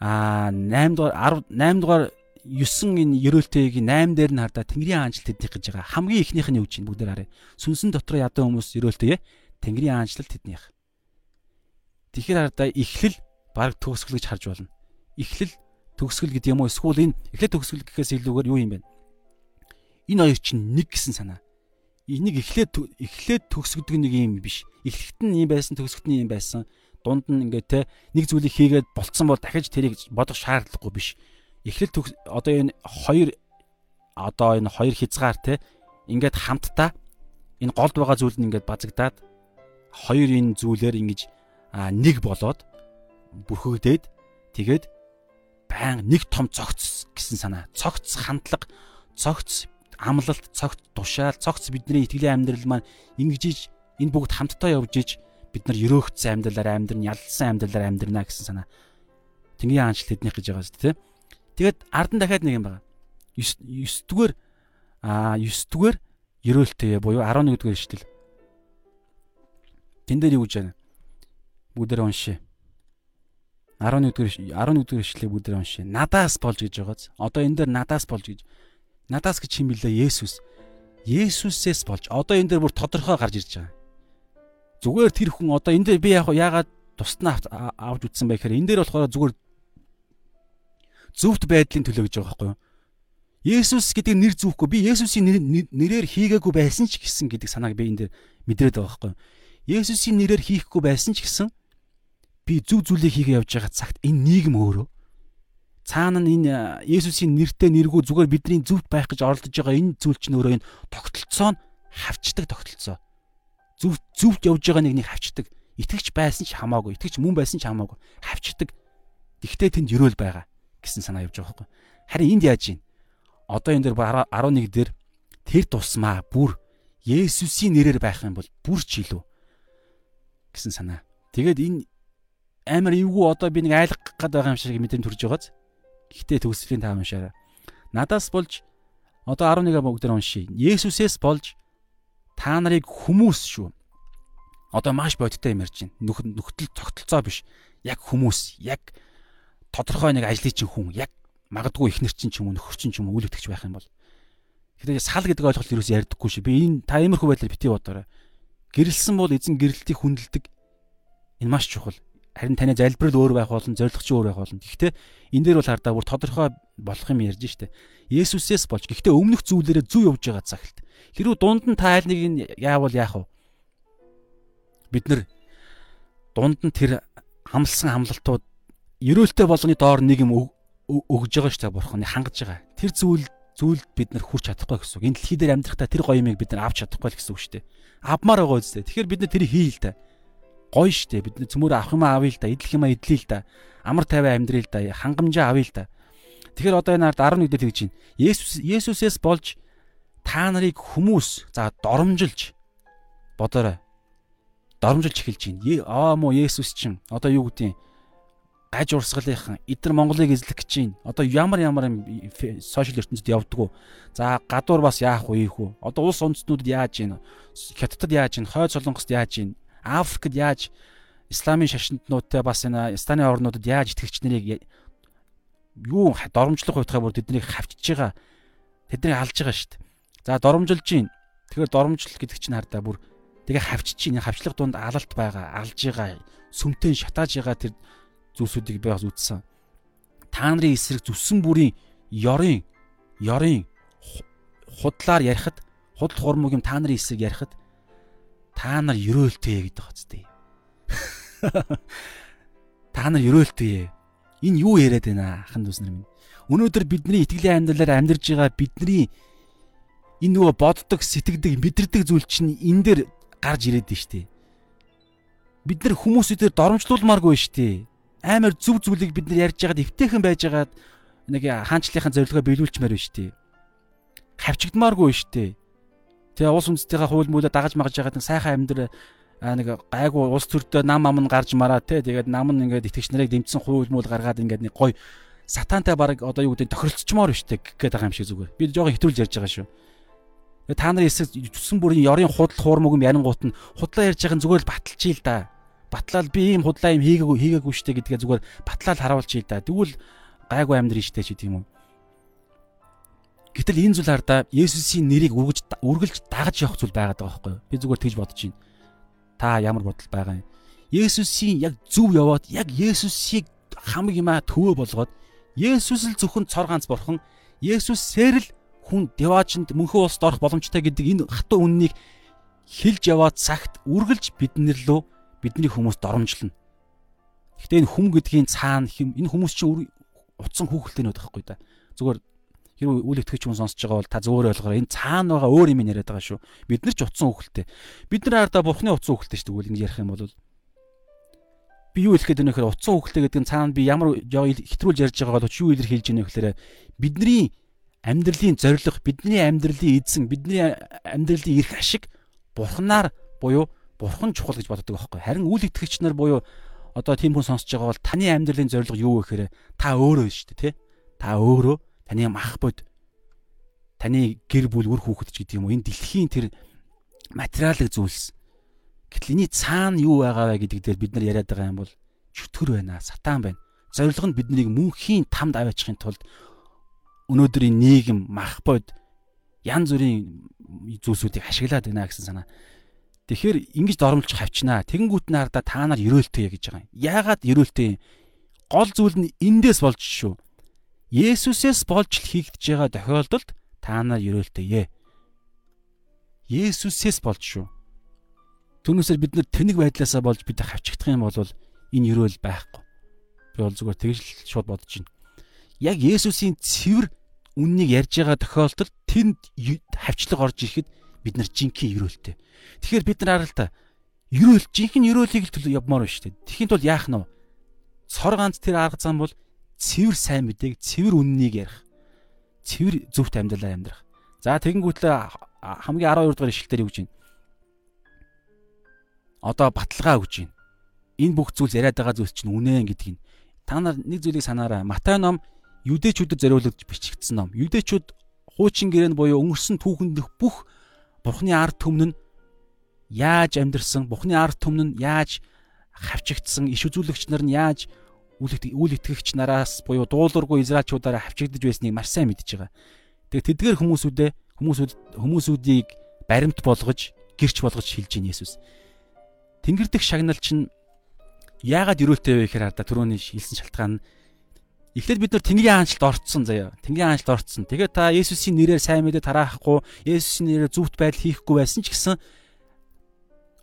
Аа 8 дугаар 10 8 дугаар 9 энэ ерөөлтэйг 8 дээр нь хардаа Тэнгэрийн хаанчлал тэднийх гэж байгаа. Хамгийн ихнийх нь юу гэж байна бүгдээр харъя. Сүнсэн дотор ядуу хүмүүс ерөөлтэйг Тэнгэрийн хаанчлал тэднийх. Тэгэхээр хардаа эхлэл баг төгсгөл гэж харж болно. Эхлэл төгсгөл гэдэг юм уу эсвэл энэ эхлэл төгсгөл гэхээс илүүгээр юу юм бэ? Энэ хоёр чинь нэг гэсэн санаа. энийг эхлээд эхлээд төгсгдөг нэг юм биш. Эхлэхэд нь юм байсан, төгсгөд нь юм байсан. Дунд нь ингээд те нэг зүйлийг хийгээд болцсон бол дахиж тэрийг бодох шаардлагагүй биш. Эхлэл одоо энэ хоёр одоо энэ хоёр хязгаар те ингээд хамтдаа энэ голд байгаа зүйл нь ингээд базагдаад хоёр энэ зүйлээр ингэж нэг болоод бүрхэгдээд тэгээд байн нэг том цогц гэсэн санаа. Цогц хандлага, цогц амлалт, цогц тушаал, цогц бидний итгэлийн амьдрал маань ингэж энэ бүгд хамтдаа явж иж бид нар өрөөгдсөн амьдралаар амьдрын, ялсан амьдралаар амьдрнаа гэсэн санаа. Тэнгийн аанчлал тэднийх гэж байгаа шүү дээ. Тэгээд ард нь дахиад нэг юм байна. 9 дугаар аа 9 дугаар ерөөлтэй буюу 11 дугаар ишлэл. Тэн дээр юу гэж байна? Бүгдээр уншия. 11 дугаар 11 дугаар ишлэлийг бүгдээр уншия. Надаас болж гэж байгааз. Одоо энэ дээр надаас болж гэж Надаас гэж хим билээ Есүс. Есүсээс болж одоо энэ дээр бүр тодорхой гарч ирж байгаа. Зүгээр тэр хүн одоо энэ дээр би яг яагаад тусна авч үтсэн бэ гэхээр энэ дээр болохоор зүгээр зөвхт байдлын төлөө гэж байгаа байхгүй юу? Есүс гэдэг нэр зүүхгүй би Есүсийн нэрээр хийгээгүй байсан ч гэсэн гэдэг санааг би энэ дээр мэдрээд байгаа байхгүй юу? Есүсийн нэрээр хийхгүй байсан ч гэсэн би зөв зүйлийг хийгээ явж байгаа цагт энэ нийгэм өөрөө цаана нь энэ Есүсийн нэртэй нэргүй зүгээр бидний зөвхт байх гэж оролдож байгаа энэ зүйл чинь өөрөө энэ тогтолцоо нь хавчдаг тогтолцоо. Зөв зөвхт явж байгаа нэгнийг хавчдаг. Итгэж байсан ч хамаагүй, итгэж мөн байсан ч хамаагүй хавчдаг. Тэгтээ тэнд өрөөл байгаа гэсэн санаа явж байгаа байхгүй. Харин энд яаж юм? Одоо энэ дээр 11 дээр тэр тусмаа бүр Есүсийн нэрээр байх юм бол бүр ч илүү гэсэн санаа. Тэгээд энэ амар эвгүй одоо би нэг айлгах гээд байгаа юм шиг мэдрэмж төрж байгааз. Гэхдээ төгслийн та уншаарай. Надаас болж одоо 11 бүгдээр уншия. Есүсээс болж та нарыг хүмүүс шүү. Одоо маш бодиттой юм ярьж байна. Нөхцөл тогтолцоо биш. Яг хүмүүс, яг тодорхой нэг ажлын чинь хүн, яг магадгүй ихнэр чинь ч юм уу, нөхөр чинь ч юм уу үйл өгч байх юм бол. Тэгэхээр сал гэдэг ойлголт юу ч ярьдаггүй шээ. Би энэ та иймэрхүү байдлаар битгий бодоорой. Гэрэлсэн бол эзэн гэрэлтийг хүндэлдэг. Энэ маш чухал харин таны залбирал өөр байх болно, зорилго ч өөр байх болно. Гэхдээ энэ дээр бол хардаа бүр тодорхой болох юм ярьж штэ. Есүсээс болж гэхдээ өмнөх зүйлээрээ зүв явж байгаа цагт. Хэрвээ дунд нь та аль нэг нь яавал яах вэ? Бид нар дунд нь тэр хамлсан хамлалтууд ерөөлтэй болгоны доор нэг юм өгж байгаа штэ бурхан. Хангаж байгаа. Тэр зүйл зүйлд бид нар хүрч чадахгүй гэсэн үг. Энэ дэлхий дээр амьдрахтаа тэр гоё юмыг бид нар авч чадахгүй л гэсэн үг штэ. Авмаар байгаа үстэй. Тэгэхээр бид нар тэрийг хий л та. Гоё штэ бид цөмөр авах юм авъя л да идэх юм идлээ л да амар тайван амьдрий л да хангамжаа авъя л да тэгэхээр одоо энэ ард 11 дээр тэгж байна. Есүс Есүсээс болж та нарыг хүмүүс за доромжилж бодоорой. Доромжилж эхэлж байна. Аа мо Есүс чинь. Одоо юу гэдгийг гаж урсгалынхан эдгээр Монголыг эзлэх гэж байна. Одоо ямар ямар юм сошиал ертөнцид явдггүй. За гадуур бас яах вэ ийхүү. Одоо улс үндэстнүүдэд яаж гин? Хятадд яаж гин? Хойд Солонгост яаж гин? Африкт яаж исламын шашинтнуудтай бас энэ станы орнуудад яаж итгэгч нарыг юу доромжлох хувьдгаа бүр тэднийг хавчиж байгаа. Тэднийг алж байгаа шүү дээ. За доромжилж гин. Тэгэхээр доромжлол гэдэг чинь хардаа бүр тэгээ хавчиж гин. Хавчлах дунд алалт байгаа, алж байгаа, сүмтэн шатааж байгаа тэр зүйлсүүдийг би бас үзсэн. Та нарын эсрэг зүссэн бүрийн ёрын ёрын худлаар ярихад худал хурмыг юм та нарын эсрэг ярихад та нар ерөөлтэй гэдэг хэвчтэй. [LAUGHS] Та нар ерөөлтэй. Энэ юу яриад байна ахын дүүс нар минь. Өнөөдөр бидний итгэлийн амьдралаар амьдарж байгаа бидний энэ нөгөө боддог, сэтгэдэг, мэдэрдэг зүйл чинь энэ дээр гарч ирээд байна шүү дээ. Бид нар хүмүүсүүдээр доромжлуулмааргүй шүү дээ. Амар зүв зүйлийг бид нар ярьж байгаад эвтэйхэн байжгаад нэг хаанчлалынхаа зорилгоо биелүүлчмээр байна шүү дээ. Хавчигдмааргүй шүү дээ. Тэгээ улс үндэстнийхээ хууль мөлөө дагаж магаж ягаад сайхан амьдрал нэг гайгүй улс төрдөө нам ам нь гарч мараа те тэгээд нам нь ингээд итгэгч нарыг дэмжсэн хууль мөл гаргаад ингээд нэг гой сатантай баг одоо юу гэдэг тохиролцчмоор биштэй гээд байгаа юм шиг зүгээр. Би жоохон хэтрүүлж ярьж байгаа шүү. Та нарын эсрэг зүсэн бүрийн ёрын худал хуурмаг юм ярингуут нь худлаа ярьж байгаа зүгээр л баталчихъя л да. Батлал би ийм худлаа юм хийгээгүй хийгээгүй штэ гэдгээ зүгээр батлал харуулчихъя л да. Тэгвэл гайгүй амьдрын штэ ч гэдэг юм уу. Гэтэл энэ зүйл хардаа Есүсийн нэрийг үргэж үргэлж дагаж явах зүйл байгаад байгаа байхгүй юу? Би зүгээр тэгж бодож байна. Та ямар бодол байгаа юм? Есүсийн яг зөв яваад яг Есүсийг хамаг юмаа төвөө болгоод Есүс л зөвхөн цор ганц бурхан Есүсээр л хүн деваачнд мөнхөн улсад орох боломжтой гэдэг энэ хатуу үннийг хилж яваад цагт үргэлж биднэр лөө бидний хүмүүст доромжлно. Гэхдээ энэ хүм гэдгийн цаана хэм энэ хүмүүс чинь утсан хүүхэлтэй нөт байхгүй да. Зүгээр хэрвээ үйл итгэж хүн сонсож байгаа бол та зөвөр ойлгоорой. Энэ цаана байгаа өөр юм яриад байгаа шүү. Бид нар ч утсан хүүхэлтэй. Бид нар ардаа бурхны утсан хүүхэлтэй шүү дээ. Ингэ ярих юм бол би юу хэлэх гээд байна гэхээр утсан хүүхэлтэй гэдэг нь цаана би ямар хэтрүүлж ярьж байгаа боловч юу илэрхийлж байна гэхээр бидний амьдралын зорилго, бидний амьдралын эзэн, бидний амьдралын эрх ашиг бурхнаар буюу бурхан чухал гэж боддог байхгүй. Харин үйл итгэгч нар буюу одоо тийм хүн сонсож байгаа бол таны амьдралын зорилго юу вэ гэхээр та өөрөө шүү дээ, тий? Та өөрөө таны мах бод таны гэр бүл үр хүүхэд ч гэдэг юм уу энэ дэлхийн тэр материалын зүйлс гэтэл энэ цаана юу байгаа вэ гэдэг дээр бид нар яриад байгаа юм бол чөтгөр байна сатан байна зорилго нь биднийг мөнхийн тамд аваачихын тулд өнөөдрийн нийгэм мах бод янз бүрийн зүйлсүүдийг ашиглаад байна гэсэн санаа Тэгэхээр ингэж доромжлж хавчнаа. Тэгэнгүүт нь хардаа та нар ерөөлтэй гэж байгаа юм. Яагаад ерөөлтэй? Гол зүйл нь эндээс болж шүү. Есүсээс болж л хийгдэж байгаа тохиолдолд та нар ерөөлтэйе. Есүсээс болж шүү. Түүнээсээ бид нар тэнэг байдлаасаа болж бид хавчигдах юм бол энэ ерөөл байхгүй. Би бол зүгээр тэгж шууд бодож байна. Яг Есүсийн цэвэр үннийг ярьж байгаа тохиолдолд тэнд хавчлаг орж ирэхэд бид нар жинхэнэ ерөөлтэй. Тэгэхээр бид нар аргалта ерөөл жинхэнэ ерөөлийг л явмаар байна шүү дээ. Тэхийн тул яах нь вэ? Цор ганц тэр арга зам бол цэвэр сайн мэдээг цэвэр үннийг ярих. Цэвэр зөвхт амьдралаар амьдрах. За тэгэнгүүтлээ хамгийн 12 дугаар ишлэлээр юу гэж байна? Одоо баталгаа өгж байна. Энэ бүх зүйл яриад байгаа зүйл чинь үнэн гэдгийг та нар нэг зүйлийг санаарай. Матай ном юдэчүүдэд зориулж бичигдсэн ном. Юдэчүүд хуучин гэрээнд буюу өнгөрсөн түүхэнд бүх Бурхны ард түмэн нь яаж амьдрсан, Бурхны ард түмэн нь яаж хавчигдсан, иш үзүүлэгч нар нь яаж үйл итгэгч нараас буюу дуулуургүй израилчуудаараа хавчигдж байсныг маш сайн мэдж байгаа. Тэгээ тэдгээр хүмүүсүүдээ хүмүүсүүд хүмүүсүүдийг баримт болгож, гэрч болгож шилж ийн Есүс. Тэнгэр дэх шагнал чинь яагаад өрөөлтэй вэ гэхээр хараа түрүүний хэлсэн шалтгаан нь Эхлээд бид нар Тэнгэрийн хаанчлалд орцсон заяа. Тэнгэрийн хаанчлалд орцсон. Тэгээд та Есүсийн нэрээр сайн мэдээ тараахгүй, Есүсийн нэрээр зүвт байдал хийхгүй байсан ч гэсэн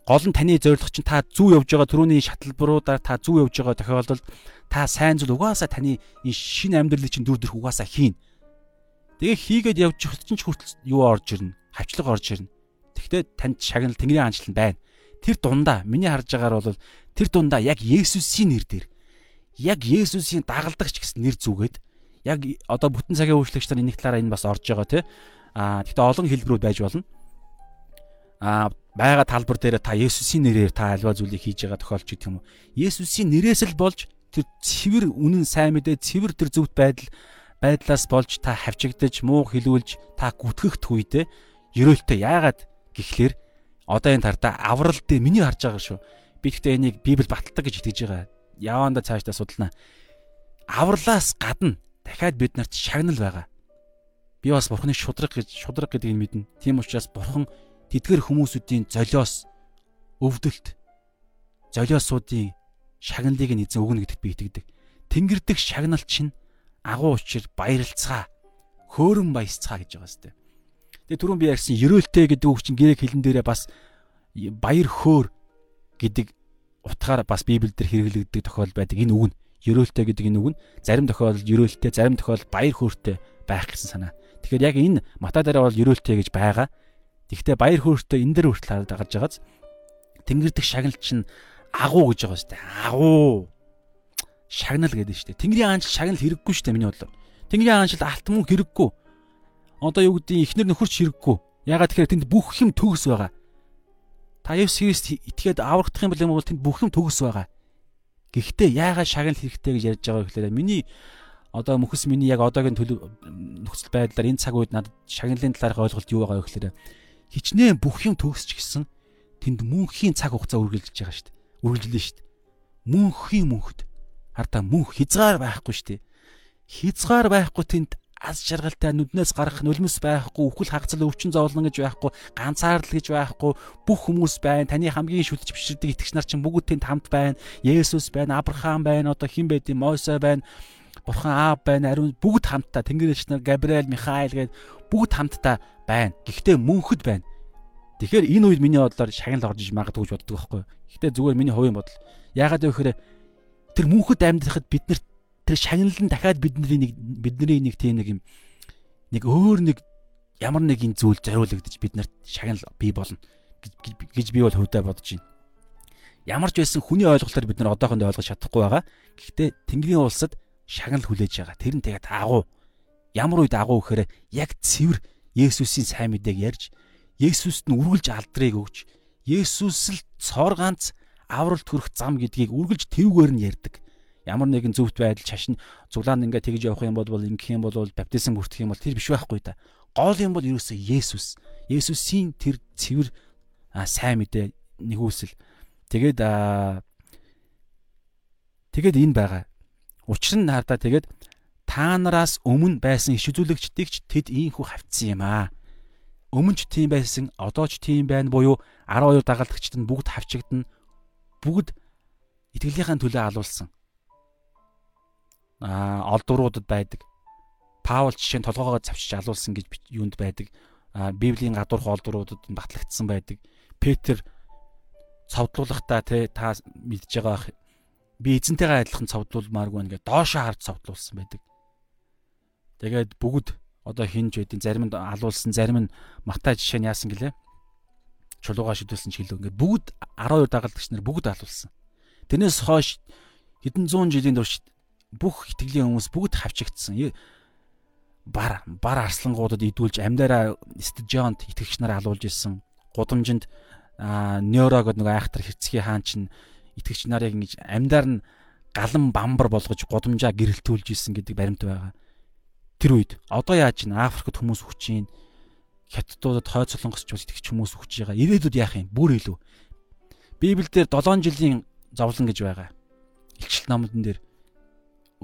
гол нь таны зорилго чинь та зүү явж байгаа түрүүний шатлбаруудаар та зүү явж байгаа тохиолдолд та сайн зүйл угаасаа таны энэ шинэ амьдралын чинь дүр төрх угаасаа хийн. Тэгээ хийгээд явж чинь хүртэл юу орж ирнэ? Хавчлаг орж ирнэ. Тэгтээ танд шагнал Тэнгэрийн хаанчлал байна. Тэр дундаа миний харж байгаагаар бол тэр дундаа яг Есүсийн нэр дээр яг Есүсийн дагалдагч гэсэн нэр зүгээд яг одоо бүтэн цагийн үйлчлэгч нар энийг талаараа энэ бас орж байгаа тий. Аа гэхдээ олон хэлбэрүүд байж болно. Аа байгаа талбар дээр та Есүсийн нэрээр та альва зүйлийг хийж байгаа тохиолч гэх юм уу. Есүсийн нэрээс л болж тэр цэвэр үнэн сайн мэдээ цэвэр тэр зөвхт байдал байдлаас болж та хавчигдаж муу хилүүлж та гүтгэхт үедээ ерөөлтөө яагаад гэхлээр одоо энэ тартаа аврал дээр миний харж байгаа шүү. Би гэхдээ энийг Библи баталдаг гэж итгэж байгаа. Яваанда цаашдаа судална. Авралаас гадна дахиад бид нарт шагнал байгаа. Би бас бурхны шудраг гэж шудраг гэдгийг мэднэ. Тийм учраас бурхан тэдгэр хүмүүсүүдийн золиос өвдөлт золиосуудын шагналыг нь эзэн өгнө гэдэгт би итгэдэг. Тэнгэрдэх шагнал чинь агуу учир баярлцгаа хөөрөн баясцгаа гэж байгаа сте. Тэгээ түрүүн би ярьсан ерөөлтэй гэдэг үг чинь грек хэлэн дээрээ бас баяр хөөр гэдэг утгаар бас библиэлд хэрэглэгддэг тохиол байдаг. Энэ үг нь ерөөлтэй гэдэг энэ үг нь зарим тохиолдолд ерөөлтэй, зарим тохиолдолд баяр хөөртэй байх гэсэн санаа. Тэгэхээр яг энэ Матай дээр бол ерөөлтэй гэж байгаа. Тэгвэл баяр хөөртэй энэ дээр хүртэл хараад байгаж тэнгэр дэх шагнал чинь агуу гэж байгаа шүү дээ. Агуу. Шагнал гэдэг шүү дээ. Тэнгэрийн аанчил шагнал хэрэггүй шүү дээ миний бодлоор. Тэнгэрийн аанчил алт мөн хэрэггүй. Одоо юу гэдэг ихнэр нөхөрч хэрэггүй. Ягаад тэгэхээр тэнд бүх юм төгс байгаа. Та Есүс Христ итгээд аврагдах юм бол тэнд бүх юм төгс байгаа. Гэхдээ яагаад шагнал хэрэгтэй гэж ярьж байгаа гэхээр миний одоо мөхс миний яг одоогийн төлөв нөхцөл байдлаар энэ цаг үед надад шагналын талаарх ойлголт юу байгаа вэ гэхээр хичнээн бүх юм төгсч гисэн тэнд мөнхийн цаг хугацаа үргэлжилж байгаа шүү дээ. Үргэлжлэн шүү дээ. Мөнхийн мөнхөд хардаа мөнх хязгаар байхгүй шүү дээ. Хязгаар байхгүй тэнд аз жаргалтай нүднээс гарах нулимс байхгүй, үхэл хагцал өвчин зовлон гэж байхгүй, ганцаардал гэж байхгүй, бүх хүмүүс байна. Таны хамгийн шүлж биширдэг итгэгч нар чинь бүгд тэнд хамт байна. Есүс байна, Авраам байна, одоо хэн байд юм Мойсе байна Бурхан Аав байна, ариун бүгд хамтдаа Тэнгэрч нар Габриэл, Михаил гээд бүгд хамтдаа байна. Гэхдээ мөнхөд байна. Тэгэхээр энэ үед миний бодлоор шагнал орж иж магадгүй гэж боддог байхгүй. Гэхдээ зүгээр миний хувийн бодол. Яагаад вэ гэхээр тэр мөнхөд амьдрахад бид нар тэр шагнал нь дахиад бидний нэг бидний нэг тийм нэг юм нэг өөр нэг ямар нэгэн зүйл зориулагдаж бид нарт шагнал бий болно гэж би бол хувьдаа бодож байна. Ямар ч байсан хүний ойлголтоор бид нар одоохондоо ойлгож чадахгүй байгаа. Гэхдээ Тэнгэрийн улсад шагнал хүлээж байгаа. Тэр нь тэгээд агуу. Ямар үед агуу гэхээр яг цэвэр Есүсийн сайн мэдээг ярьж Есүст нь үргэлж алдрыг өгч Есүс л цоор ганц авралт хүрэх зам гэдгийг үргэлж тэвгээр нь ярьдаг. Ямар нэгэн зөвхт байдал шашин зуглаанд ингээ тэгж явах юм бол ингэх юм бол баптизм бүртгэх юм бол тэр биш байхгүй да. Гол юм бол ерөөсөө Есүс. Есүсийн тэр цэвэр сайн мэдээ нэгүсэл. Тэгээд тэгээд энэ байгаа. Учир нь хардаа тэгээд та нараас өмнө байсан иш үзүүлэгчдийг ч тэд ийхүү хавцсан юм аа өмнө ч тийм байсан, одоо ч тийм байна буюу 12 дагалдагчид нь бүгд хавчигдана. Бүгд итгэлийнхаа төлөө алуулсан. Олдвруудад байдаг. Паул жишээ нь толгоогоо завчиж алуулсан гэж юунд байдаг. Библийн гадуурх олдвруудад батлагдсан байдаг. Петр цовдлуулахдаа те та мэдж байгаа би эзэнтэйгээ адилхан цовдлуулмааргүй нэгэ доошоо харж цовдлуулсан байдаг. Тэгээд бүгд одоо хинж байдیں۔ Зарим нь алуулсан, зарим нь Матай жишээ нь яасан гэлээ. Чулууга шидүүлсэн ч гэлөө ингээд бүгд 12 дагалдагч нар бүгд алуулсан. Тэрнээс хойш хэдэн зуун жилийн турш бүх итгэлийн хүмүүс бүгд хавчигдсан. Бар бар арслангуудад идүүлж амьдараа стадионд итгэгч нар алуулж исэн. Гудамжинд нейро гэдэг нэг айхтар хэрцгий хаан чинь итгэгч нарыг ингэж амьдаар нь галан бамбар болгож гудамжаа гэрэлтүүлж исэн гэдэг баримт байгаа тэр үед одоо яаж ин Африкт хүмүүс хүч ийн хятадуудад хойд солонгосч итгэж хүмүүс хүч байгаа. Ирээдүйд яах юм? Бүр илүү. Библиэлд 7 жилийн зовлон гэж байгаа. Илчилт номдон дээр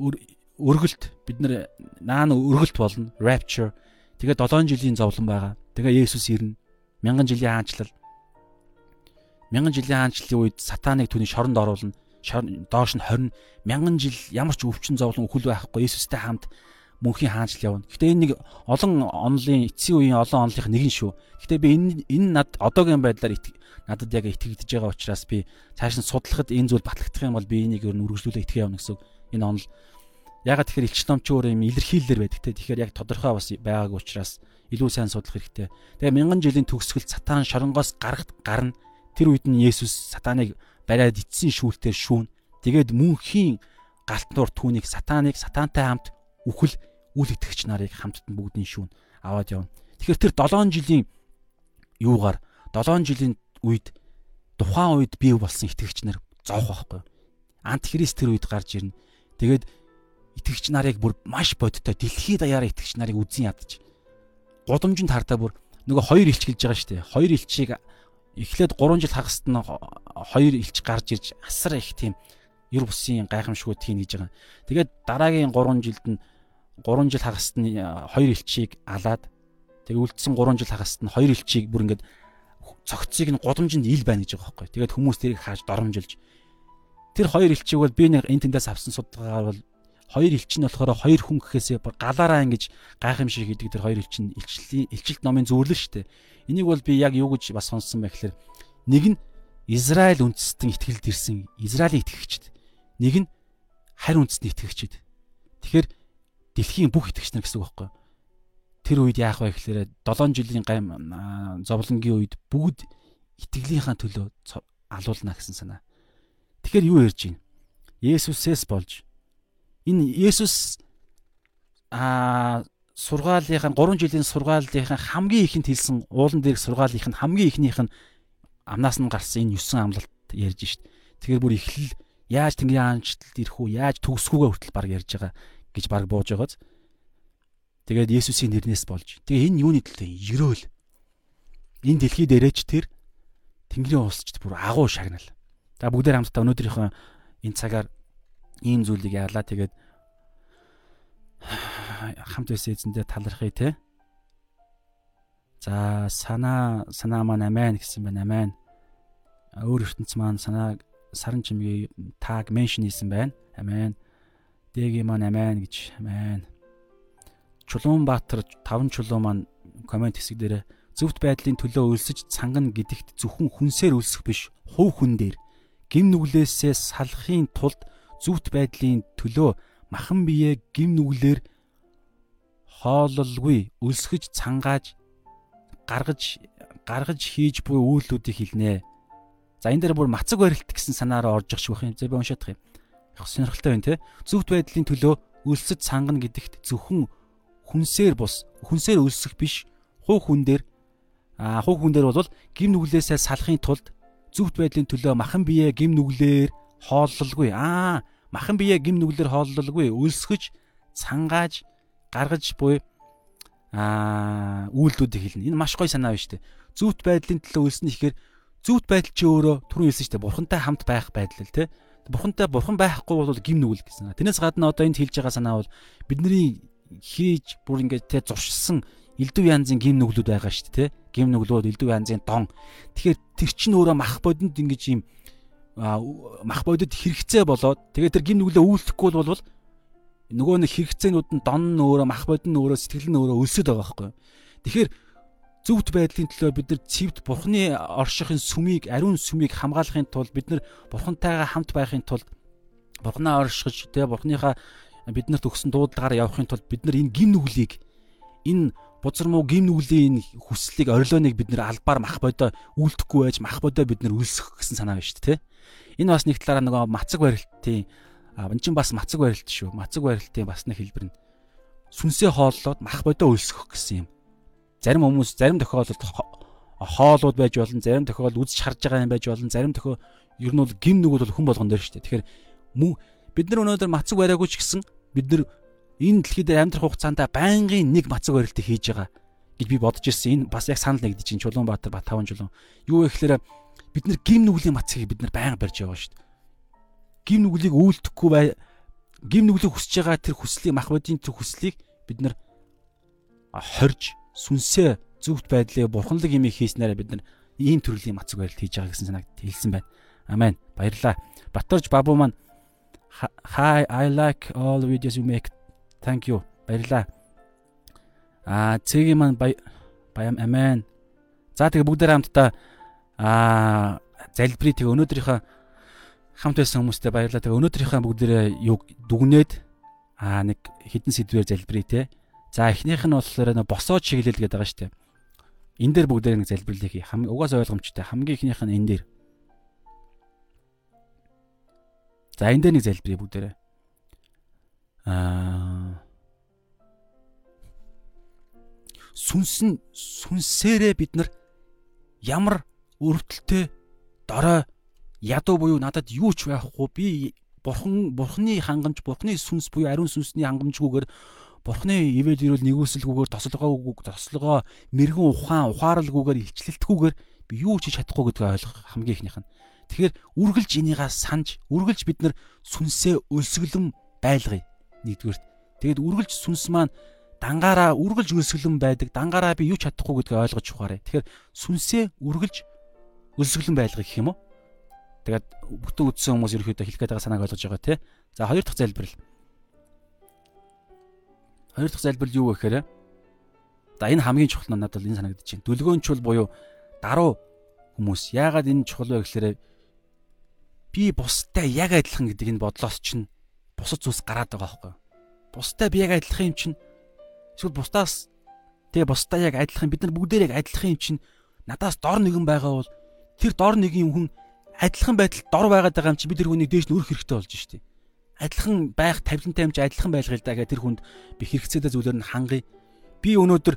өргөлт бид нар наана өргөлт болно. Rapture. Тэгээ 7 жилийн зовлон байгаа. Тэгээ Есүс ирнэ. Мянган жилийн хаанчлал. Мянган жилийн хаанчлалын үед сатаныг түүний шоронд оруулна. Доош нь 20 мянган жил ямар ч өвчин зовлон өхөл байхгүй Есүстэй хамт мөнхийн хаанчл явна. Гэтэ энэ нэг олон онлын эцсийн үеийн олон онлынх нэг нь шүү. Гэтэ би энэ энэ над одоогийн байдлаар надад яг итгэгдэж байгаа учраас би цааш нь судлахад энэ зүйл батлагдах юм бол би энийг өөр нь үргэлжлүүлээ итгэх явна гэсэн энэ онл. Ягаад тэгэхээр элч номч өөр юм илэрхийлэлэр байдаг те. Тэгэхээр яг тодорхой бас байгаагүй учраас илүү сайн судлах хэрэгтэй. Тэгээ мянган жилийн төгсгөл сатан шоронгоос гарахт гарна. Тэр үед нь Есүс сатаныг бариад эцсийн шүүлтээр шүүн. Тэгээд мөнхийн галтнуур түүнийг сатаныг сатантай хамт үхэл үл итгэгч нарыг хамтд нь бүгдийн шүүн аваад явна. Тэгэхээр тэр 7 жилийн юугаар 7 жилийн үед тухайн үед бий болсон итгэгч нар зоох байхгүй. Антихрист тэр үед гарч ирнэ. Тэгээд итгэгч нарыг бүр маш бодтой дэлхийд даяараа итгэгч нарыг үзэн ядаж. Гудамжинд хардаа бүр нөгөө хоёр илч гэлж байгаа шүү дээ. Хоёр илчийг эхлээд 3 жил хагасд нь хоёр илч гарч ирж асар их тийм ер бусын гайхамшгүй тийм гэж байгаа. Тэгээд дараагийн 3 жилд нь 3 жил хагаст нь 2 э, элчийг алаад тэгээ үлдсэн 3 жил хагаст нь 2 элчийг бүр ингээд цогцыг нь годомжинд ил байна гэж байгаа байхгүй. Тэгээд хүмүүс тэрийг хааж доромжилж тэр 2 элчийг бол би нэг энэ тэндээс авсан судалгаагаар бол 2 элч нь болохоор 2 хүн гэхээсээ галаараа ингэж гайхамшиг хийдэг тэр 2 элч нь илчлийн илчилт номын зөвлөл шүү дээ. Энийг бол би яг юу гэж бас сонсон байх гэхээр нэг нь Израиль үндэстэн итгэлд ирсэн Израилийн итгэгчд. Нэг нь харь үндэстэн итгэгчд. Тэгэхээр дэлхийн бүх итгэгч нар гэсэн үг байхгүй. Тэр үед яах вэ гэхээр 7 жилийн гайм зовлонгийн үед бүгд итгэлийнхаа төлөө алуулна гэсэн санаа. Тэгэхээр юу ярьж байна? Есүсээс болж энэ Есүс а сургаалынхаа 3 жилийн сургаалынхаа хамгийн ихэнд хэлсэн уулан дээрх сургаалынх нь хамгийн ихнийх нь амнаас нь гарсан энэ 9 амлалт ярьж шít. Тэгэхээр бүр эхлэл яаж тэнгэрийн хаанчлалд ирэх үү, яаж төгсгүүгээ хүртэл баг ярьж байгаа гэж баг бууж байгааз. Тэгээд Есүсийн нэрнээс болж. Тэгээ энэ юуны төлөө ерөөл. Энэ дэлхий дээрээч тэр Тэнгэрийн уусчд бүр агуу шагнал. За бүгдээр хамтдаа өнөөдрийнхөө энэ цагаар ийм зүйлийг яалаа тэгээд хамт байсан эзэндээ талархъя те. За санаа санаа маань амен гэсэн байна амен. Өөр ертөнц маань санаа саран чимгийн таг меншн хийсэн байна. Амен. Дэги маань амин гэж амин. Чулуунбаатар 5 чулуу маань комент хэсэг дээр зөвхт байдлын төлөө өлсөж цангана гэдэгт зөвхөн хүнсээр өлсөх биш, хувь хүн дээр гим нүглээсээ салахын тулд зөвхт байдлын төлөө махан бие гим нүглэр хоололгүй өлсгөж цангааж гаргаж гаргаж хийж буй үйлдэлүүдийг хэлнэ. За энэ дээр бүр мацаг барилт гэсэн санаараа орж их шүүх юм. За би уншаадах юм. Яг сонирхолтой байна те. Зөвхт байдлын төлөө өлсөж цангана гэдэгт зөвхөн хүнсээр бус хүнсээр өлсөх биш хуу хүн дээр а хуу хүн дээр бол гим нүглээсээ салахын тулд зөвхт байдлын төлөө махан бие гим нүглээр хооллолгүй аа махан бие гим нүглээр хооллолгүй өлсгөж цангааж гаргаж буй аа үйлдэлүүдийг хэлнэ. Энэ маш гоё санаа байна шүү дээ. Зүвт байдлын төлөө үлснэ ихээр зүвт байдал чи өөрөө түрүү хэлсэн шүү дээ. Бурхантай хамт байх байдал л те. Бурхантай бурхан байхгүй бол гим нүгэл гэсэн. Тэрнээс гадна одоо энд хэлж байгаа санаа бол бидний хийж бүр ингээд те зуршилсан элдв янзын гим нүглүүд байгаа шүү дээ те. Гим нүглүүд элдв янзын дон. Тэгэхээр тэр чинь өөрөө мах бодонд ингэж юм мах бодод хэрэгцээ болоод тэгээд тэр гим нүглээ үүлдэхгүй бол нөгөө нэг хэрэгцээнүүд нь дон нь өөрөө мах бодин нь өөрөө сэтгэл нь өөрөө өлсөд байгаа байхгүй. Тэгэхээр зөвхт байдлын төлөө бид нар цэвд бурхны оршихын сүмийг ариун сүмийг хамгаалахын тулд бид нар бурхантайгаа хамт байхын тулд бурхнаа оршихж тэгээ бурхныхаа биднэрт өгсөн дуудлагаараа явахын тулд бид нар энэ гим нүглийг энэ бузар муу гим нүглийн энэ хүслийг орилоныг бид нар албаар мах бодоо үлдэхгүй байж мах бодоо бид нар өлсөх гэсэн санаа байна шүү дээ. Энэ бас нэг талаараа нөгөө мацаг барилтын энэ чинь бас мацаг барилт шүү. Мацаг барилтын бас нэг хэлбэр нь сүнсээ хооллоод мах бодоо өлсгөх гэсэн юм. Зарим хүмүүс зарим тохиолдолд хоолууд байж болно, зарим тохиолдолд үзэж харж байгаа юм байж болно, зарим тохиол ер нь бол гим нүгүүд бол хүн болгон дээр шүү дээ. Тэгэхээр мөн бид нар өнөөдөр мацаг бариагүй ч гэсэн бид нар энэ дэлхий дээр амьдрах хугацаанд байнгын нэг мацаг барилтыг хийж байгаа гэж би бодож ирсэн. Энэ бас яг санал нэгдэж чинь Чулуунбаатар Батаван чулуун. Юу вэ гэхээр бид нар гим нүглийн мацгийг бид нар байнга барьж байгаа шүү дээ гим нүглийг үйлдэхгүй бай гим нүглийг хүсэж байгаа тэр хүслийг мах бодийн тэр хүслийг бид нар хорж сүнсээ зөвхт байдлыг бурханлаг юм хийснээр бид нар ийм төрлийн мацаг барилт хийж байгаа гэсэн санааг хэлсэн байна. Амен. Баярлалаа. Батарж бабу маань Hi I like all videos you make. Thank you. Баярлалаа. Аа цэгийн маань баям амен. За тэгээ бүгдээр хамтдаа аа залбирыг тэгээ өнөөдрийнхөө хамт байсан хүмүүстээ баярлалаа. Тэгээ өнөөдрийнхээ бүгдээрээ юг дүгнээд аа нэг хідэн сэдвээр залбирая те. За эхнийх нь болохоор нэ босоо чиглэл гэдэг байгаа дээ. Энэ дээр бүгдээр нэг залбирлыг хий. Хам угаас ойлгомжтой. Хамгийн эхнийх нь энэ дээр. За энэ дээр нэг залбирая бүгдээрээ. Аа сүнс нь сүнсээрээ бид нар ямар өрөвдөлтөй дорой ядуу буюу надад юу ч байхгүй би бурхан бурхны хангамж бурхны сүнс буюу ариун сүнсний хангамжгүйгээр бурхны ивэл ирүүл нэгүсэлгүйгээр тослогоогүйг тослогоо мэрэгэн ухаан ухааралгүйгээр илчлэлтгүйгээр би юу ч хийж чадахгүй гэдгийг ойлгох хамгийн ихнийх нь. Тэгэхээр үргэлж энийгаа санаж үргэлж бид нар сүнсээ өлсгөлөн байлгая. Нэгдүгürt. Тэгэд үргэлж сүнс маань дангаараа үргэлж өлсгөлөн байдаг. Дангаараа би юу ч чадахгүй гэдгийг ойлгож ухаарай. Тэгэхээр сүнсээ үргэлж өлсгөлөн байлгая гэх юм уу? Тэгээд бүтэн үдсэн хүмүүс ерөөхдөө хэлэх гээд байгаа санааг ойлгож байгаа тий. За хоёр дахь залбирал. Хоёр дахь залбирал юу вэ гэхээр за энэ хамгийн чухал нь надад бол энэ санагдаж байна. Дүлгөөнчул буюу даруу хүмүүс яагаад энэ чухал вэ гэхээр би бустай яг адилхан гэдэг энэ бодлоос чинь бусад зүйлс гараад байгаа байхгүй. Бустай би яг адилхан юм чинь эсвэл бусдаас тэгээ бустай яг адилхан бид нар бүгдээр яг адилхан юм чинь надаас дор нэгэн байгаа бол тэр дор нэгэн хүн адилхан байдалд дор байгаад байгаа юм чи би тэр хүнийг дээш нь өрөх хэрэгтэй болж штий. Адилхан байх тавилантай юм чи адилхан байлгая л да гэх тэр хүнд би хэрэгцээтэй зүйлээр нь хангая. Би өнөөдөр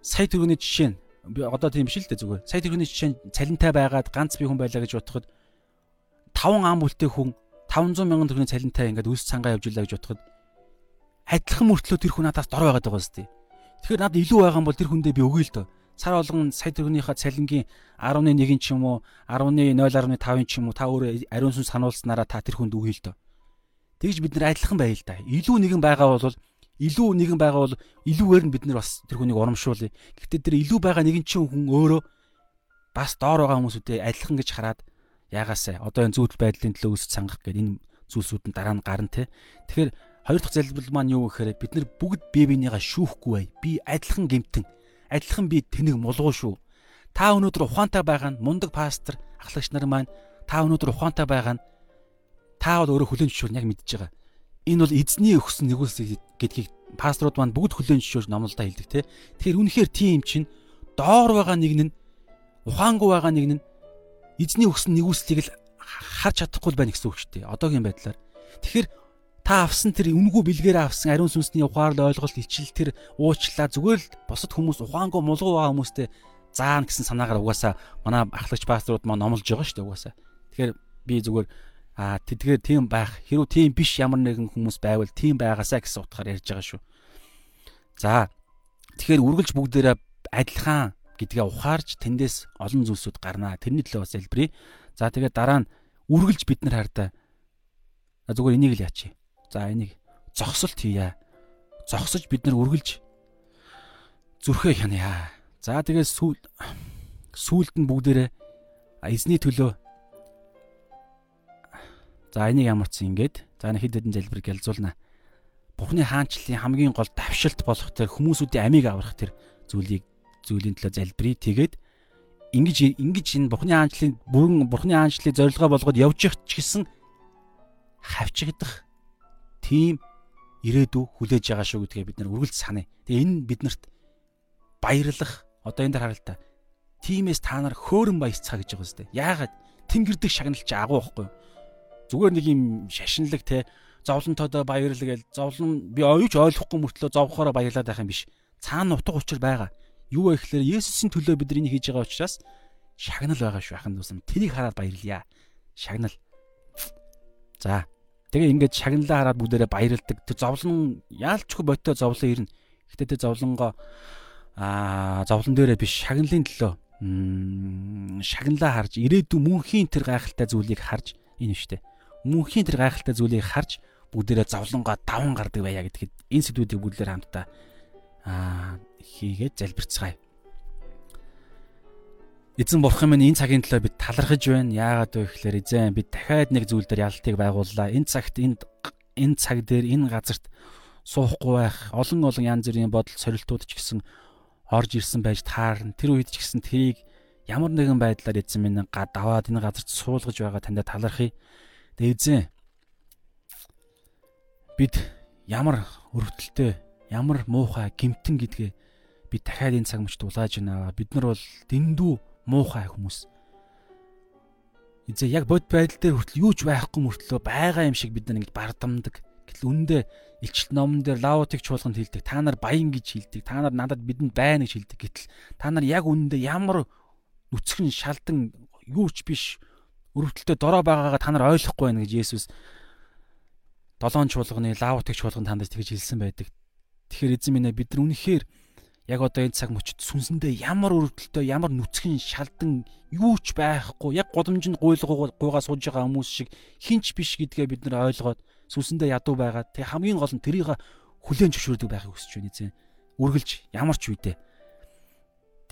сая төгрөгийн жишээ нь одоо тийм биш л дээ зүгээр. Сая төгрөгийн жишээ нь цалинтай байгаад ганц би хүн байлаа гэж бодоход 5 ам бүлтэй хүн 500 мянган төгрөгийн цалинтай ингээд үлс цангаа явж илаа гэж бодоход адилхан мөртлөө тэр хүн надаас дор байгаад байгаа юм зү. Тэгэхээр надад илүү байгаа юм бол тэр хүндээ би өгье л дөө сар болгон сая төгрөгийнхаа цалингийн 11 ч юм уу 10.0.5 ч юм уу та өөрөө ариун сүнс сануулснараа та тэр хүнд өгье л дөө. Тэгж бид нар адилхан байл та. Илүү нэгэн байгаа бол илүү нэгэн байгаа бол илүүгээр нь бид нар бас тэр хүнийг урамшуулъя. Гэхдээ тэр илүү байгаа нэгэн чинь хүн өөрөө бас доор байгаа хүмүүсүүдээ адилхан гэж хараад яагаасаа одоо энэ зүйтэл байдлын төлөө өсөж сангах гэдэг энэ зүйлсүүд нь дараа нь гарна те. Тэгэхээр хоёр дахь залбирал маань юу гэхээр бид нар бүгд бие биенийгаа шүүхгүй бай. Би адилхан гэмтэн. Адилхан би тэнэг мулгуу шүү. Та өнөөдөр ухаантай байгаа нь мундаг пастор, ахлагч нар маань та өнөөдөр ухаантай байгаа нь та бол өөрөө хүлэн зөвшөөрн яг мэдж байгаа. Энэ бол эзний өгсөн нэгүүлсэг гэдгийг пасторууд маань бүгд хүлэн зөвшөөрж номлолдоо хэлдэг те. Тэгэхээр үнэхээр тийм чинь доор байгаа нэг нь ухаангүй байгаа нэг нь эзний өгсөн нэгүслийг л харж чадахгүй байна гэсэн үг шүү дээ. Одоогийн байдлаар. Тэгэхээр та авсан тэр үнгүү бэлгээр авсан ариун сүнсний ухаар л ойлголт ичил тэр уучлаа зүгээр л босод хүмүүс ухаангүй мулгуу байгаа хүмүүстэй заана гэсэн санаагаар угаасаа манай ахлагч пасторууд маань номлож байгаа шүү дээ угаасаа. Тэгэхээр би зүгээр а тэдгээр тийм байх хэрүү тийм биш ямар нэгэн хүмүүс байвал тийм байгаасаа гэсэн утгаар ярьж байгаа шүү. За тэгэхээр үргэлж бүгдээрээ адилхан гэдгээ ухаарч тэндээс олон зүйлсүүд гарнаа. Тэрний төлөө бас залбирая. За тэгээд дараа нь үргэлж бид нар хардаа зүгээр энийг л яачих. За энийг зогсолт хийя. Зогсож бид нар үргэлж зүрхээ хянаа. За тэгээд сүүл сүүлд нь бүгдээрээ эзний төлөө За энийг ямар ч ингээд за хэд хэдэн залбир гэлзуулна. Бухны хаанчлалын хамгийн гол давшилт болох тэр хүмүүсүүдийн амийг аврах тэр зүйлийг зүйлийн төлөө залбирая. Тэгээд ингэж ингэж энэ Бурхны хаанчлалын бүрэн Бурхны хаанчлалыг зорилгоо болгоод явж их ч гэсэн хавчигдах тийм ирээдүй хүлээж байгаа шүү гэдгээ бид нар үргэлж санаа. Тэгээ энэ биднэрт баярлах одоо энэ дээр та. Тимээс та нар хөөрөн баясцгаа гэж байгаа үстэй. Яагаад тэнгэрдэг шагналч агуу байхгүй юу? Зүгээр нэг юм шашинлаг те зовлонтойдоо баярлал гээл зовлон би оюуч ойлгохгүй мөртлөө зовхороо баярлаад байх юм биш. Цаана утга учир байгаа. Юу вэ гэхээр Есүсийн төлөө бид энийг хийж байгаа учраас шагнал байгаа шүү ахын дүүсэм. Тэрийг хараад баярлая. Шагнал. За. Тэгээ ингээд шагналаа хараад бүгдээрээ баярлдаг. Тэр зовлон яалчгүй боттой зовлон ирнэ. Гэтэ тэр зовлонгоо аа зовлон дээрээ биш шагналын төлөө шагналаа харж ирээдүйн мөнхийн тэр гайхалтай зүйлийг харж энэ штэ. Мөнхийн тэр гайхалтай зүйлийг харж бүгдээрээ зовлонгоо даван гардаг байя гэдгийг энэ сэдвүүдийг бүгдээр хамтдаа аа хийгээд залбирцгаая. Эзэн бурхан минь энэ цагийн төлөө бид талархаж байна. Яагаад вэ гэхээр эзэн бид дахиад нэг зүйл дээр ялтыг байгууллаа. Энэ цагт энд энэ цаг дээр энэ газарт суухгүй байх олон олон янз бүрийн бодол сорилтууд ч гэсэн орж ирсэн байж таарна. Тэр үед ч гэсэн тэрийг ямар нэгэн байдлаар эзэн минь даваад энэ газарт суулгаж байгаа таньда талархъя. Тэгээ эзэн бид ямар өрөвдөлтөй ямар муухай гимтэн гэдгээ би дахиад энэ цаг мөчд улааж байна. Бид нар бол дэндүү муухай хүмүүс. Эзээ яг бод байдал дээр хүртэл юу ч байхгүй мөртлөө байгаа юм шиг бид нар ингэж бардамдаг. Гэтэл үндэ илчилт номон дээр лаутыг чуулганд хилдэг. Та нар баян гэж хилдэг. Та нар надад бидэнд байна гэж хилдэг. Гэтэл та нар яг үндэ ямар нүцгэн шалдан юу ч биш өрөвдөлтөд дорой байгаагаа та нар ойлгохгүй байна гэж Есүс долоон чуулганы лаутыг чуулганд хандаж тэгж хэлсэн байдаг. Тэгэхээр эзэн минь бид нар үнэхээр яг одоо энэ цаг мөчид сүнсэндээ ямар өрөвдөлтөй ямар нүцгэн шалдан юу ч байхгүй яг годомжинд гуйлгуугаа сууж байгаа хүмүүс шиг хинч биш гэдгээ бид нар ойлгоод сүнсэндээ ядуу байгаа. Тэг хамгийн гол нь тэрийг хүлээн зөвшөөрдөг байхыг хүсэж байна эзэн. Үргэлж ямар ч үедээ.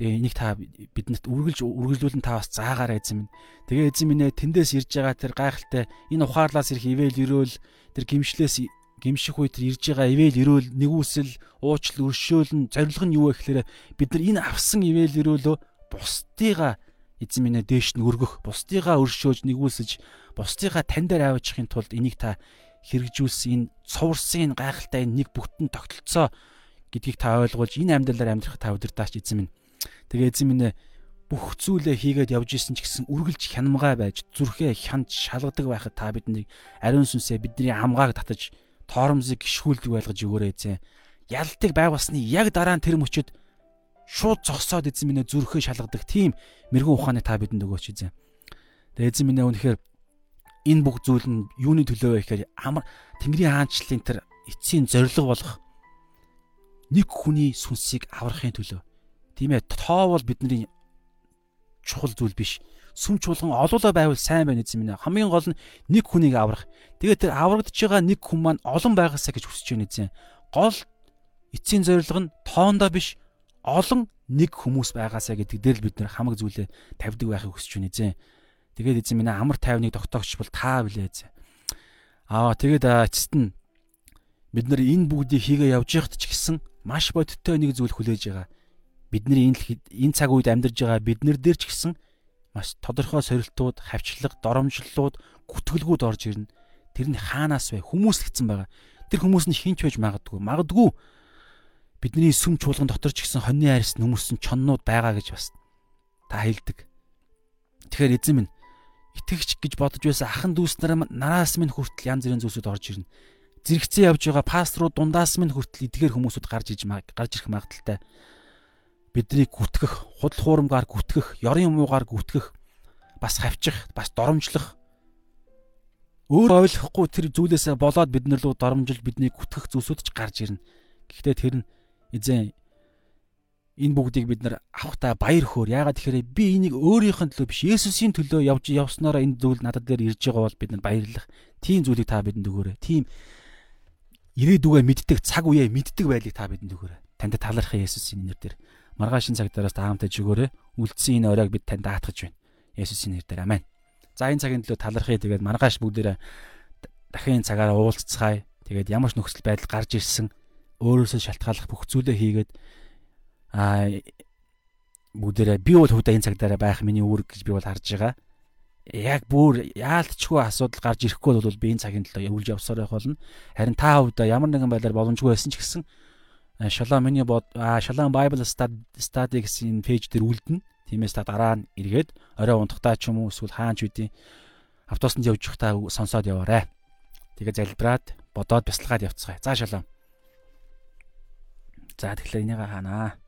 Тэгээ энийг та биднэрт үргэлж үргэлжлүүлэн та бас заагаарай эзэн минь. Тэгээ эзэн минь тэндээс ирж байгаа тэр гайхалтай энэ ухаарлаас ирэх ивэл өрөөл тэр гимшлээс гимших үе тэр ирж байгаа ивэл өрөөл нэгүсэл уучлал өршөөлн зориг нь юу вэ гэхээр бид нар энэ авсан ивэл өрөөлөө бусдыгаа эзэн минь дээш нь өргөх бусдыгаа өршөөж нэгүсэж бусдыгаа тань дээр аваачихын тулд энийг та хэрэгжүүлсэн энэ цуврсан гайхалтай энэ нэг бүтэн тогтолцоо гэдгийг та ойлгуулж энэ амьдралаар амьдрах та өдөртаач эзэн минь. Тэгээ эзэн минь бүх зүйлээ хийгээд явж исэн ч гэсэн үргэлж хянамгай байж зүрхээ хянж шалгадаг байхад та биднийг ариун сүнсээ бидний амгааг татаж торомзыг гიშгүүлдэг байлгаж өгөөрэй эзэн. Ялтыг байгуулсны яг дараа нь тэр мөчөд шууд зогсоод эзэн минь зүрхээ шалгадаг тийм мэрэгэн ухааны та бидэнд өгөөч эзэн. Тэгээ эзэн минь үнэхээр энэ бүх зүйл нь юуны төлөө вэ гэхээр амар Тэнгэрийн хаанчлалын тэр эцсийн зориг болох нэг хүний сүнсийг аврахын төлөө. Тийм ээ, тоо бол бидний чухал зүйл биш сүм чуулган олоолаа байвал сайн байна эзэн минь. Хамгийн гол нь нэг хүнийг аврах. Тэгээд тэр аврагдж байгаа нэг хүн маань олон байгаасаа гэж хүсэж байна эзэн. Гол эцсийн зорилго нь тоондоо биш олон нэг хүмүүс байгаасаа гэдэг дээр л бид нэр хамаг зүйлээ тавьдаг байхыг хүсэж байна эзэн. Тэгээд эзэн минь амар тайвныг тогтоогч бол та билээ эзэн. Аа тэгээд эцэст нь бид нар энэ бүгдийг хийгээ явж байхад ч гэсэн маш бодиттой нэг зүйл хүлээж байгаа. Бидний энэ энэ цаг үед амьдарж байгаа бид нар дээр ч гэсэн маш тодорхой сорилтууд, хавчлаг, доромжллууд, гүтгэлгүүд орж ирнэ. Тэр нь хаанаас вэ? Хүмүүс л гисэн байгаа. Тэр хүмүүс нь хинч байж магадгүй. Магадгүй бидний сүм чуулган дотор ч гэсэн хоньны арьс нүмерсэн чоннууд байгаа гэж бас та хэлдэг. Тэгэхээр эзэн минь итгэгч гэж бодож байсан ахын дүүс нар нараас минь хүртэл янз бүрийн зүйлсүүд орж ирнэ. Зэрэгцээ явж байгаа пасторууд дундаас минь хүртэл эдгээр хүмүүсүүд гарч иж гарч ирэх магадaltaй. Биднийг гүтгэх, худал хуурмгаар гүтгэх, ёрын муугаар гүтгэх, бас хавчих, бас доромжлох өөр ойлгохгүй тэр зүйлээсээ болоод бид нар руу доромжилж биднийг гүтгэх зүйлсүүд ч гарч ирнэ. Гэхдээ тэр нь эзэн энэ бүгдийг бид нар авахтаа баяр хөөр. Яагаад тэгэхээр би энийг өөрийнх нь төлөө биш Есүсийн төлөө явж явснараа энэ зүйл надад дээр ирж байгаа бол бид нар баярлах. Тийм зүйлийг та бидэнд өгөөрэй. Тийм ирээдүгөө мэддэг цаг үеэ мэддэг байлыг та бидэнд өгөөрэй. Танд талархах Есүсийн нэрээр маргааш энэ цаг дараас та хамтдаж өгөөрэй. Үлдсэн энэ оройг бид танд даатгаж байна. Есүсийн нэрээр амен. За энэ цагийн төлөө талархъя. Тэгээд маргааш бүгдээрээ дахин цагаараа уулзцгаая. Тэгээд ямар ч нөхцөл байдал гарч ирсэн өөрөөсөө шалтгааллах бүх зүйлээ хийгээд аа бүгдээрээ би бол худаа энэ цагдаараа байх миний үүрэг гэж би бол харж байгаа. Яг бүр яалтчгүй асуудал гарч ирэхгүй бол би энэ цагийн төлөө явуулж явсаар байх болно. Харин та хувьдаа ямар нэгэн байдлаар боломжгүй байсан ч гэсэн Шалаа миний бод Шалаа Bible Study гэсэн пэйж дээр үлдэнэ. Тиймээс та дараа нь эргээд орой унтахтаа ч юм уу эсвэл хаанч үдийн автобусанд явж байхдаа сонсоод яваарэ. Тэгээ залбираад бодоод бясалгаад явцгаая. За шалаа. За тэгэхээр энийг хаанаа.